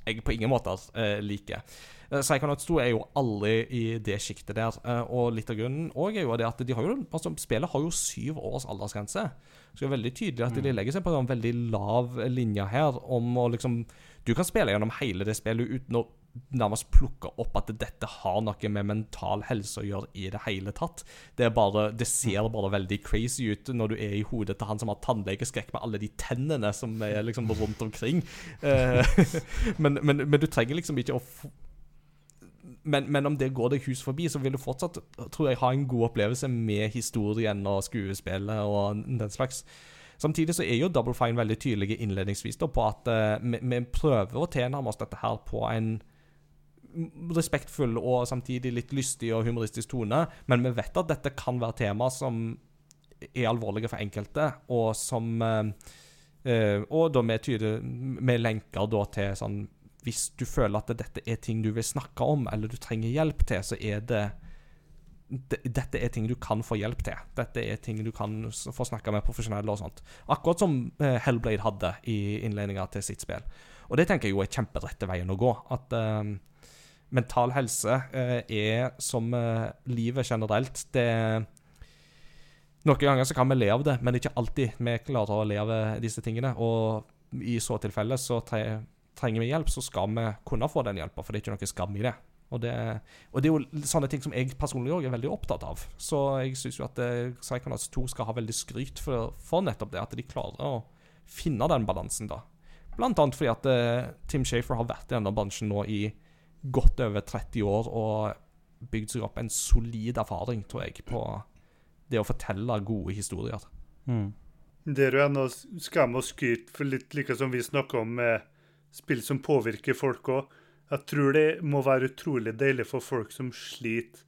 jeg på ingen måter eh, liker. Uh, Psychonauts 2 er jo alle i det sjiktet der, eh, og litt av grunnen også er jo det at de har jo, altså, spillet har jo syv års aldersgrense. Så det er veldig tydelig at de legger seg på en veldig lav linje her om å liksom Du kan spille gjennom hele det spillet uten å nærmest plukka opp at dette har noe med mental helse å gjøre i det hele tatt. Det, er bare, det ser bare veldig crazy ut når du er i hodet til han som har tannlegeskrekk med alle de tennene som er liksom rundt omkring. Eh, men, men, men du trenger liksom ikke å men, men om det går deg hus forbi, så vil du fortsatt tror jeg, ha en god opplevelse med historien og skuespillet og den slags. Samtidig så er jo Double Fine veldig tydelige innledningsvis da, på at uh, vi, vi prøver å tilnærme oss dette her på en respektfull og samtidig litt lystig og humoristisk tone, men vi vet at dette kan være tema som er alvorlige for enkelte, og som eh, eh, Og da med, tyde, med lenker da til sånn Hvis du føler at dette er ting du vil snakke om, eller du trenger hjelp til, så er det dette er ting du kan få hjelp til. Dette er ting du kan få snakke med profesjonelle og sånt. Akkurat som eh, Hellblade hadde i innledninga til sitt spill. Og det tenker jeg jo er kjemperette veien å gå. At eh, mental helse eh, er som eh, livet generelt. Det Noen ganger så kan vi le av det, men ikke alltid vi klarer å le av eh, disse tingene. Og i så tilfelle så trenger vi hjelp, så skal vi kunne få den hjelpa, for det er ikke noe skam i det. Og det, og det er jo sånne ting som jeg personlig også er veldig opptatt av. Så jeg syns jo at Psychonauts 2 skal ha veldig skryt for, for nettopp det, at de klarer å finne den balansen, da. Blant annet fordi at uh, Tim Shafer har vært i denne bransjen nå i godt over 30 år og bygd seg opp en solid erfaring, tror jeg, på det å fortelle gode historier. Mm. Det er jo ennå skam og skryt, for litt like som vi snakker om med spill som påvirker folk òg. Jeg tror det må være utrolig deilig for folk som sliter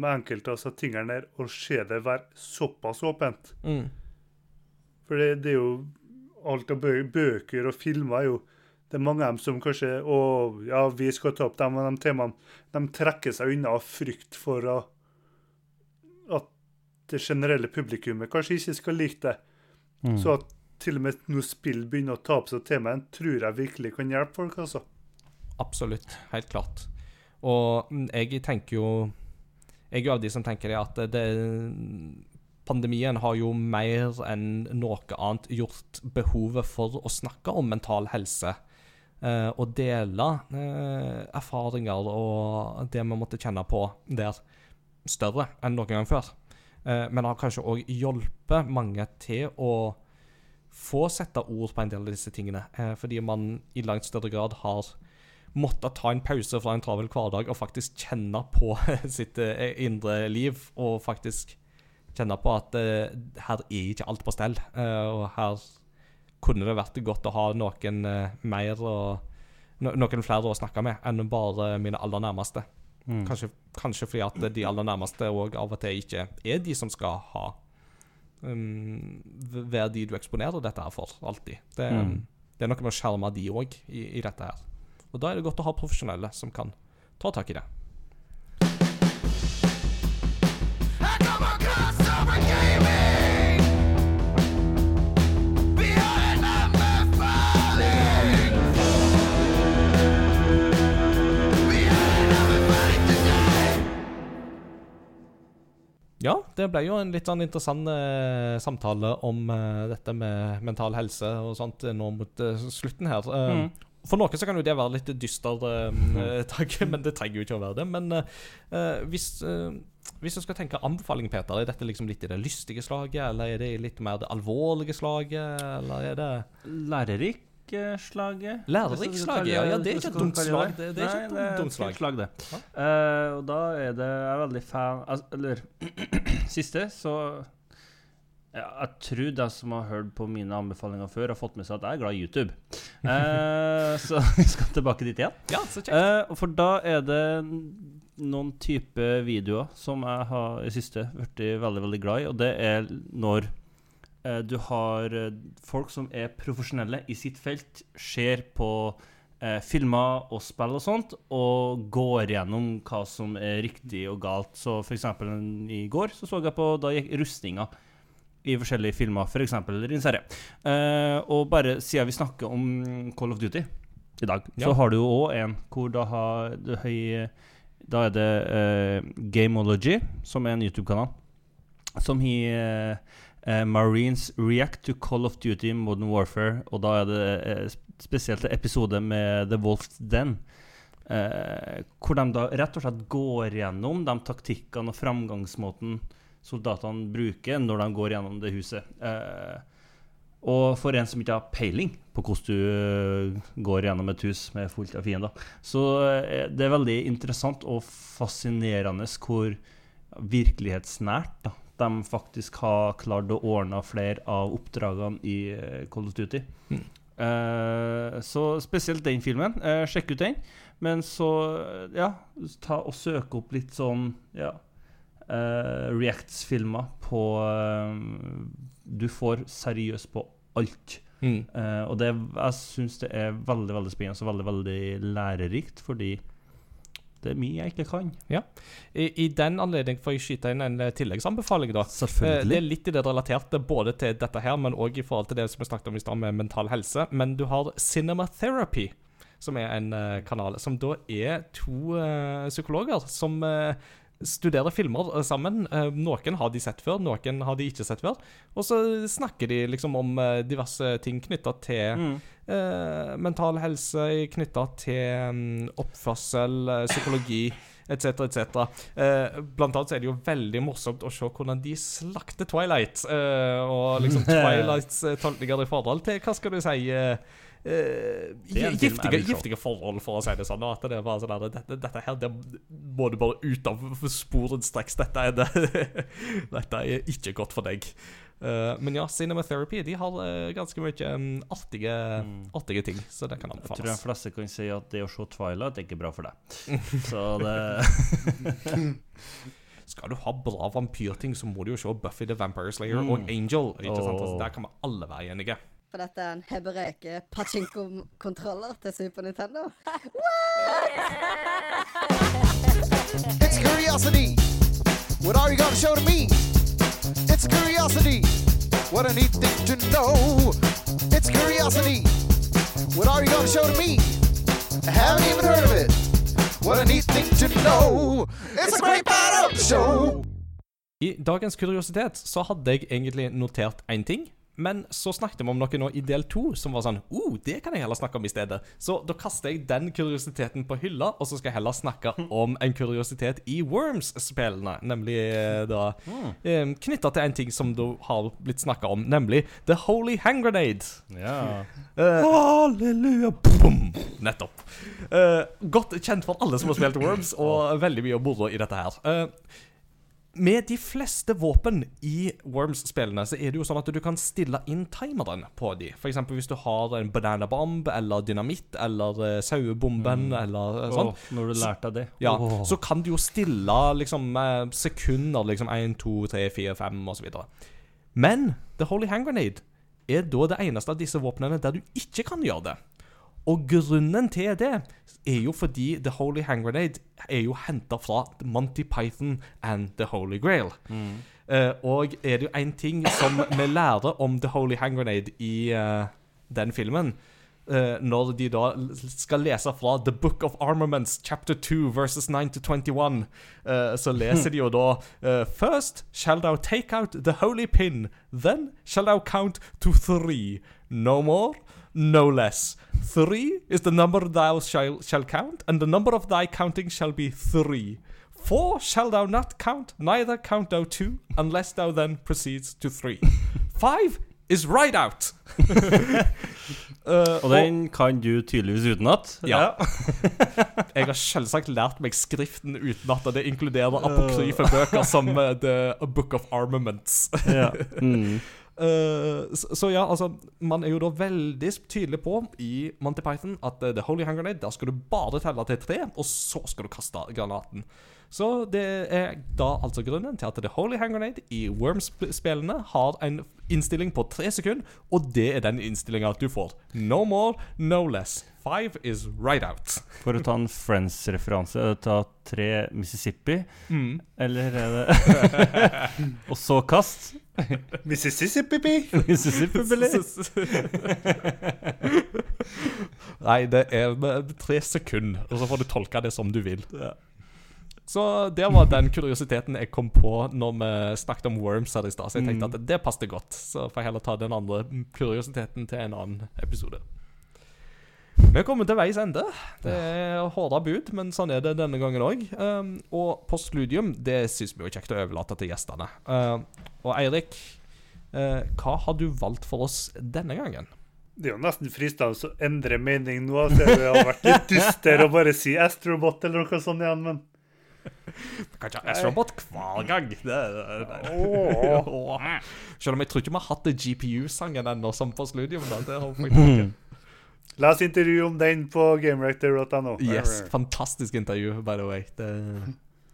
med enkelte av disse tingene der, å se det være såpass åpent. Mm. For det, det er jo alt av bøker og filmer er jo Det er mange av dem som kanskje Å, ja, vi skal ta opp dem og de temaene. De trekker seg unna av frykt for å, at det generelle publikummet kanskje ikke skal like det. Mm. Så at til og med når spill begynner å ta opp seg temaet, tror jeg virkelig kan hjelpe folk, altså. Absolutt. Helt klart. Og mm, jeg tenker jo Jeg er jo av de som tenker det at det, pandemien har jo mer enn noe annet gjort behovet for å snakke om mental helse eh, og dele eh, erfaringer og det vi måtte kjenne på der, større enn noen gang før. Eh, men det har kanskje òg hjulpet mange til å få sette ord på en del av disse tingene, eh, fordi man i langt større grad har måtte ta en pause fra en travel hverdag og faktisk kjenne på sitt eh, indre liv. Og faktisk kjenne på at uh, her er ikke alt på stell. Uh, og her kunne det vært godt å ha noen eh, mer og no, noen flere å snakke med enn bare mine aller nærmeste. Mm. Kanskje, kanskje fordi at de aller nærmeste òg av og til ikke er de som skal ha um, Være de du eksponerer dette her for, alltid. Det, Mm. det er noe med å skjerme de òg i, i dette her. Og da er det godt å ha profesjonelle som kan ta tak i det. I come across over gaming. Ja, det ble jo en litt sånn interessant eh, samtale om eh, dette med mental helse og sånt eh, nå mot eh, slutten her. Eh, Mm. For noen så kan jo det være litt dyster uh, tanke, men det trenger jo ikke å være det. Men eh, eh, hvis, eh, hvis du skal tenke anbefaling, Peter, er dette liksom litt i det lystige slaget, eller er det litt mer det alvorlige slaget, eller er det Lærerik eh, slaget. Lærerik slaget, ja, det- ja, det er ikke et dumt slag, det- det er ikke Nei, et dumt slag. slag, det. Eh, og da er det Jeg er veldig fan altså, Eller siste, så ja, Jeg tror de som har hørt på mine anbefalinger før, har fått med seg at jeg er glad i YouTube. Eh, så vi skal tilbake dit igjen. Ja, så kjekt. Eh, for da er det noen type videoer som jeg har i siste blitt veldig veldig glad i, og det er når du har eh, folk som er profesjonelle i sitt felt, ser på eh, filmer og spill og sånt, og går gjennom hva som er riktig og galt. Så for eksempel i går så så jeg på Da gikk rustninga i forskjellige filmer, f.eks. Rinns herre. Eh, og bare siden vi snakker om Call of Duty i dag, Ja. så har du jo òg en hvor da har du høy Da er det eh, Gameology, som er en YouTube-kanal, som har eh, Marines React to Call of Duty Modern Warfare, og da er det eh, spesielt en episode med The Wolf's Den. eh, hvor de da rett og slett går gjennom de taktikkene og framgangsmåten soldatene bruker når de går gjennom det huset. Eh, og for en som ikke har peiling på hvordan du eh, går gjennom et hus med fullt av fiender, så det er veldig interessant og fascinerende hvor virkelighetsnært da, de faktisk har klart å ordne flere av oppdragene i eh, Call of Duty. Mm. Eh, så spesielt den filmen. Eh, sjekk ut den. Men så, ja, ta og søk opp litt sånn, ja eh, Reacts-filmer på Du får seriøst på alt. Mm. Eh, og det, jeg syns det er veldig veldig spennende og veldig veldig lærerikt, fordi det er mye jeg ikke kan. I, I den anledning får jeg skyte inn en eh, tilleggsanbefaling, da. Selvfølgelig. Det er litt i det relaterte både til dette her, men òg i forhold til det som vi snakket om i stad med mental helse. Men du har Cinematherapy, som er en eh, kanal som da er to eh, psykologer som eh, studerer filmer eh, sammen. Eh, noen har de sett før, noen har de ikke sett før. Og så snakker de liksom om eh, diverse ting knytta til Mm. eh, mental helse, knytta til mm, oppførsel, psykologi etc., etc. Eh, blant annet så er det jo veldig morsomt å se hvordan de slakter Twilight. Eh, og liksom Twilights tolkninger i forhold til Hva skal du si jeg giftige, giftige forhold, for å si det sånn. At det er bare sånn at dette, dette her det må du bare ut av sporenstreks. Dette er det Dette er ikke godt for deg. Uh, men ja, Cinematherapy de har eh, ganske mye um, artige, Mm. artige ting, så det kan anbefales. Jeg tror de fleste kan si at det å se Twilight er ikke bra for deg. Så det Skal du ha bra vampyrting, så må du jo se Buffy the Vampire Slayer Mm. og Angel. Ikke sant? Altså, der kan vi alle være enige. For dette er en hebreke pachinko-kontroller til Super Nintendo. It's curiosity. What are you gonna show to me? It's curiosity. What a neat thing to know. It's curiosity. What are you gonna show to me? I haven't even heard of it. What a neat thing to know. It's a great part of the show. I dagens kuriositet så hadde jeg egentlig notert én ting. Men så snakket vi om noe nå i del to som var sånn oh, det kan jeg heller snakke om i stedet. Så da kaster jeg den kuriositeten på hylla, og så skal jeg heller snakke om en kuriositet i Worms-spillene. Nemlig eh, da eh, knytta til en ting som da har blitt snakka om, nemlig The Holy Hand Grenade. Ja. Eh, halleluja! Boom! Nettopp. Eh, godt kjent for alle som har spilt Worms, og veldig mye moro i dette her. Eh, med de fleste våpen i Worms-spillene så er det jo sånn at du kan stille inn timeren på de. Eksempel hvis du har en banana bomb eller dynamitt eller uh, sauebomben eller uh, sånn. Åh, når du lærte det. Ja, oh. så kan du jo stille liksom eh, sekunder, liksom 1, 2, 3, 4, 5 osv. Men The Holy Hand Grenade er da det eneste av disse våpnene der du ikke kan gjøre det. Og grunnen til det er jo fordi The Holy Hand Grenade er jo henta fra Monty Python and The Holy Grail. Eh, og er det jo én ting som vi lærer om The Holy Hand Grenade i uh, den filmen, Uh, når de da skal lese fra The Book of Armaments, chapter 2, verses 9 to 21, uh, så leser de jo da uh, First shall thou take out the holy pin, then shall thou count to three. No more, no less. Three is the number thou shall, shall count, and the number of thy counting shall be three. Four shall thou not count, neither count thou two, unless thou then proceeds to three. Five is right out. uh, Og den kan du tydeligvis utenat. Ja. Jeg har selvsagt lært meg skriften utenat, og det inkluderer apokryfe bøker som uh, The Book of Armaments. ja. Mm. Eh, så, så ja, altså Man er jo da veldig tydelig på i Monty Python at uh, The Holy Hand Grenade, der skal du bare telle til tre, og så skal du kaste granaten. Så det er da altså grunnen til at The Holy Hand Grenade i Worms-spillene har en innstilling på tre sekunder, og det er den innstillinga du får. No more, no less. Five is right out. For å ta en Friends-referanse, er det ta tre Mississippi, Mm. eller er det Og så kast? Mississippi. Mississippi, eller? Nei, det er med tre sekunder, og så får du tolke det som du vil. Så det var den kuriositeten jeg kom på når vi snakket om Worms her i stad. Så jeg tenkte at det passet godt. Så får jeg heller ta den andre kuriositeten til en annen episode. Vi er kommet til veis ende. Det er harde bud, men sånn er det denne gangen òg. Um, og postludium det syns vi er kjekt å overlate til gjestene. Uh, og Eirik, uh, hva har du valgt for oss denne gangen? Det er jo nesten fristende å endre mening nå. Så det har vært litt dyster å bare si Astrobot eller noe sånt igjen, men Kan ikke ha S-robot hver gang. Det, det, det. Åh. Selv om jeg tror ikke vi har hatt GPU-sangen ennå, som postludium. Da. Det har jeg faktisk ikke. oss intervjue om den på gamerector.no. Yes, fantastisk intervju, by the way. Det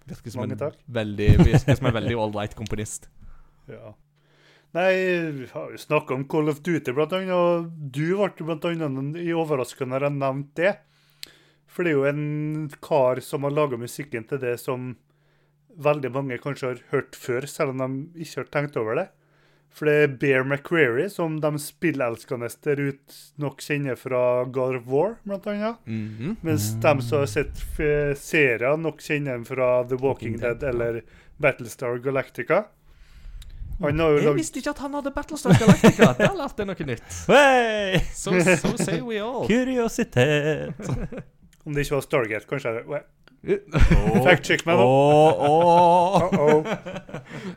virker som Mange en takk. veldig, virker som en veldig ålreit komponist. Ja. Nei, vi har jo snakka om Call of Duty, blant annet, og du ble blant annet i overraskende når jeg nevnte det. For det er jo en kar som har laga musikken til det som veldig mange kanskje har hørt før, selv om de ikke har tenkt over det. For det er Bear McCreary, som de spillelskende der ute nok kjenner fra God of War, blant annet. -hmm. Mens de som har sett serier, nok kjenner ham fra The Walking Dead, eller Battlestar Galactica. Han har jo Jeg visste ikke at han hadde Battlestar Galactica. Der lærte jeg noe nytt. Hey! So, so say we all. Kuriositet. Om det ikke var Stargate, kanskje. Oh. Fact check meg nå. Oh, oh. Uh-oh.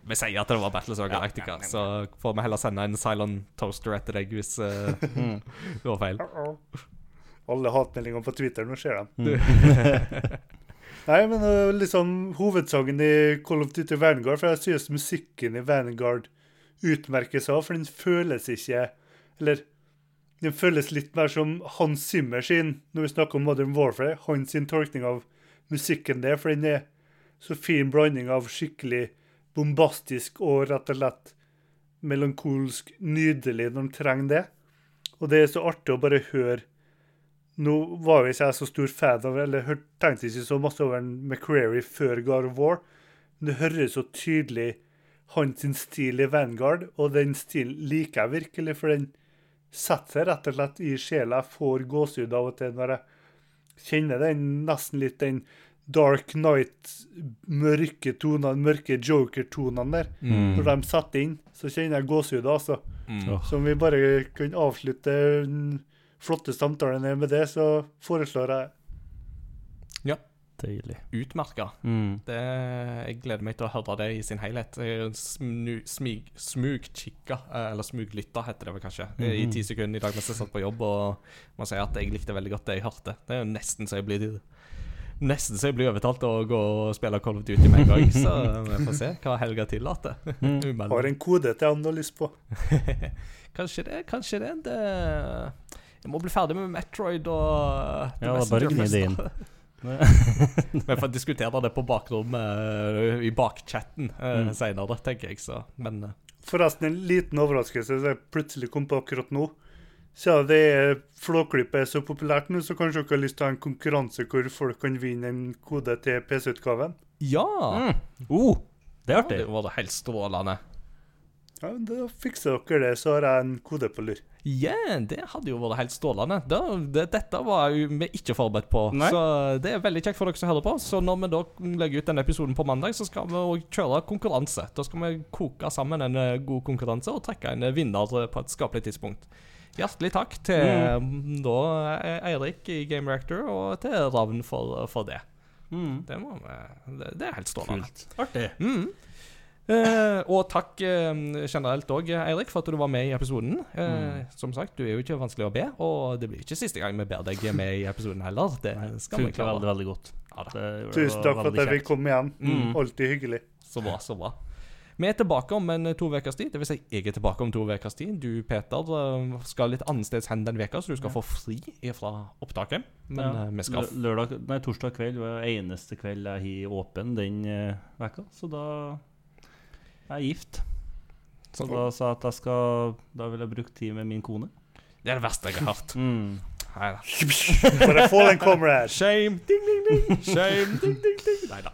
Vi sier at det var Battlestar Galactica, så får vi heller sende en Cylon Toaster etter deg hvis eh, det var feil. Alle hatmeldingene på Twitter, nå ser de. Nei, men uh, liksom hovedsangen i Call of Duty Vanguard, for jeg synes musikken i Vanguard utmerker seg, for den føles ikke Eller den føles litt mer som Hans Zimmer sin, når vi snakker om Modern Warfare, hans sin tolkning av musikken der, for den er så fin blanding av skikkelig bombastisk og rett og slett melankolsk nydelig når de trenger det. Og det er så artig å bare høre Nå var jo ikke jeg så stor fan av eller tenkte ikke så masse over McCreary før God of War, men det høres så tydelig hans stil i Vanguard, og den stilen liker jeg virkelig, for den setter seg rett og slett i sjela. Jeg får gåsehud av og til når jeg kjenner den nesten litt den Dark Night, mørke tonene, mørke Joker-tonene der. Når de setter inn, så kjenner jeg gåsehud, altså. Mm. Så om vi bare kan avslutte den flotte samtalen med det, så foreslår jeg Deilig. Utmerka. Mm. Det, jeg gleder meg til å høre det i sin helhet. Smugkikka, eh, eller smuglytta heter det vel kanskje, eh, i ti sekunder i dag mens jeg satt på jobb, og må si at jeg likte veldig godt det jeg hørte. Det er jo nesten så jeg blir Nesten så jeg blir overtalt til å gå og spille Call of Duty med en gang, så vi får se hva helga tillater. Mm. har en kode til han du har lyst på. Kanskje det, kanskje det. det jeg må bli ferdig med Metroid og Ja, da bare gni det inn. Vi får diskutere det på bakrommet eh, i bakchatten uh, Mm. senere, tenker jeg. Så. Men eh, Forresten, en liten overraskelse som jeg plutselig kom på akkurat nå. Siden det Flåklippet er så populært nå, så kanskje dere har lyst til å ha en konkurranse hvor folk kan vinne en kode til PC-utgaven? ja! Mm. Oh, det er artig. Det var det helt strålende. Ja, men Da fikser dere det, så har jeg en kode på lur. Ja, det hadde jo vært helt strålende. Det, det, dette var vi ikke forberedt på. Nei. Så det er veldig kjekt for dere som hører på. Så når vi da legger ut denne episoden på mandag, så skal vi kjøre konkurranse. Da skal vi koke sammen en eh, god konkurranse og trekke en vinner på et skapelig tidspunkt. Hjertelig takk til mm, da eh, Eirik i Game Reactor og til Ravn for, for det. Mm. Det, vi, det, det er helt strålende. Artig. Mm. Eh, og takk eh, generelt òg, Eirik, for at du var med i episoden. Eh, Som sagt, du er jo ikke vanskelig å be, og det blir ikke siste gang vi ber deg med i episoden heller. Det skal vi klare. veldig, veldig godt. Ja da. Det Tusen takk for at jeg fikk komme igjen. Mm. Alltid hyggelig. Så bra, så bra. Vi er tilbake om en eh, to ukers tid. Det vil si, jeg er tilbake om to ukers tid. Du, Peter, skal litt annensteds hen den veka, så du skal få fri fra opptaket. Men Ja. eh, vi skal Lørdag, nei, torsdag kveld var eneste kveld jeg har åpen den eh, veka, så da er gift. Så Så da sa jeg at jeg skal Da vil jeg bruke tid med min kone. Det er det verste jeg har hørt. Mm. Nei da. For a fallen comrade. Shame. Ding, ding, ding, shame, ding, ding, ding. Neida.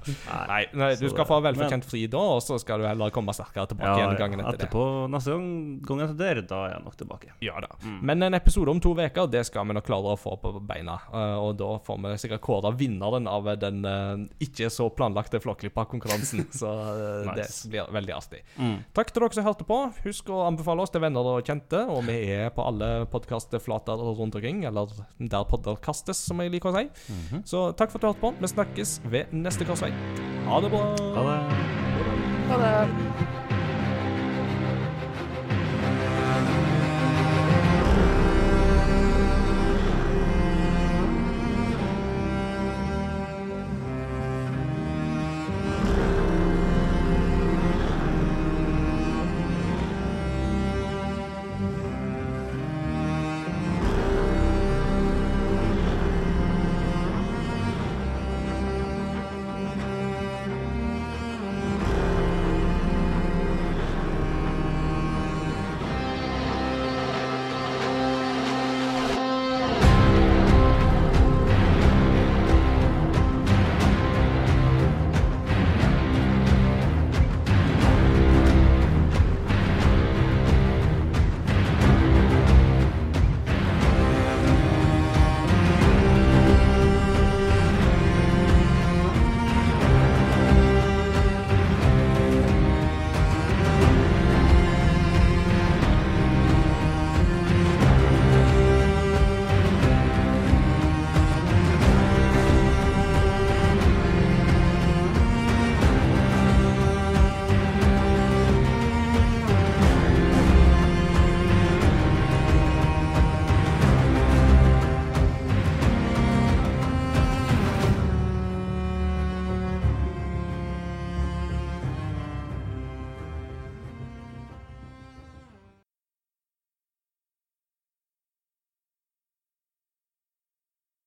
Nei Nei, du skal få velfortjent fri da, og så skal du heller komme sterkere tilbake igjen gangen etter det. etterpå, neste gang, gang etter der, da er jeg nok tilbake. Ja da. Men en episode om to uker, det skal vi nok klare å få på beina. Eh, og da får vi sikkert kåre vinneren av den eh, ikke så planlagte Flåklypa-konkurransen. så eh, Nice. det blir veldig artig. Mm. Takk til dere som hørte på. Husk å anbefale oss til venner og kjente. Og vi er på alle podkastflater rundt omkring, eller der podder kastes, som jeg liker å si. Så takk for at du hørte på. Vi snakkes ved neste korsvei. Ha det bra. Ha det. Ha det.